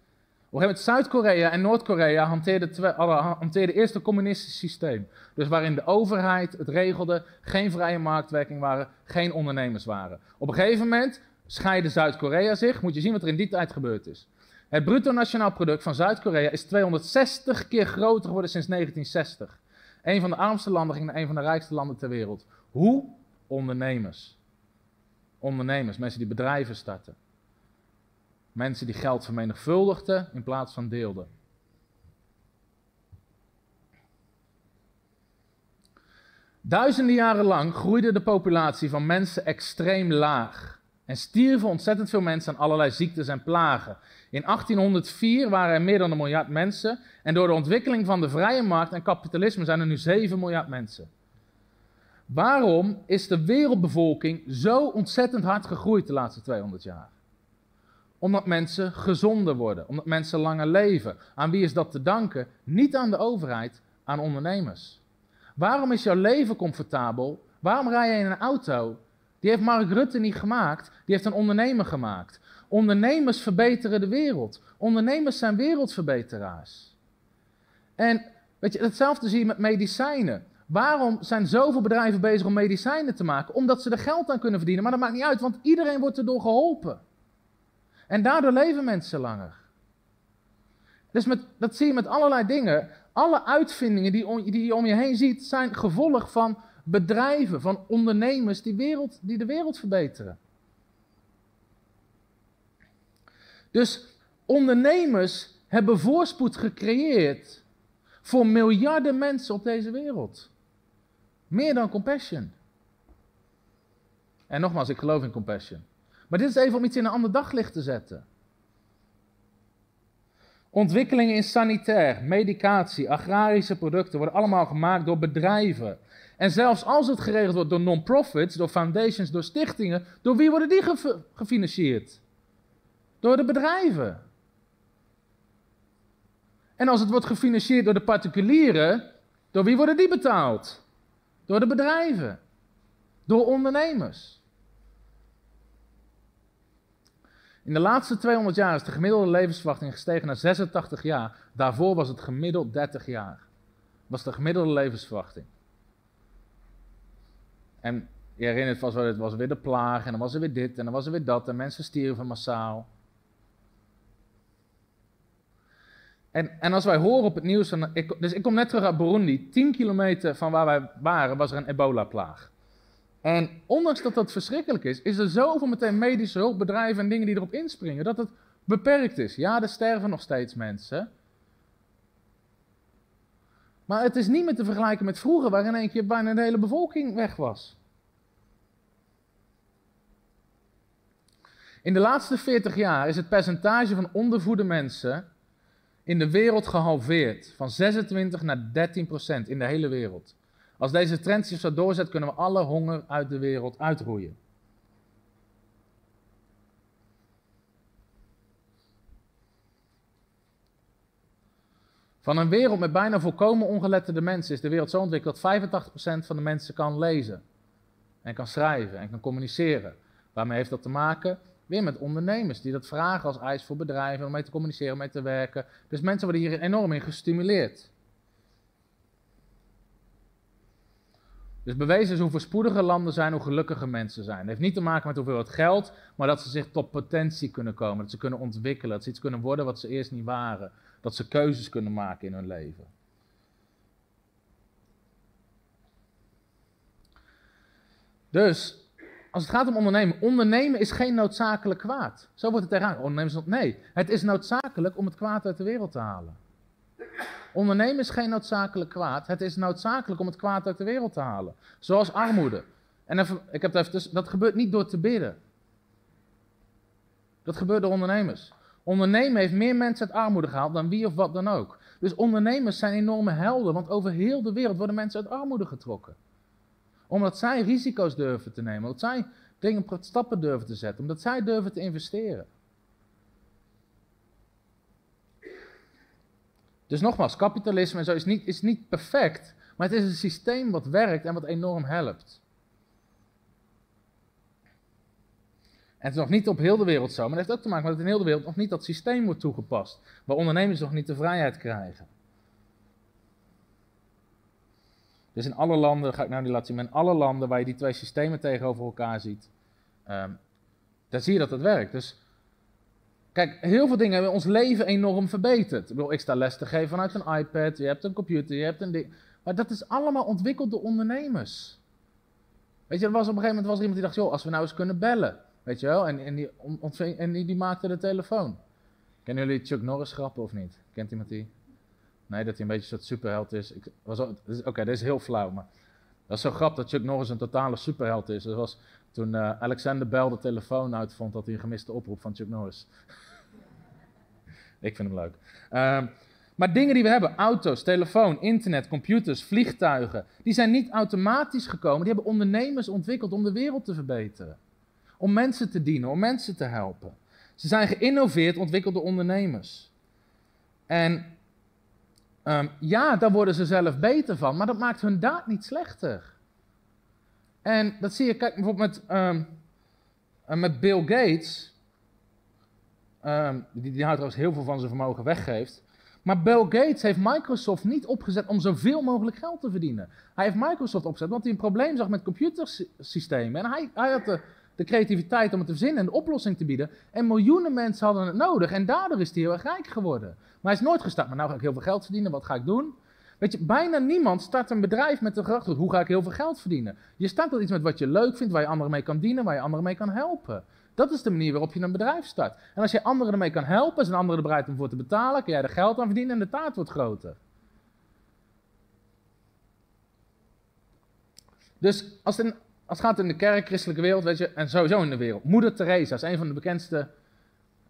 Een Zuid-Korea en Noord-Korea hanteerden, hanteerden eerst een communistisch systeem. Dus waarin de overheid het regelde, geen vrije marktwerking waren, geen ondernemers waren. Op een gegeven moment scheidde Zuid-Korea zich, moet je zien wat er in die tijd gebeurd is. Het bruto nationaal product van Zuid-Korea is 260 keer groter geworden sinds 1960. Een van de armste landen ging naar een van de rijkste landen ter wereld. Hoe? Ondernemers. Ondernemers, mensen die bedrijven starten. Mensen die geld vermenigvuldigden in plaats van deelden. Duizenden jaren lang groeide de populatie van mensen extreem laag. En stierven ontzettend veel mensen aan allerlei ziektes en plagen. In 1804 waren er meer dan een miljard mensen. En door de ontwikkeling van de vrije markt en kapitalisme zijn er nu 7 miljard mensen. Waarom is de wereldbevolking zo ontzettend hard gegroeid de laatste 200 jaar? Omdat mensen gezonder worden, omdat mensen langer leven. Aan wie is dat te danken? Niet aan de overheid, aan ondernemers. Waarom is jouw leven comfortabel? Waarom rij je in een auto? Die heeft Mark Rutte niet gemaakt, die heeft een ondernemer gemaakt. Ondernemers verbeteren de wereld. Ondernemers zijn wereldverbeteraars. En weet je, hetzelfde zie je met medicijnen. Waarom zijn zoveel bedrijven bezig om medicijnen te maken? Omdat ze er geld aan kunnen verdienen. Maar dat maakt niet uit, want iedereen wordt erdoor geholpen. En daardoor leven mensen langer. Dus met, dat zie je met allerlei dingen. Alle uitvindingen die, die je om je heen ziet, zijn gevolg van bedrijven, van ondernemers die, wereld, die de wereld verbeteren. Dus ondernemers hebben voorspoed gecreëerd voor miljarden mensen op deze wereld. Meer dan compassion. En nogmaals, ik geloof in compassion. Maar dit is even om iets in een ander daglicht te zetten. Ontwikkelingen in sanitair, medicatie, agrarische producten worden allemaal gemaakt door bedrijven. En zelfs als het geregeld wordt door non-profits, door foundations, door stichtingen, door wie worden die gefinancierd? Door de bedrijven. En als het wordt gefinancierd door de particulieren, door wie worden die betaald? Door de bedrijven. Door ondernemers. In de laatste 200 jaar is de gemiddelde levensverwachting gestegen naar 86 jaar. Daarvoor was het gemiddeld 30 jaar. Was de gemiddelde levensverwachting. En je herinnert vast wel, het was weer de plaag en dan was er weer dit en dan was er weer dat en mensen stierven massaal. En, en als wij horen op het nieuws, ik, dus ik kom net terug uit Burundi, 10 kilometer van waar wij waren was er een ebola-plaag. En ondanks dat dat verschrikkelijk is, is er zoveel meteen medische hulpbedrijven en dingen die erop inspringen, dat het beperkt is. Ja, er sterven nog steeds mensen. Maar het is niet meer te vergelijken met vroeger, waar in één keer bijna de hele bevolking weg was. In de laatste 40 jaar is het percentage van ondervoede mensen in de wereld gehalveerd. Van 26 naar 13 procent in de hele wereld. Als deze trend zich zo doorzet, kunnen we alle honger uit de wereld uitroeien. Van een wereld met bijna volkomen ongeletterde mensen is de wereld zo ontwikkeld dat 85% van de mensen kan lezen. En kan schrijven en kan communiceren. Waarmee heeft dat te maken? Weer met ondernemers die dat vragen als eis voor bedrijven om mee te communiceren, om mee te werken. Dus mensen worden hier enorm in gestimuleerd. Dus bewezen is hoe voorspoediger landen zijn, hoe gelukkiger mensen zijn. Het heeft niet te maken met hoeveel het geld, maar dat ze zich tot potentie kunnen komen. Dat ze kunnen ontwikkelen, dat ze iets kunnen worden wat ze eerst niet waren. Dat ze keuzes kunnen maken in hun leven. Dus, als het gaat om ondernemen, ondernemen is geen noodzakelijk kwaad. Zo wordt het tegenaan. Ondernemen nee, het is noodzakelijk om het kwaad uit de wereld te halen. Ondernemen is geen noodzakelijk kwaad. Het is noodzakelijk om het kwaad uit de wereld te halen. Zoals armoede. En ik heb dat gebeurt niet door te bidden. Dat gebeurt door ondernemers. Ondernemen heeft meer mensen uit armoede gehaald dan wie of wat dan ook. Dus ondernemers zijn enorme helden, want over heel de wereld worden mensen uit armoede getrokken. Omdat zij risico's durven te nemen, omdat zij dingen stappen durven te zetten, omdat zij durven te investeren. Dus nogmaals, kapitalisme en zo is niet, is niet perfect, maar het is een systeem wat werkt en wat enorm helpt. En het is nog niet op heel de wereld zo, maar het heeft ook te maken met dat in heel de wereld nog niet dat systeem wordt toegepast, waar ondernemers nog niet de vrijheid krijgen. Dus in alle landen, ga ik nou niet laten zien, in alle landen waar je die twee systemen tegenover elkaar ziet, um, daar zie je dat het werkt. Dus Kijk, heel veel dingen hebben ons leven enorm verbeterd. Ik bedoel, ik sta les te geven vanuit een iPad, je hebt een computer, je hebt een ding. Maar dat is allemaal ontwikkeld door ondernemers. Weet je, er was op een gegeven moment was er iemand die dacht, joh, als we nou eens kunnen bellen. Weet je wel, en, en, die, en die, maakte de telefoon. Kennen jullie Chuck Norris grappen of niet? Kent iemand die? Nee, dat hij een beetje een soort superheld is. Oké, okay, dit is heel flauw, maar dat is zo grappig dat Chuck Norris een totale superheld is. Dat was toen uh, Alexander Bell de telefoon uitvond dat hij een gemiste oproep van Chuck Norris. Ik vind hem leuk. Uh, maar dingen die we hebben, auto's, telefoon, internet, computers, vliegtuigen, die zijn niet automatisch gekomen. Die hebben ondernemers ontwikkeld om de wereld te verbeteren. Om mensen te dienen, om mensen te helpen. Ze zijn geïnnoveerd, ontwikkeld door ondernemers. En um, ja, daar worden ze zelf beter van, maar dat maakt hun daad niet slechter. En dat zie je, kijk bijvoorbeeld met, um, met Bill Gates. Um, die, die houdt trouwens heel veel van zijn vermogen weggeeft. Maar Bill Gates heeft Microsoft niet opgezet om zoveel mogelijk geld te verdienen. Hij heeft Microsoft opgezet omdat hij een probleem zag met computersystemen. En hij, hij had de, de, creativiteit om het te verzinnen en de oplossing te bieden. En miljoenen mensen hadden het nodig. En daardoor is hij heel erg rijk geworden. Maar hij is nooit gestart. Maar nou ga ik heel veel geld verdienen. Wat ga ik doen? Weet je, bijna niemand start een bedrijf met de gedachte: hoe ga ik heel veel geld verdienen? Je start wel iets met wat je leuk vindt, waar je anderen mee kan dienen, waar je anderen mee kan helpen. Dat is de manier waarop je een bedrijf start. En als je anderen ermee kan helpen, zijn anderen er bereid om voor te betalen, kun jij er geld aan verdienen en de taart wordt groter. Dus als als het gaat in de kerk, christelijke wereld, weet je, en sowieso in de wereld. Moeder Teresa is een van de bekendste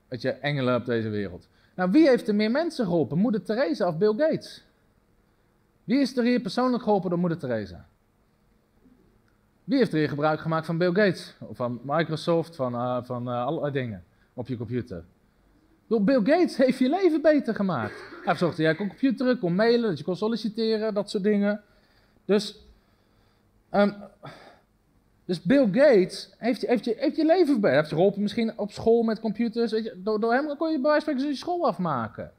weet je, engelen op deze wereld. Nou, wie heeft er meer mensen geholpen? Moeder Teresa of Bill Gates? Wie is er hier persoonlijk geholpen door Moeder Teresa? Wie heeft er hier gebruik gemaakt van Bill Gates? Of van Microsoft, van, uh, van uh, allerlei dingen op je computer? Bill Gates heeft je leven beter gemaakt. Hij gezorgd dat jij kon computeren, kon mailen, dat je kon solliciteren, dat soort dingen. Dus, um, dus Bill Gates heeft, heeft, je, heeft je leven verbeterd. Hij je geholpen misschien op school met computers. Weet je, door, door hem kon je bij wijze je school afmaken.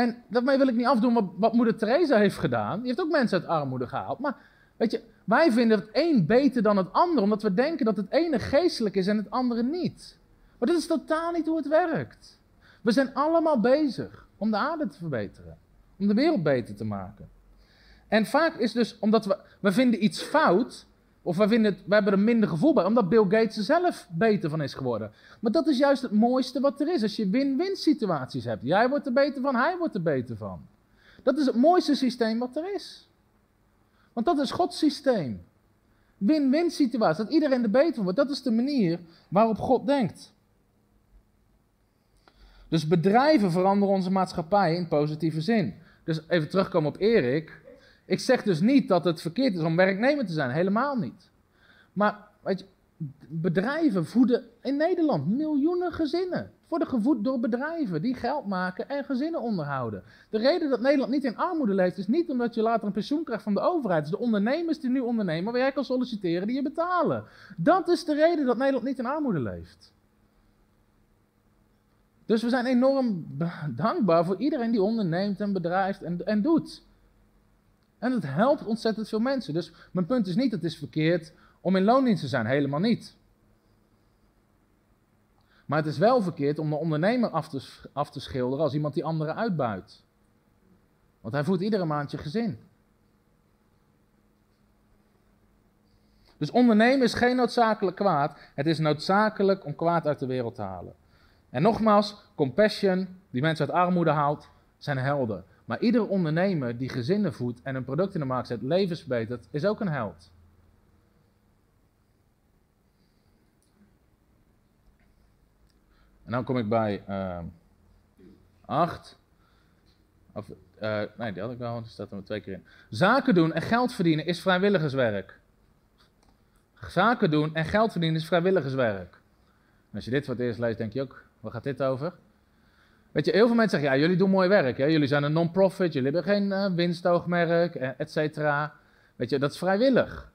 En daarmee wil ik niet afdoen wat, wat moeder Teresa heeft gedaan. Die heeft ook mensen uit armoede gehaald. Maar weet je, wij vinden het een beter dan het ander, omdat we denken dat het ene geestelijk is en het andere niet. Maar dat is totaal niet hoe het werkt. We zijn allemaal bezig om de aarde te verbeteren, om de wereld beter te maken. En vaak is dus omdat we, we vinden iets fout, of we, vinden hebben er minder gevoel bij, omdat Bill Gates er zelf beter van is geworden. Maar dat is juist het mooiste wat er is, als je win-win situaties hebt. Jij wordt er beter van, hij wordt er beter van. Dat is het mooiste systeem wat er is. Want dat is Gods systeem. Win-win situatie, dat iedereen er beter van wordt. Dat is de manier waarop God denkt. Dus bedrijven veranderen onze maatschappij in positieve zin. Dus even terugkomen op Erik. Ik zeg dus niet dat het verkeerd is om werknemer te zijn, helemaal niet. Maar weet je, bedrijven voeden in Nederland miljoenen gezinnen worden gevoed door bedrijven die geld maken en gezinnen onderhouden. De reden dat Nederland niet in armoede leeft is niet omdat je later een pensioen krijgt van de overheid. Het is de ondernemers die nu ondernemen waar jij solliciteren die je betalen. Dat is de reden dat Nederland niet in armoede leeft. Dus we zijn enorm dankbaar voor iedereen die onderneemt en bedrijft en, en doet. En het helpt ontzettend veel mensen. Dus mijn punt is niet, het is verkeerd om in loondienst te zijn. Helemaal niet. Maar het is wel verkeerd om de ondernemer af te, af te schilderen als iemand die anderen uitbuit. Want hij voedt iedere maand je gezin. Dus ondernemen is geen noodzakelijk kwaad. Het is noodzakelijk om kwaad uit de wereld te halen. En nogmaals, compassion, die mensen uit armoede haalt, zijn helden. Maar ieder ondernemer die gezinnen voedt en een product in de markt zet, levens verbetert, is ook een held. En dan kom ik bij uh, ehm, 8. Of, uh, nee, die had ik wel, want er staat er maar twee keer in. Zaken doen en geld verdienen is vrijwilligerswerk. Zaken doen en geld verdienen is vrijwilligerswerk. Als je dit voor het eerst leest, denk je ook, waar gaat dit over? Weet je, heel veel mensen zeggen, ja, jullie doen mooi werk. Hè? Jullie zijn een non-profit, jullie hebben geen uh, winstoogmerk, et cetera. Weet je, dat is vrijwillig.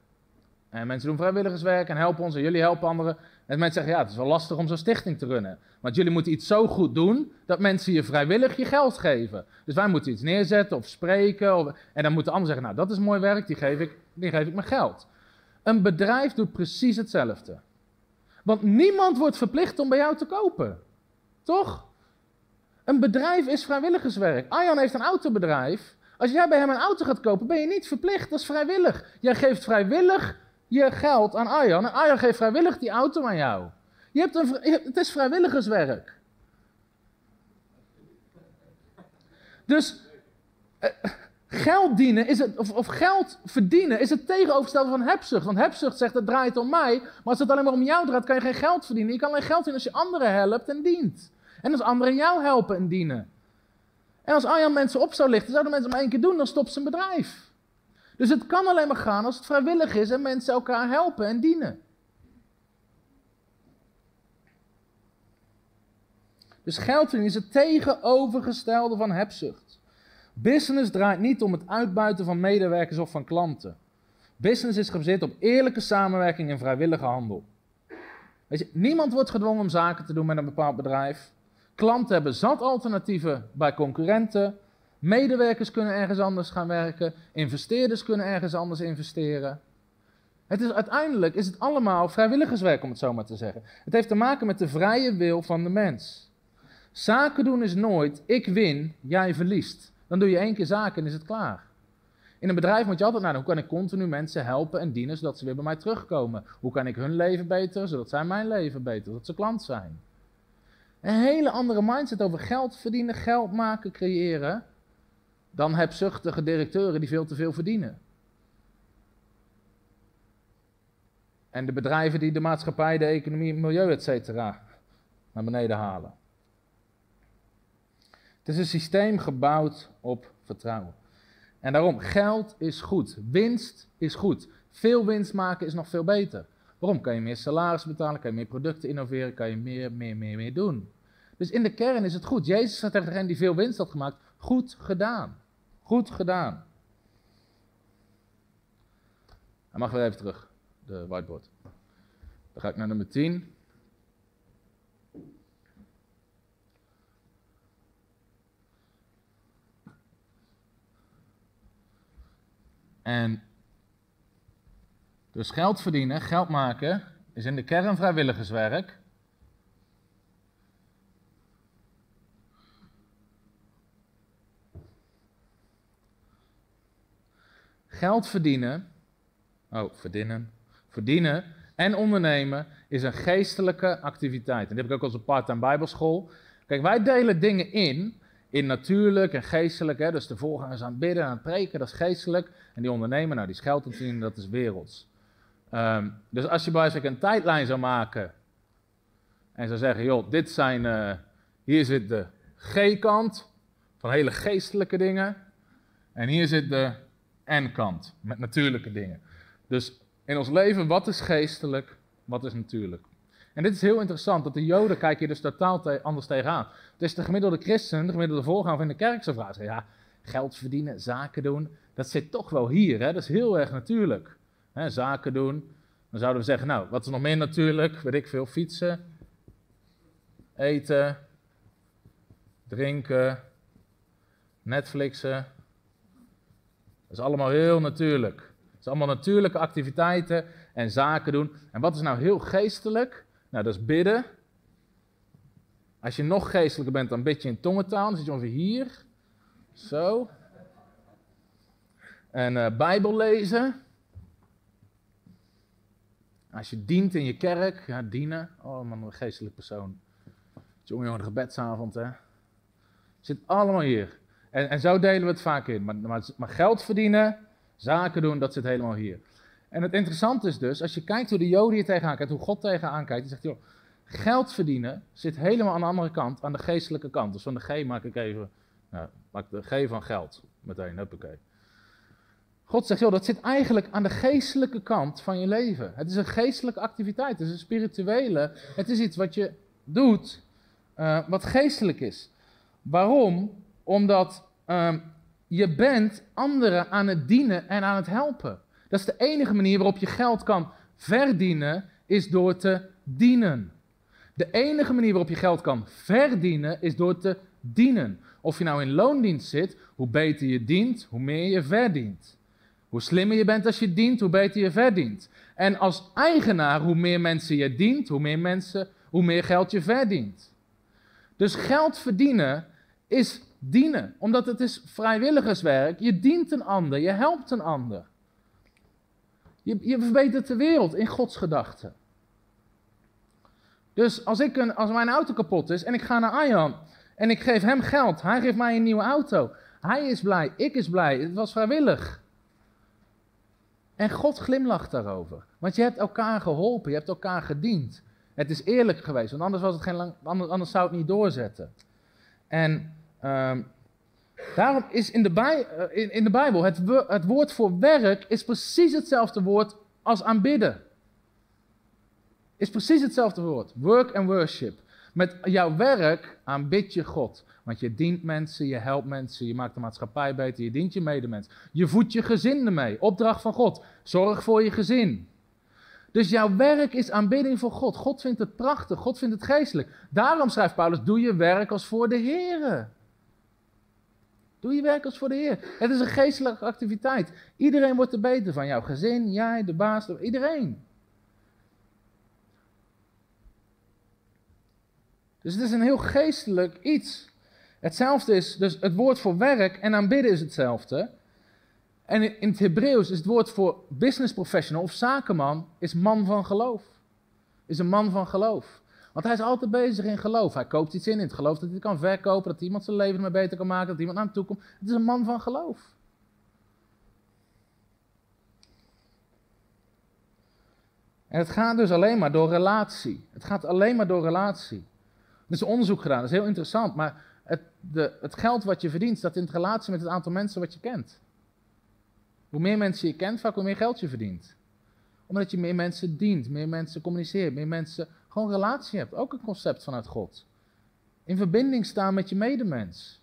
En mensen doen vrijwilligerswerk en helpen ons en jullie helpen anderen. En mensen zeggen, ja, het is wel lastig om zo'n stichting te runnen. Want jullie moeten iets zo goed doen, dat mensen je vrijwillig je geld geven. Dus wij moeten iets neerzetten of spreken. Of, en dan moeten anderen zeggen, nou, dat is mooi werk, die geef, ik, die geef ik mijn geld. Een bedrijf doet precies hetzelfde. Want niemand wordt verplicht om bij jou te kopen. Toch? Een bedrijf is vrijwilligerswerk. Arjan heeft een autobedrijf. Als jij bij hem een auto gaat kopen, ben je niet verplicht. Dat is vrijwillig. Jij geeft vrijwillig je geld aan Arjan. En Arjan geeft vrijwillig die auto aan jou. Je hebt een, het is vrijwilligerswerk. Dus eh, geld dienen is het, of, of, geld verdienen is het tegenovergestelde van hebzucht. Want hebzucht zegt het draait om mij, maar als het alleen maar om jou draait, kan je geen geld verdienen. Je kan alleen geld verdienen als je anderen helpt en dient. En als anderen jou helpen en dienen. En als Arjan mensen op zou lichten, zouden mensen hem één keer doen, dan stopt zijn bedrijf. Dus het kan alleen maar gaan als het vrijwillig is en mensen elkaar helpen en dienen. Dus geld verdienen is het tegenovergestelde van hebzucht. Business draait niet om het uitbuiten van medewerkers of van klanten. Business is gebaseerd op eerlijke samenwerking en vrijwillige handel. Weet je, niemand wordt gedwongen om zaken te doen met een bepaald bedrijf. Klanten hebben zat alternatieven bij concurrenten. Medewerkers kunnen ergens anders gaan werken. Investeerders kunnen ergens anders investeren. Het is, uiteindelijk is het allemaal vrijwilligerswerk, om het zo maar te zeggen. Het heeft te maken met de vrije wil van de mens. Zaken doen is nooit, ik win, jij verliest. Dan doe je één keer zaken en is het klaar. In een bedrijf moet je altijd naar hoe kan ik continu mensen helpen en dienen zodat ze weer bij mij terugkomen. Hoe kan ik hun leven beter, zodat zij mijn leven beter, zodat ze klant zijn. Een hele andere mindset over geld verdienen, geld maken, creëren, dan hebzuchtige directeuren die veel te veel verdienen. En de bedrijven die de maatschappij, de economie, milieu, et cetera, naar beneden halen. Het is een systeem gebouwd op vertrouwen. En daarom, geld is goed. Winst is goed. Veel winst maken is nog veel beter. Waarom? Kan je meer salaris betalen, kan je meer producten innoveren, kan je meer, meer, meer, meer doen. Dus in de kern is het goed. Jezus zei tegen degene die veel winst had gemaakt, goed gedaan. Goed gedaan. Hij mag weer even terug, de whiteboard. Dan ga ik naar nummer 10. En dus geld verdienen, geld maken, is in de kern vrijwilligerswerk. Geld verdienen, oh, verdienen, verdienen en ondernemen is een geestelijke activiteit. En die heb ik ook als een part-time bijbelschool. Kijk, wij delen dingen in, in natuurlijk en geestelijk. Hè? Dus de voorgangers aan het bidden en aan het preken, dat is geestelijk. En die ondernemen, nou die geld verdienen, dat is werelds. Um, dus als je bij een tijdlijn zou maken en zou zeggen, joh, dit zijn, uh, hier zit de G-kant van hele geestelijke dingen. En hier zit de N-kant met natuurlijke dingen. Dus in ons leven, wat is geestelijk, wat is natuurlijk? En dit is heel interessant, dat de Joden kijken hier dus totaal anders tegenaan. Dus de gemiddelde christen, de gemiddelde voorganger in de kerk zou vragen, ja, geld verdienen, zaken doen, dat zit toch wel hier, hè? dat is heel erg natuurlijk. Zaken doen, dan zouden we zeggen, nou, wat is nog meer natuurlijk? Weet ik veel, fietsen, eten, drinken, Netflixen. Dat is allemaal heel natuurlijk. Het is allemaal natuurlijke activiteiten en zaken doen. En wat is nou heel geestelijk? Nou, dat is bidden. Als je nog geestelijker bent, dan bid je in tongentaal. Dan zit je ongeveer hier. Zo. En uh, Bijbel lezen. Als je dient in je kerk, ja, dienen. Oh man, een geestelijk persoon. Jongen, jongen, gebedsavond, hè. Zit allemaal hier. En, en zo delen we het vaak in. Maar, maar, maar, geld verdienen, zaken doen, dat zit helemaal hier. En het interessante is dus, als je kijkt hoe de Joden hier tegenaan kijkt, hoe God tegenaan kijkt, die zegt, joh, geld verdienen zit helemaal aan de andere kant, aan de geestelijke kant. Dus van de G maak ik even, nou, maak de G van geld meteen, huppakee. God zegt, joh, dat zit eigenlijk aan de geestelijke kant van je leven. Het is een geestelijke activiteit, het is een spirituele, het is iets wat je doet, uh, wat geestelijk is. Waarom? Omdat um, je bent anderen aan het dienen en aan het helpen. Dat is de enige manier waarop je geld kan verdienen, is door te dienen. De enige manier waarop je geld kan verdienen, is door te dienen. Of je nou in loondienst zit, hoe beter je dient, hoe meer je verdient. Hoe slimmer je bent als je dient, hoe beter je verdient. En als eigenaar, hoe meer mensen je dient, hoe meer, mensen, hoe meer geld je verdient. Dus geld verdienen is dienen, omdat het is vrijwilligerswerk. Je dient een ander, je helpt een ander. Je, je verbetert de wereld in Gods gedachten. Dus als, ik een, als mijn auto kapot is en ik ga naar Arjan en ik geef hem geld, hij geeft mij een nieuwe auto. Hij is blij, ik is blij, het was vrijwillig. En God glimlacht daarover. Want je hebt elkaar geholpen, je hebt elkaar gediend. Het is eerlijk geweest, want anders, was het geen lang, anders, zou het niet doorzetten. En ehm, daarom is in de, eh, in, in de Bijbel het, het woord voor werk is precies hetzelfde woord als aanbidden. Is precies hetzelfde woord. Work and worship. Met jouw werk aanbid je God. Want je dient mensen, je helpt mensen, je maakt de maatschappij beter, je dient je medemens. Je voedt je gezin ermee. Opdracht van God. Zorg voor je gezin. Dus jouw werk is aanbidding voor God. God vindt het prachtig, God vindt het geestelijk. Daarom schrijft Paulus, doe je werk als voor de Heer. Doe je werk als voor de Heer. Het is een geestelijke activiteit. Iedereen wordt er beter van. Jouw gezin, jij, de baas, iedereen. Dus het is een heel geestelijk iets. Hetzelfde is, dus het woord voor werk en aanbidden is hetzelfde. En in het Hebreeuws is het woord voor business professional of zakenman, is man van geloof. Is een man van geloof. Want hij is altijd bezig in geloof. Hij koopt iets in, in het geloof dat hij kan verkopen, dat iemand zijn leven ermee beter kan maken, dat iemand naar hem toe komt. Het is een man van geloof. En het gaat dus alleen maar door relatie. Het gaat alleen maar door relatie. Er is onderzoek gedaan, dat is heel interessant, maar het, de, het geld wat je verdient staat in relatie met het aantal mensen wat je kent. Hoe meer mensen je kent, vaak hoe meer geld je verdient. Omdat je meer mensen dient, meer mensen communiceert, meer mensen gewoon relatie hebt. Ook een concept vanuit God. In verbinding staan met je medemens.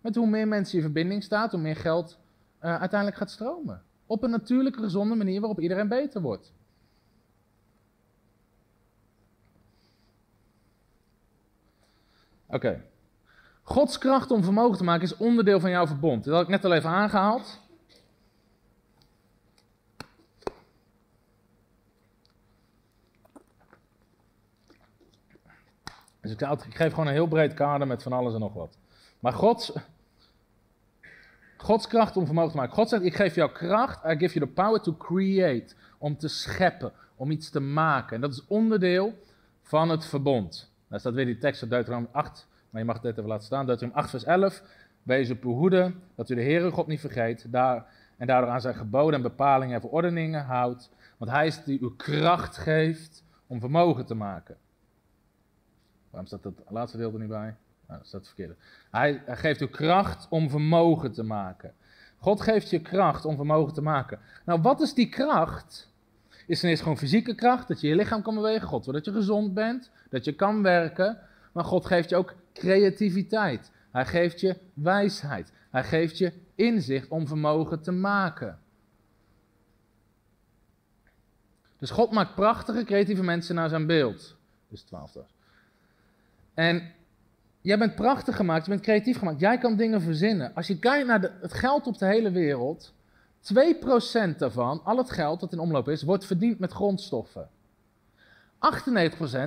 Met hoe meer mensen in verbinding staat, hoe meer geld uh, uiteindelijk gaat stromen. Op een natuurlijke, gezonde manier waarop iedereen beter wordt. Oké. Gods kracht om vermogen te maken is onderdeel van jouw verbond. Dat had ik net al even aangehaald. Dus ik, geef gewoon een heel breed kader met van alles en nog wat. Maar Gods, Gods kracht om vermogen te maken. God zegt, ik geef jou kracht, I give you the power to create. Om te scheppen, om iets te maken. En dat is onderdeel van het verbond. Daar staat weer die tekst uit Deuteronomium 8, maar je mag het even laten staan. Deuteronomium 8 vers 11. Wees op uw hoede, dat u de Heere God niet vergeet. Daar, en daardoor aan zijn geboden en bepalingen en verordeningen houdt. Want hij is die u kracht geeft om vermogen te maken. Waarom staat dat laatste deel er niet bij? Nou, dat staat het verkeerde. Hij, hij geeft u kracht om vermogen te maken. God geeft je kracht om vermogen te maken. Nou, wat is die kracht? Is ten eerste gewoon fysieke kracht, dat je je lichaam kan bewegen. God wil dat je gezond bent, dat je kan werken. Maar God geeft je ook creativiteit. Hij geeft je wijsheid. Hij geeft je inzicht om vermogen te maken. Dus God maakt prachtige, creatieve mensen naar zijn beeld. Dus 12 En jij bent prachtig gemaakt, je bent creatief gemaakt. Jij kan dingen verzinnen. Als je kijkt naar het geld op de hele wereld, 2% daarvan, al het geld dat in omloop is, wordt verdiend met grondstoffen.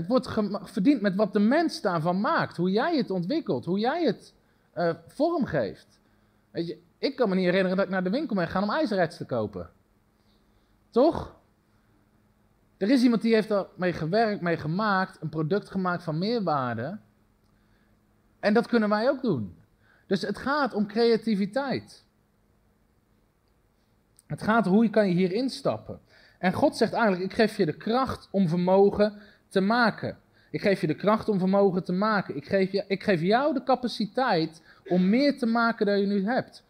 98% wordt verdiend met wat de mens daarvan maakt. Hoe jij het ontwikkelt, hoe jij het uh, vormgeeft. Weet je, ik kan me niet herinneren dat ik naar de winkel ben gegaan om ijzererts te kopen. Toch? Er is iemand die heeft mee gewerkt, mee gemaakt, een product gemaakt van meerwaarde. En dat kunnen wij ook doen. Dus het gaat om creativiteit. Het gaat hoe je kan je hier instappen. En God zegt eigenlijk, ik geef je de kracht om vermogen te maken. Ik geef je de kracht om vermogen te maken. Ik geef, je, ik geef jou de capaciteit om meer te maken dan je nu hebt.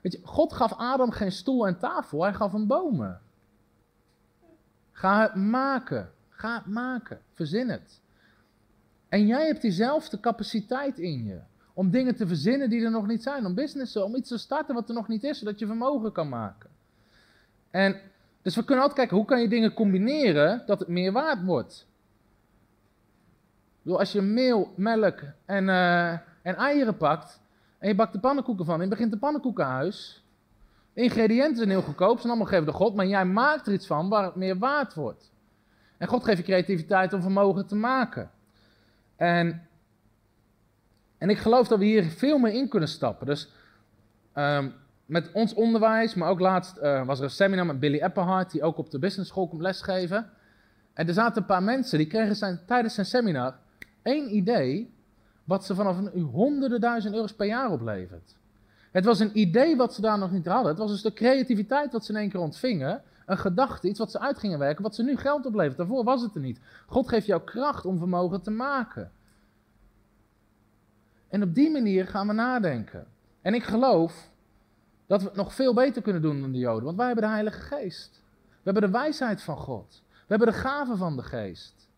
Weet je, God gaf Adam geen stoel en tafel, hij gaf hem bomen. Ga het maken. Ga het maken. Verzin het. En jij hebt diezelfde capaciteit in je. Om dingen te verzinnen die er nog niet zijn. Om businessen, om iets te starten wat er nog niet is, zodat je vermogen kan maken. En dus we kunnen altijd kijken, hoe kan je dingen combineren dat het meer waard wordt? als je meel, melk en, uh, en eieren pakt en je bakt de pannenkoeken van en je begint de pannenkoekenhuis. De ingrediënten zijn heel goedkoop, zijn allemaal gegeven door God, maar jij maakt er iets van waar het meer waard wordt. En God geeft je creativiteit om vermogen te maken. En En ik geloof dat we hier veel meer in kunnen stappen. Dus ehm, met ons onderwijs, maar ook laatst uh, was er een seminar met Billy Epperhart, die ook op de business school komt lesgeven. En er zaten een paar mensen, die kregen zijn, tijdens zijn seminar één idee, wat ze vanaf een honderden duizend euro's per jaar oplevert. Het was een idee wat ze daar nog niet hadden. Het was een stuk creativiteit wat ze in één keer ontvingen. Een gedachte, iets wat ze uit gingen werken, wat ze nu geld oplevert. Daarvoor was het er niet. God geeft jou kracht om vermogen te maken. En op die manier gaan we nadenken. En ik geloof dat we het nog veel beter kunnen doen dan de Joden, want wij hebben de Heilige Geest. We hebben de wijsheid van God. We hebben de gaven van de Geest.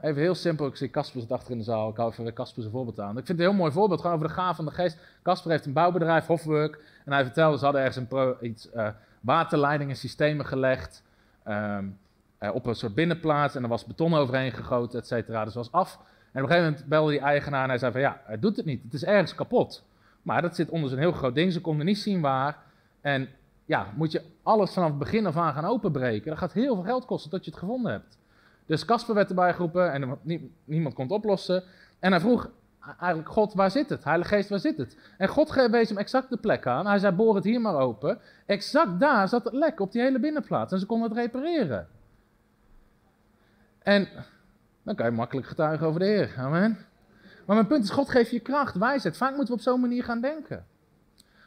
Even heel simpel, ik zie Casper zit achter in de zaal, ik hou even Casper zijn voorbeeld aan. Ik vind het een heel mooi voorbeeld, gewoon over de gaven van de Geest. Casper heeft een bouwbedrijf, Hofwork, en hij vertelde, ze hadden ergens een pro, iets, uh, waterleidingen, systemen gelegd um, uh, op een soort binnenplaats en er was beton overheen gegoten, et cetera. Dus was af. En op een gegeven moment belde die eigenaar en hij zei van ja, het doet het niet, het is ergens kapot. Maar dat zit onder zo'n heel groot ding, ze konden niet zien waar. En ja, moet je alles vanaf het begin af aan gaan openbreken. Dat gaat heel veel geld kosten tot je het gevonden hebt. Dus Casper werd erbij geroepen en niemand kon het oplossen. En hij vroeg eigenlijk God, waar zit het? Heilige Geest, waar zit het? En God wees hem exact de plek aan. Hij zei, boor het hier maar open. Exact daar zat het lek, op die hele binnenplaats. En ze konden het repareren. En dan kan je makkelijk getuigen over de Heer. Amen. Maar mijn punt is, God geeft je kracht, wijsheid. Vaak moeten we op zo'n manier gaan denken.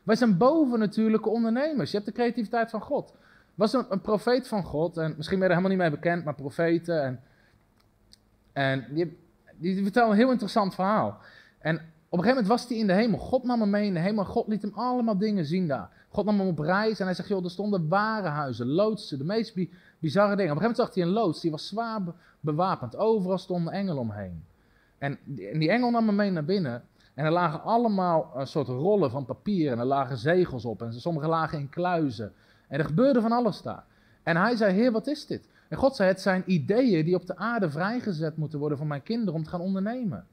Wij zijn boven natuurlijke ondernemers. Je hebt de creativiteit van God. Was een, een profeet van God, en misschien ben je er helemaal niet mee bekend, maar profeten. En, en die, die, een heel interessant verhaal. En op een gegeven moment was hij in de hemel. God nam hem mee in de hemel. God liet hem allemaal dingen zien daar. God nam hem op reis en hij zegt, joh, er stonden warenhuizen, loodsen, de meest bizarre dingen. Op een gegeven moment zag hij een loods, die was zwaar bewapend. Overal stonden engelen omheen. En die, engel nam hem mee naar binnen. En er lagen allemaal een soort rollen van papier en er lagen zegels op. En sommige lagen in kluizen. En er gebeurde van alles daar. En hij zei, heer, wat is dit? En God zei, het zijn ideeën die op de aarde vrijgezet moeten worden voor mijn kinderen om te gaan ondernemen.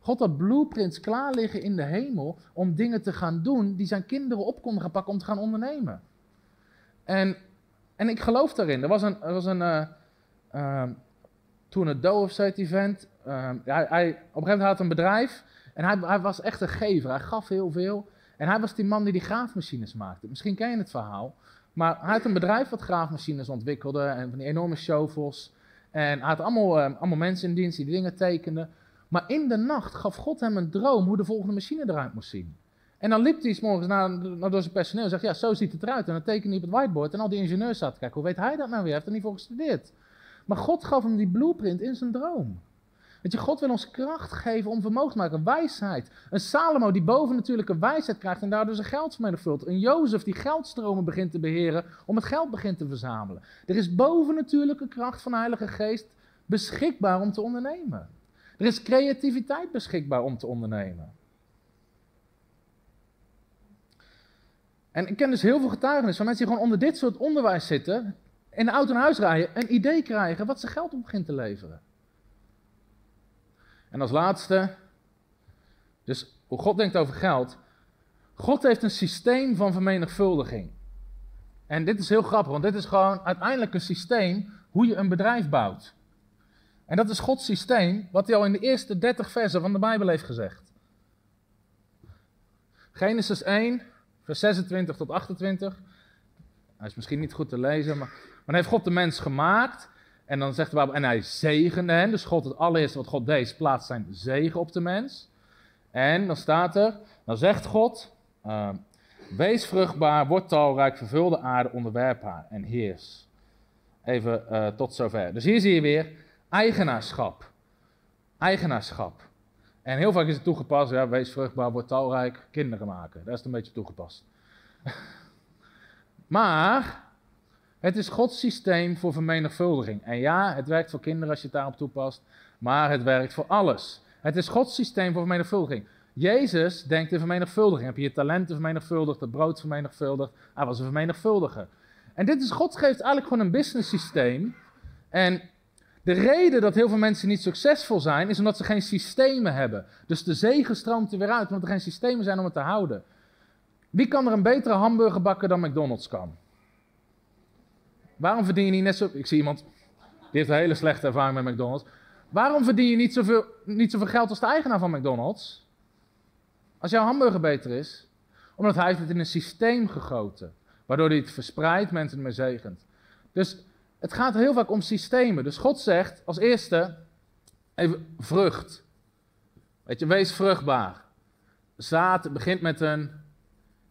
God had blueprints klaar liggen in de hemel om dingen te gaan doen die zijn kinderen op konden gaan pakken om te gaan ondernemen. En, en ik geloof daarin. Er was een, er was een uh, uh, toen het Do of zoiets event. Uh, hij, hij, op een gegeven moment had een bedrijf en hij, hij was echt een gever. Hij gaf heel veel. En hij was die man die die graafmachines maakte. Misschien ken je het verhaal. Maar hij had een bedrijf wat graafmachines ontwikkelde en van die enorme shovels. En hij had allemaal, uh, allemaal mensen in dienst die dingen tekenden. Maar in de nacht gaf God hem een droom hoe de volgende machine eruit moest zien. En dan liep hij s morgens naar, naar door zijn personeel en zegt, ja, zo ziet het eruit. En dan tekende hij op het whiteboard en al die ingenieurs zaten kijken, hoe weet hij dat nou weer? Hij heeft er niet voor gestudeerd. Maar God gaf hem die blueprint in zijn droom. Weet je, God wil ons kracht geven om vermogen te maken, wijsheid. Een Salomo die boven natuurlijke wijsheid krijgt en daardoor zijn geld vermenigvuldigt. Een Jozef die geldstromen begint te beheren om het geld begint te verzamelen. Er is bovennatuurlijke kracht van de Heilige Geest beschikbaar om te ondernemen. Er is creativiteit beschikbaar om te ondernemen. En ik ken dus heel veel getuigenissen van mensen die gewoon onder dit soort onderwijs zitten, de auto naar huis rijden, een idee krijgen wat ze geld op begint te leveren. En als laatste, dus hoe God denkt over geld. God heeft een systeem van vermenigvuldiging. En dit is heel grappig, want dit is gewoon uiteindelijk een systeem hoe je een bedrijf bouwt. En dat is Gods systeem, wat hij al in de eerste 30 versen van de Bijbel heeft gezegd. Genesis 1, vers 26 tot 28. Hij is misschien niet goed te lezen, maar dan heeft God de mens gemaakt. En dan zegt de en hij zegende hen. Dus God, het allereerste wat God deed, plaatst zijn zegen op de mens. En dan staat er, dan zegt God, uh, wees vruchtbaar, word talrijk, vervul de aarde, onderwerp haar en heers. Even uh, tot zover. Dus hier zie je weer eigenaarschap. Eigenaarschap. En heel vaak is het toegepast, ja, wees vruchtbaar, word talrijk, kinderen maken. Daar is het een beetje toegepast. maar het is Gods systeem voor vermenigvuldiging. En ja, het werkt voor kinderen als je het daarop toepast, maar het werkt voor alles. Het is Gods systeem voor vermenigvuldiging. Jezus denkt in vermenigvuldiging. Heb je je talenten vermenigvuldigd, het brood vermenigvuldigd? Hij was een vermenigvuldiger. En dit is, God geeft eigenlijk gewoon een business systeem. En de reden dat heel veel mensen niet succesvol zijn, is omdat ze geen systemen hebben. Dus de zegen stroomt er weer uit, omdat er geen systemen zijn om het te houden. Wie kan er een betere hamburger bakken dan McDonald's kan? Waarom verdien je niet net zo... Ik zie iemand, die heeft een hele slechte ervaring met McDonald's. Waarom verdien je niet zoveel, niet zoveel geld als de eigenaar van McDonald's? als jouw hamburger beter is? Omdat hij het in een systeem gegoten, waardoor hij het verspreidt, mensen ermee zegent. Dus het gaat heel vaak om systemen. Dus God zegt als eerste, even vrucht. Weet je, wees vruchtbaar. Zaad begint met een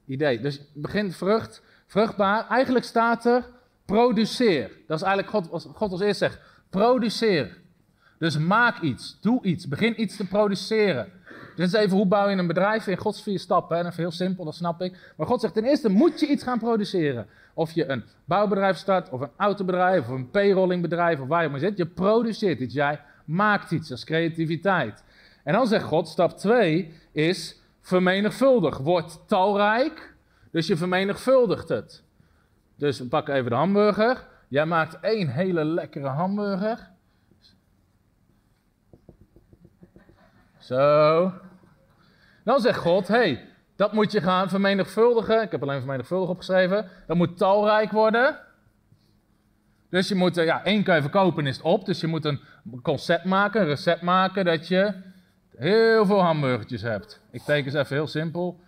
idee. Dus begint vrucht, vruchtbaar. Eigenlijk staat er produceer. Dat is eigenlijk God, God als eerste zegt. Produceer. Dus maak iets, doe iets, begin iets te produceren. Dus even hoe bouw je een bedrijf in Gods vier stappen. En even heel simpel, dat snap ik. Maar God zegt ten eerste moet je iets gaan produceren. Of je een bouwbedrijf start, of een autobedrijf, of een payrollingbedrijf, of waar je maar zit. Je produceert iets, jij maakt iets, dat is creativiteit. En dan zegt God, stap 2 is vermenigvuldig. Word talrijk, dus je vermenigvuldigt het. Dus we pakken even de hamburger. Jij maakt één hele lekkere hamburger. Zo. Dan zegt God, hey, dat moet je gaan vermenigvuldigen. Ik heb alleen vermenigvuldigen opgeschreven. Dat moet talrijk worden. Dus je moet, ja, één kan je verkopen is het op. Dus je moet een concept maken, een recept maken dat je heel veel hamburgertjes hebt. Ik teken ze even heel simpel.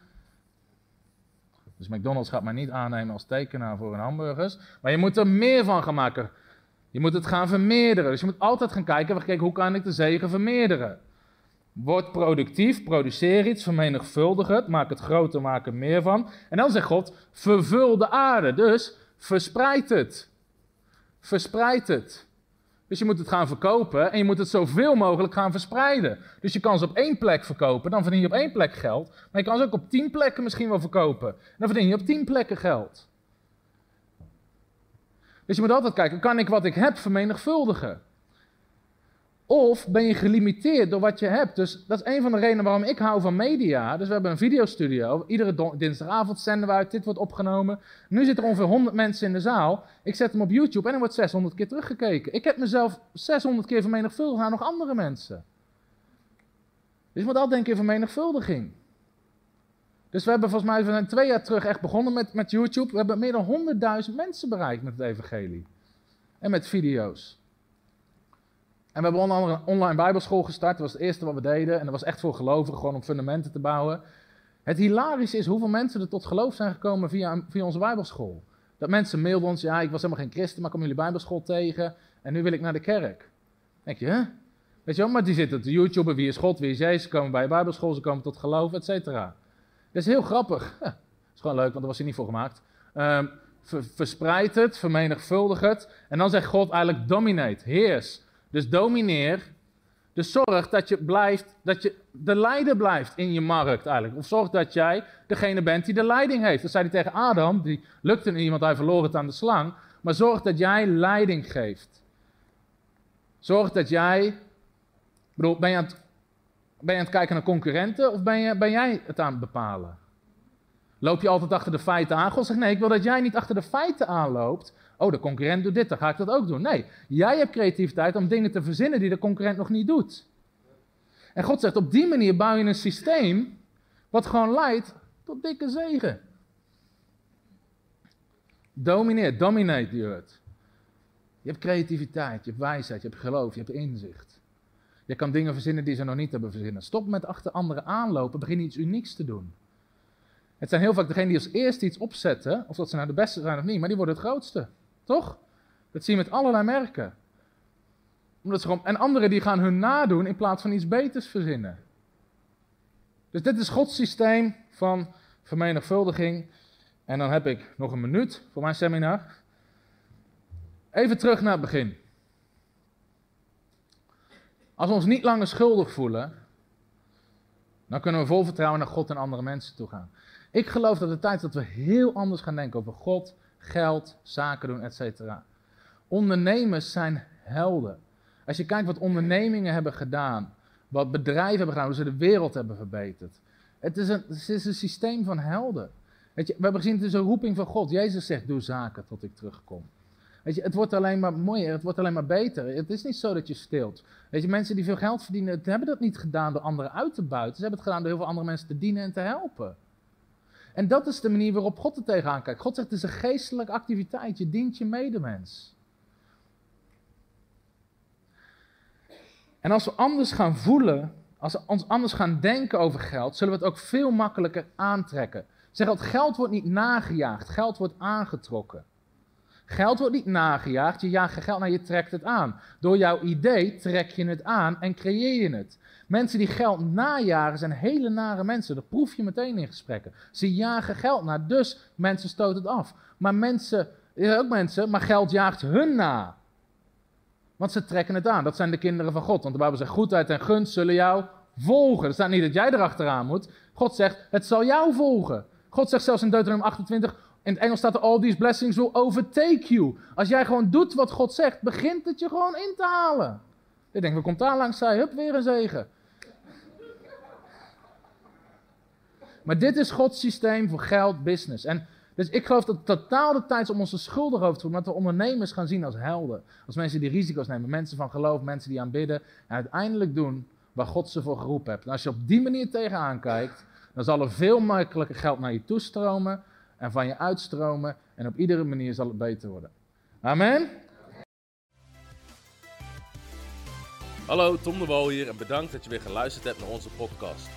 Dus McDonald's gaat mij niet aannemen als tekenaar voor hun hamburgers. Maar je moet er meer van gaan maken. Je moet het gaan vermeerderen. Dus je moet altijd gaan kijken, kijken hoe kan ik de zegen vermeerderen. Word productief, produceer iets, vermenigvuldig het, maak het groter, maak er meer van. En dan zegt God, vervul de aarde. Dus verspreid het. Verspreid het. Dus je moet het gaan verkopen en je moet het zoveel mogelijk gaan verspreiden. Dus je kan ze op één plek verkopen, dan verdien je op één plek geld. Maar je kan ze ook op tien plekken misschien wel verkopen. Dan verdien je op tien plekken geld. Dus je moet altijd kijken, kan ik wat ik heb vermenigvuldigen? Of ben je gelimiteerd door wat je hebt? Dus dat is een van de redenen waarom ik hou van media. Dus we hebben een videostudio. Iedere dinsdagavond zenden we uit. Dit wordt opgenomen. Nu zitten er ongeveer 100 mensen in de zaal. Ik zet hem op YouTube en er wordt 600 keer teruggekeken. Ik heb mezelf 600 keer vermenigvuldigd naar nog andere mensen. Dus je moet altijd denken in vermenigvuldiging. Dus we hebben volgens mij we twee jaar terug echt begonnen met, met YouTube. We hebben meer dan 100.000 mensen bereikt met het evangelie. En met video's. En we hebben onder andere een online bijbelschool gestart. Dat was het eerste wat we deden. En dat was echt voor gelovigen, gewoon om fundamenten te bouwen. Het hilarische is hoeveel mensen er tot geloof zijn gekomen via, via onze bijbelschool. Dat mensen mailden ons, ja, ik was helemaal geen christen, maar ik kom jullie bijbelschool tegen. En nu wil ik naar de kerk. denk je, hè? Weet je wel, maar die zitten te YouTube, wie is God, wie is Jezus, komen bij je bijbelschool, ze komen tot geloof, et cetera. Dat is heel grappig. is gewoon leuk, want daar was hij niet voor gemaakt. Um, verspreid het, vermenigvuldig het. En dan zegt God eigenlijk, dominate, heers. Dus domineer. Dus zorg dat je, blijft, dat je de leider blijft in je markt eigenlijk. Of zorg dat jij degene bent die de leiding heeft. Dat zei hij tegen Adam, die lukte niet, want hij verloor het aan de slang. Maar zorg dat jij leiding geeft. Zorg dat jij. Bedoel, ben je aan het, kijken naar concurrenten of ben, je, ben jij het aan het bepalen? Loop je altijd achter de feiten aan? God zegt nee, ik wil dat jij niet achter de feiten aanloopt, Oh, de concurrent doet dit, dan ga ik dat ook doen. Nee, jij hebt creativiteit om dingen te verzinnen die de concurrent nog niet doet. En God zegt, op die manier bouw je een systeem wat gewoon leidt tot dikke zegen. Domineer, dominate the earth. Je hebt creativiteit, je hebt wijsheid, je hebt geloof, je hebt inzicht. Je kan dingen verzinnen die ze nog niet hebben verzinnen. Stop met achter anderen aanlopen, begin iets unieks te doen. Het zijn heel vaak degenen die als eerste iets opzetten, of dat ze nou de beste zijn of niet, maar die worden het grootste. Toch? Dat zie je met allerlei merken. Omdat ze gewoon, en anderen die gaan hun nadoen in plaats van iets beters verzinnen. Dus dit is Gods systeem van vermenigvuldiging. En dan heb ik nog een minuut voor mijn seminar. Even terug naar het begin. Als we ons niet langer schuldig voelen, dan kunnen we vol vertrouwen naar God en andere mensen toe gaan. Ik geloof dat het tijd dat we heel anders gaan denken over God, geld, zaken doen, etc. Ondernemers zijn helden. Als je kijkt wat ondernemingen hebben gedaan, wat bedrijven hebben gedaan, hoe ze de wereld hebben verbeterd. Het is een, het is een systeem van helden. Weet je, we hebben gezien, het is een roeping van God. Jezus zegt, doe zaken tot ik terugkom. Weet je, het wordt alleen maar mooier, het wordt alleen maar beter. Het is niet zo dat je stilt. Weet je, mensen die veel geld verdienen, hebben dat niet gedaan door anderen uit te buiten. Ze hebben het gedaan door heel veel andere mensen te dienen en te helpen. En dat is de manier waarop God er tegenaan kijkt. God zegt, het is een geestelijke activiteit. Je dient je medemens. En als we anders gaan voelen Als we ons anders gaan denken over geld, zullen we het ook veel makkelijker aantrekken. Zeg altijd, geld wordt niet nagejaagd, geld wordt aangetrokken. Geld wordt niet nagejaagd, je jaagt geld naar je trekt het aan. Door jouw idee trek je het aan en creëer je het. Mensen die geld najagen zijn hele nare mensen. Dat proef je meteen in gesprekken. Ze jagen geld na, dus mensen stoten het af. Maar mensen, ook mensen, maar geld jaagt hun na. Want ze trekken het aan. Dat zijn de kinderen van God. Want de Bijbel zegt, goedheid en gunst zullen jou volgen. Er staat niet dat jij erachteraan moet. God zegt, het zal jou volgen. God zegt zelfs in Deuteronomium 28, in het Engels staat er, all these blessings will overtake you. Als jij gewoon doet wat God zegt, begint het je gewoon in te halen. Ik denk, we komt daar langs, zij, hup, weer een zegen. Maar dit is Gods systeem voor geld, business. En dus ik geloof dat het totaal de tijd is om onze schulden over te voeren. Dat we ondernemers gaan zien als helden. Als mensen die risico's nemen. Mensen van geloof, mensen die aanbidden. En uiteindelijk doen waar God ze voor geroepen heeft. En als je op die manier tegenaan kijkt, dan zal er veel makkelijker geld naar je toestromen. En van je uitstromen. En op iedere manier zal het beter worden. Amen. Hallo, Tom de Wol hier en bedankt dat je weer geluisterd hebt naar onze podcast.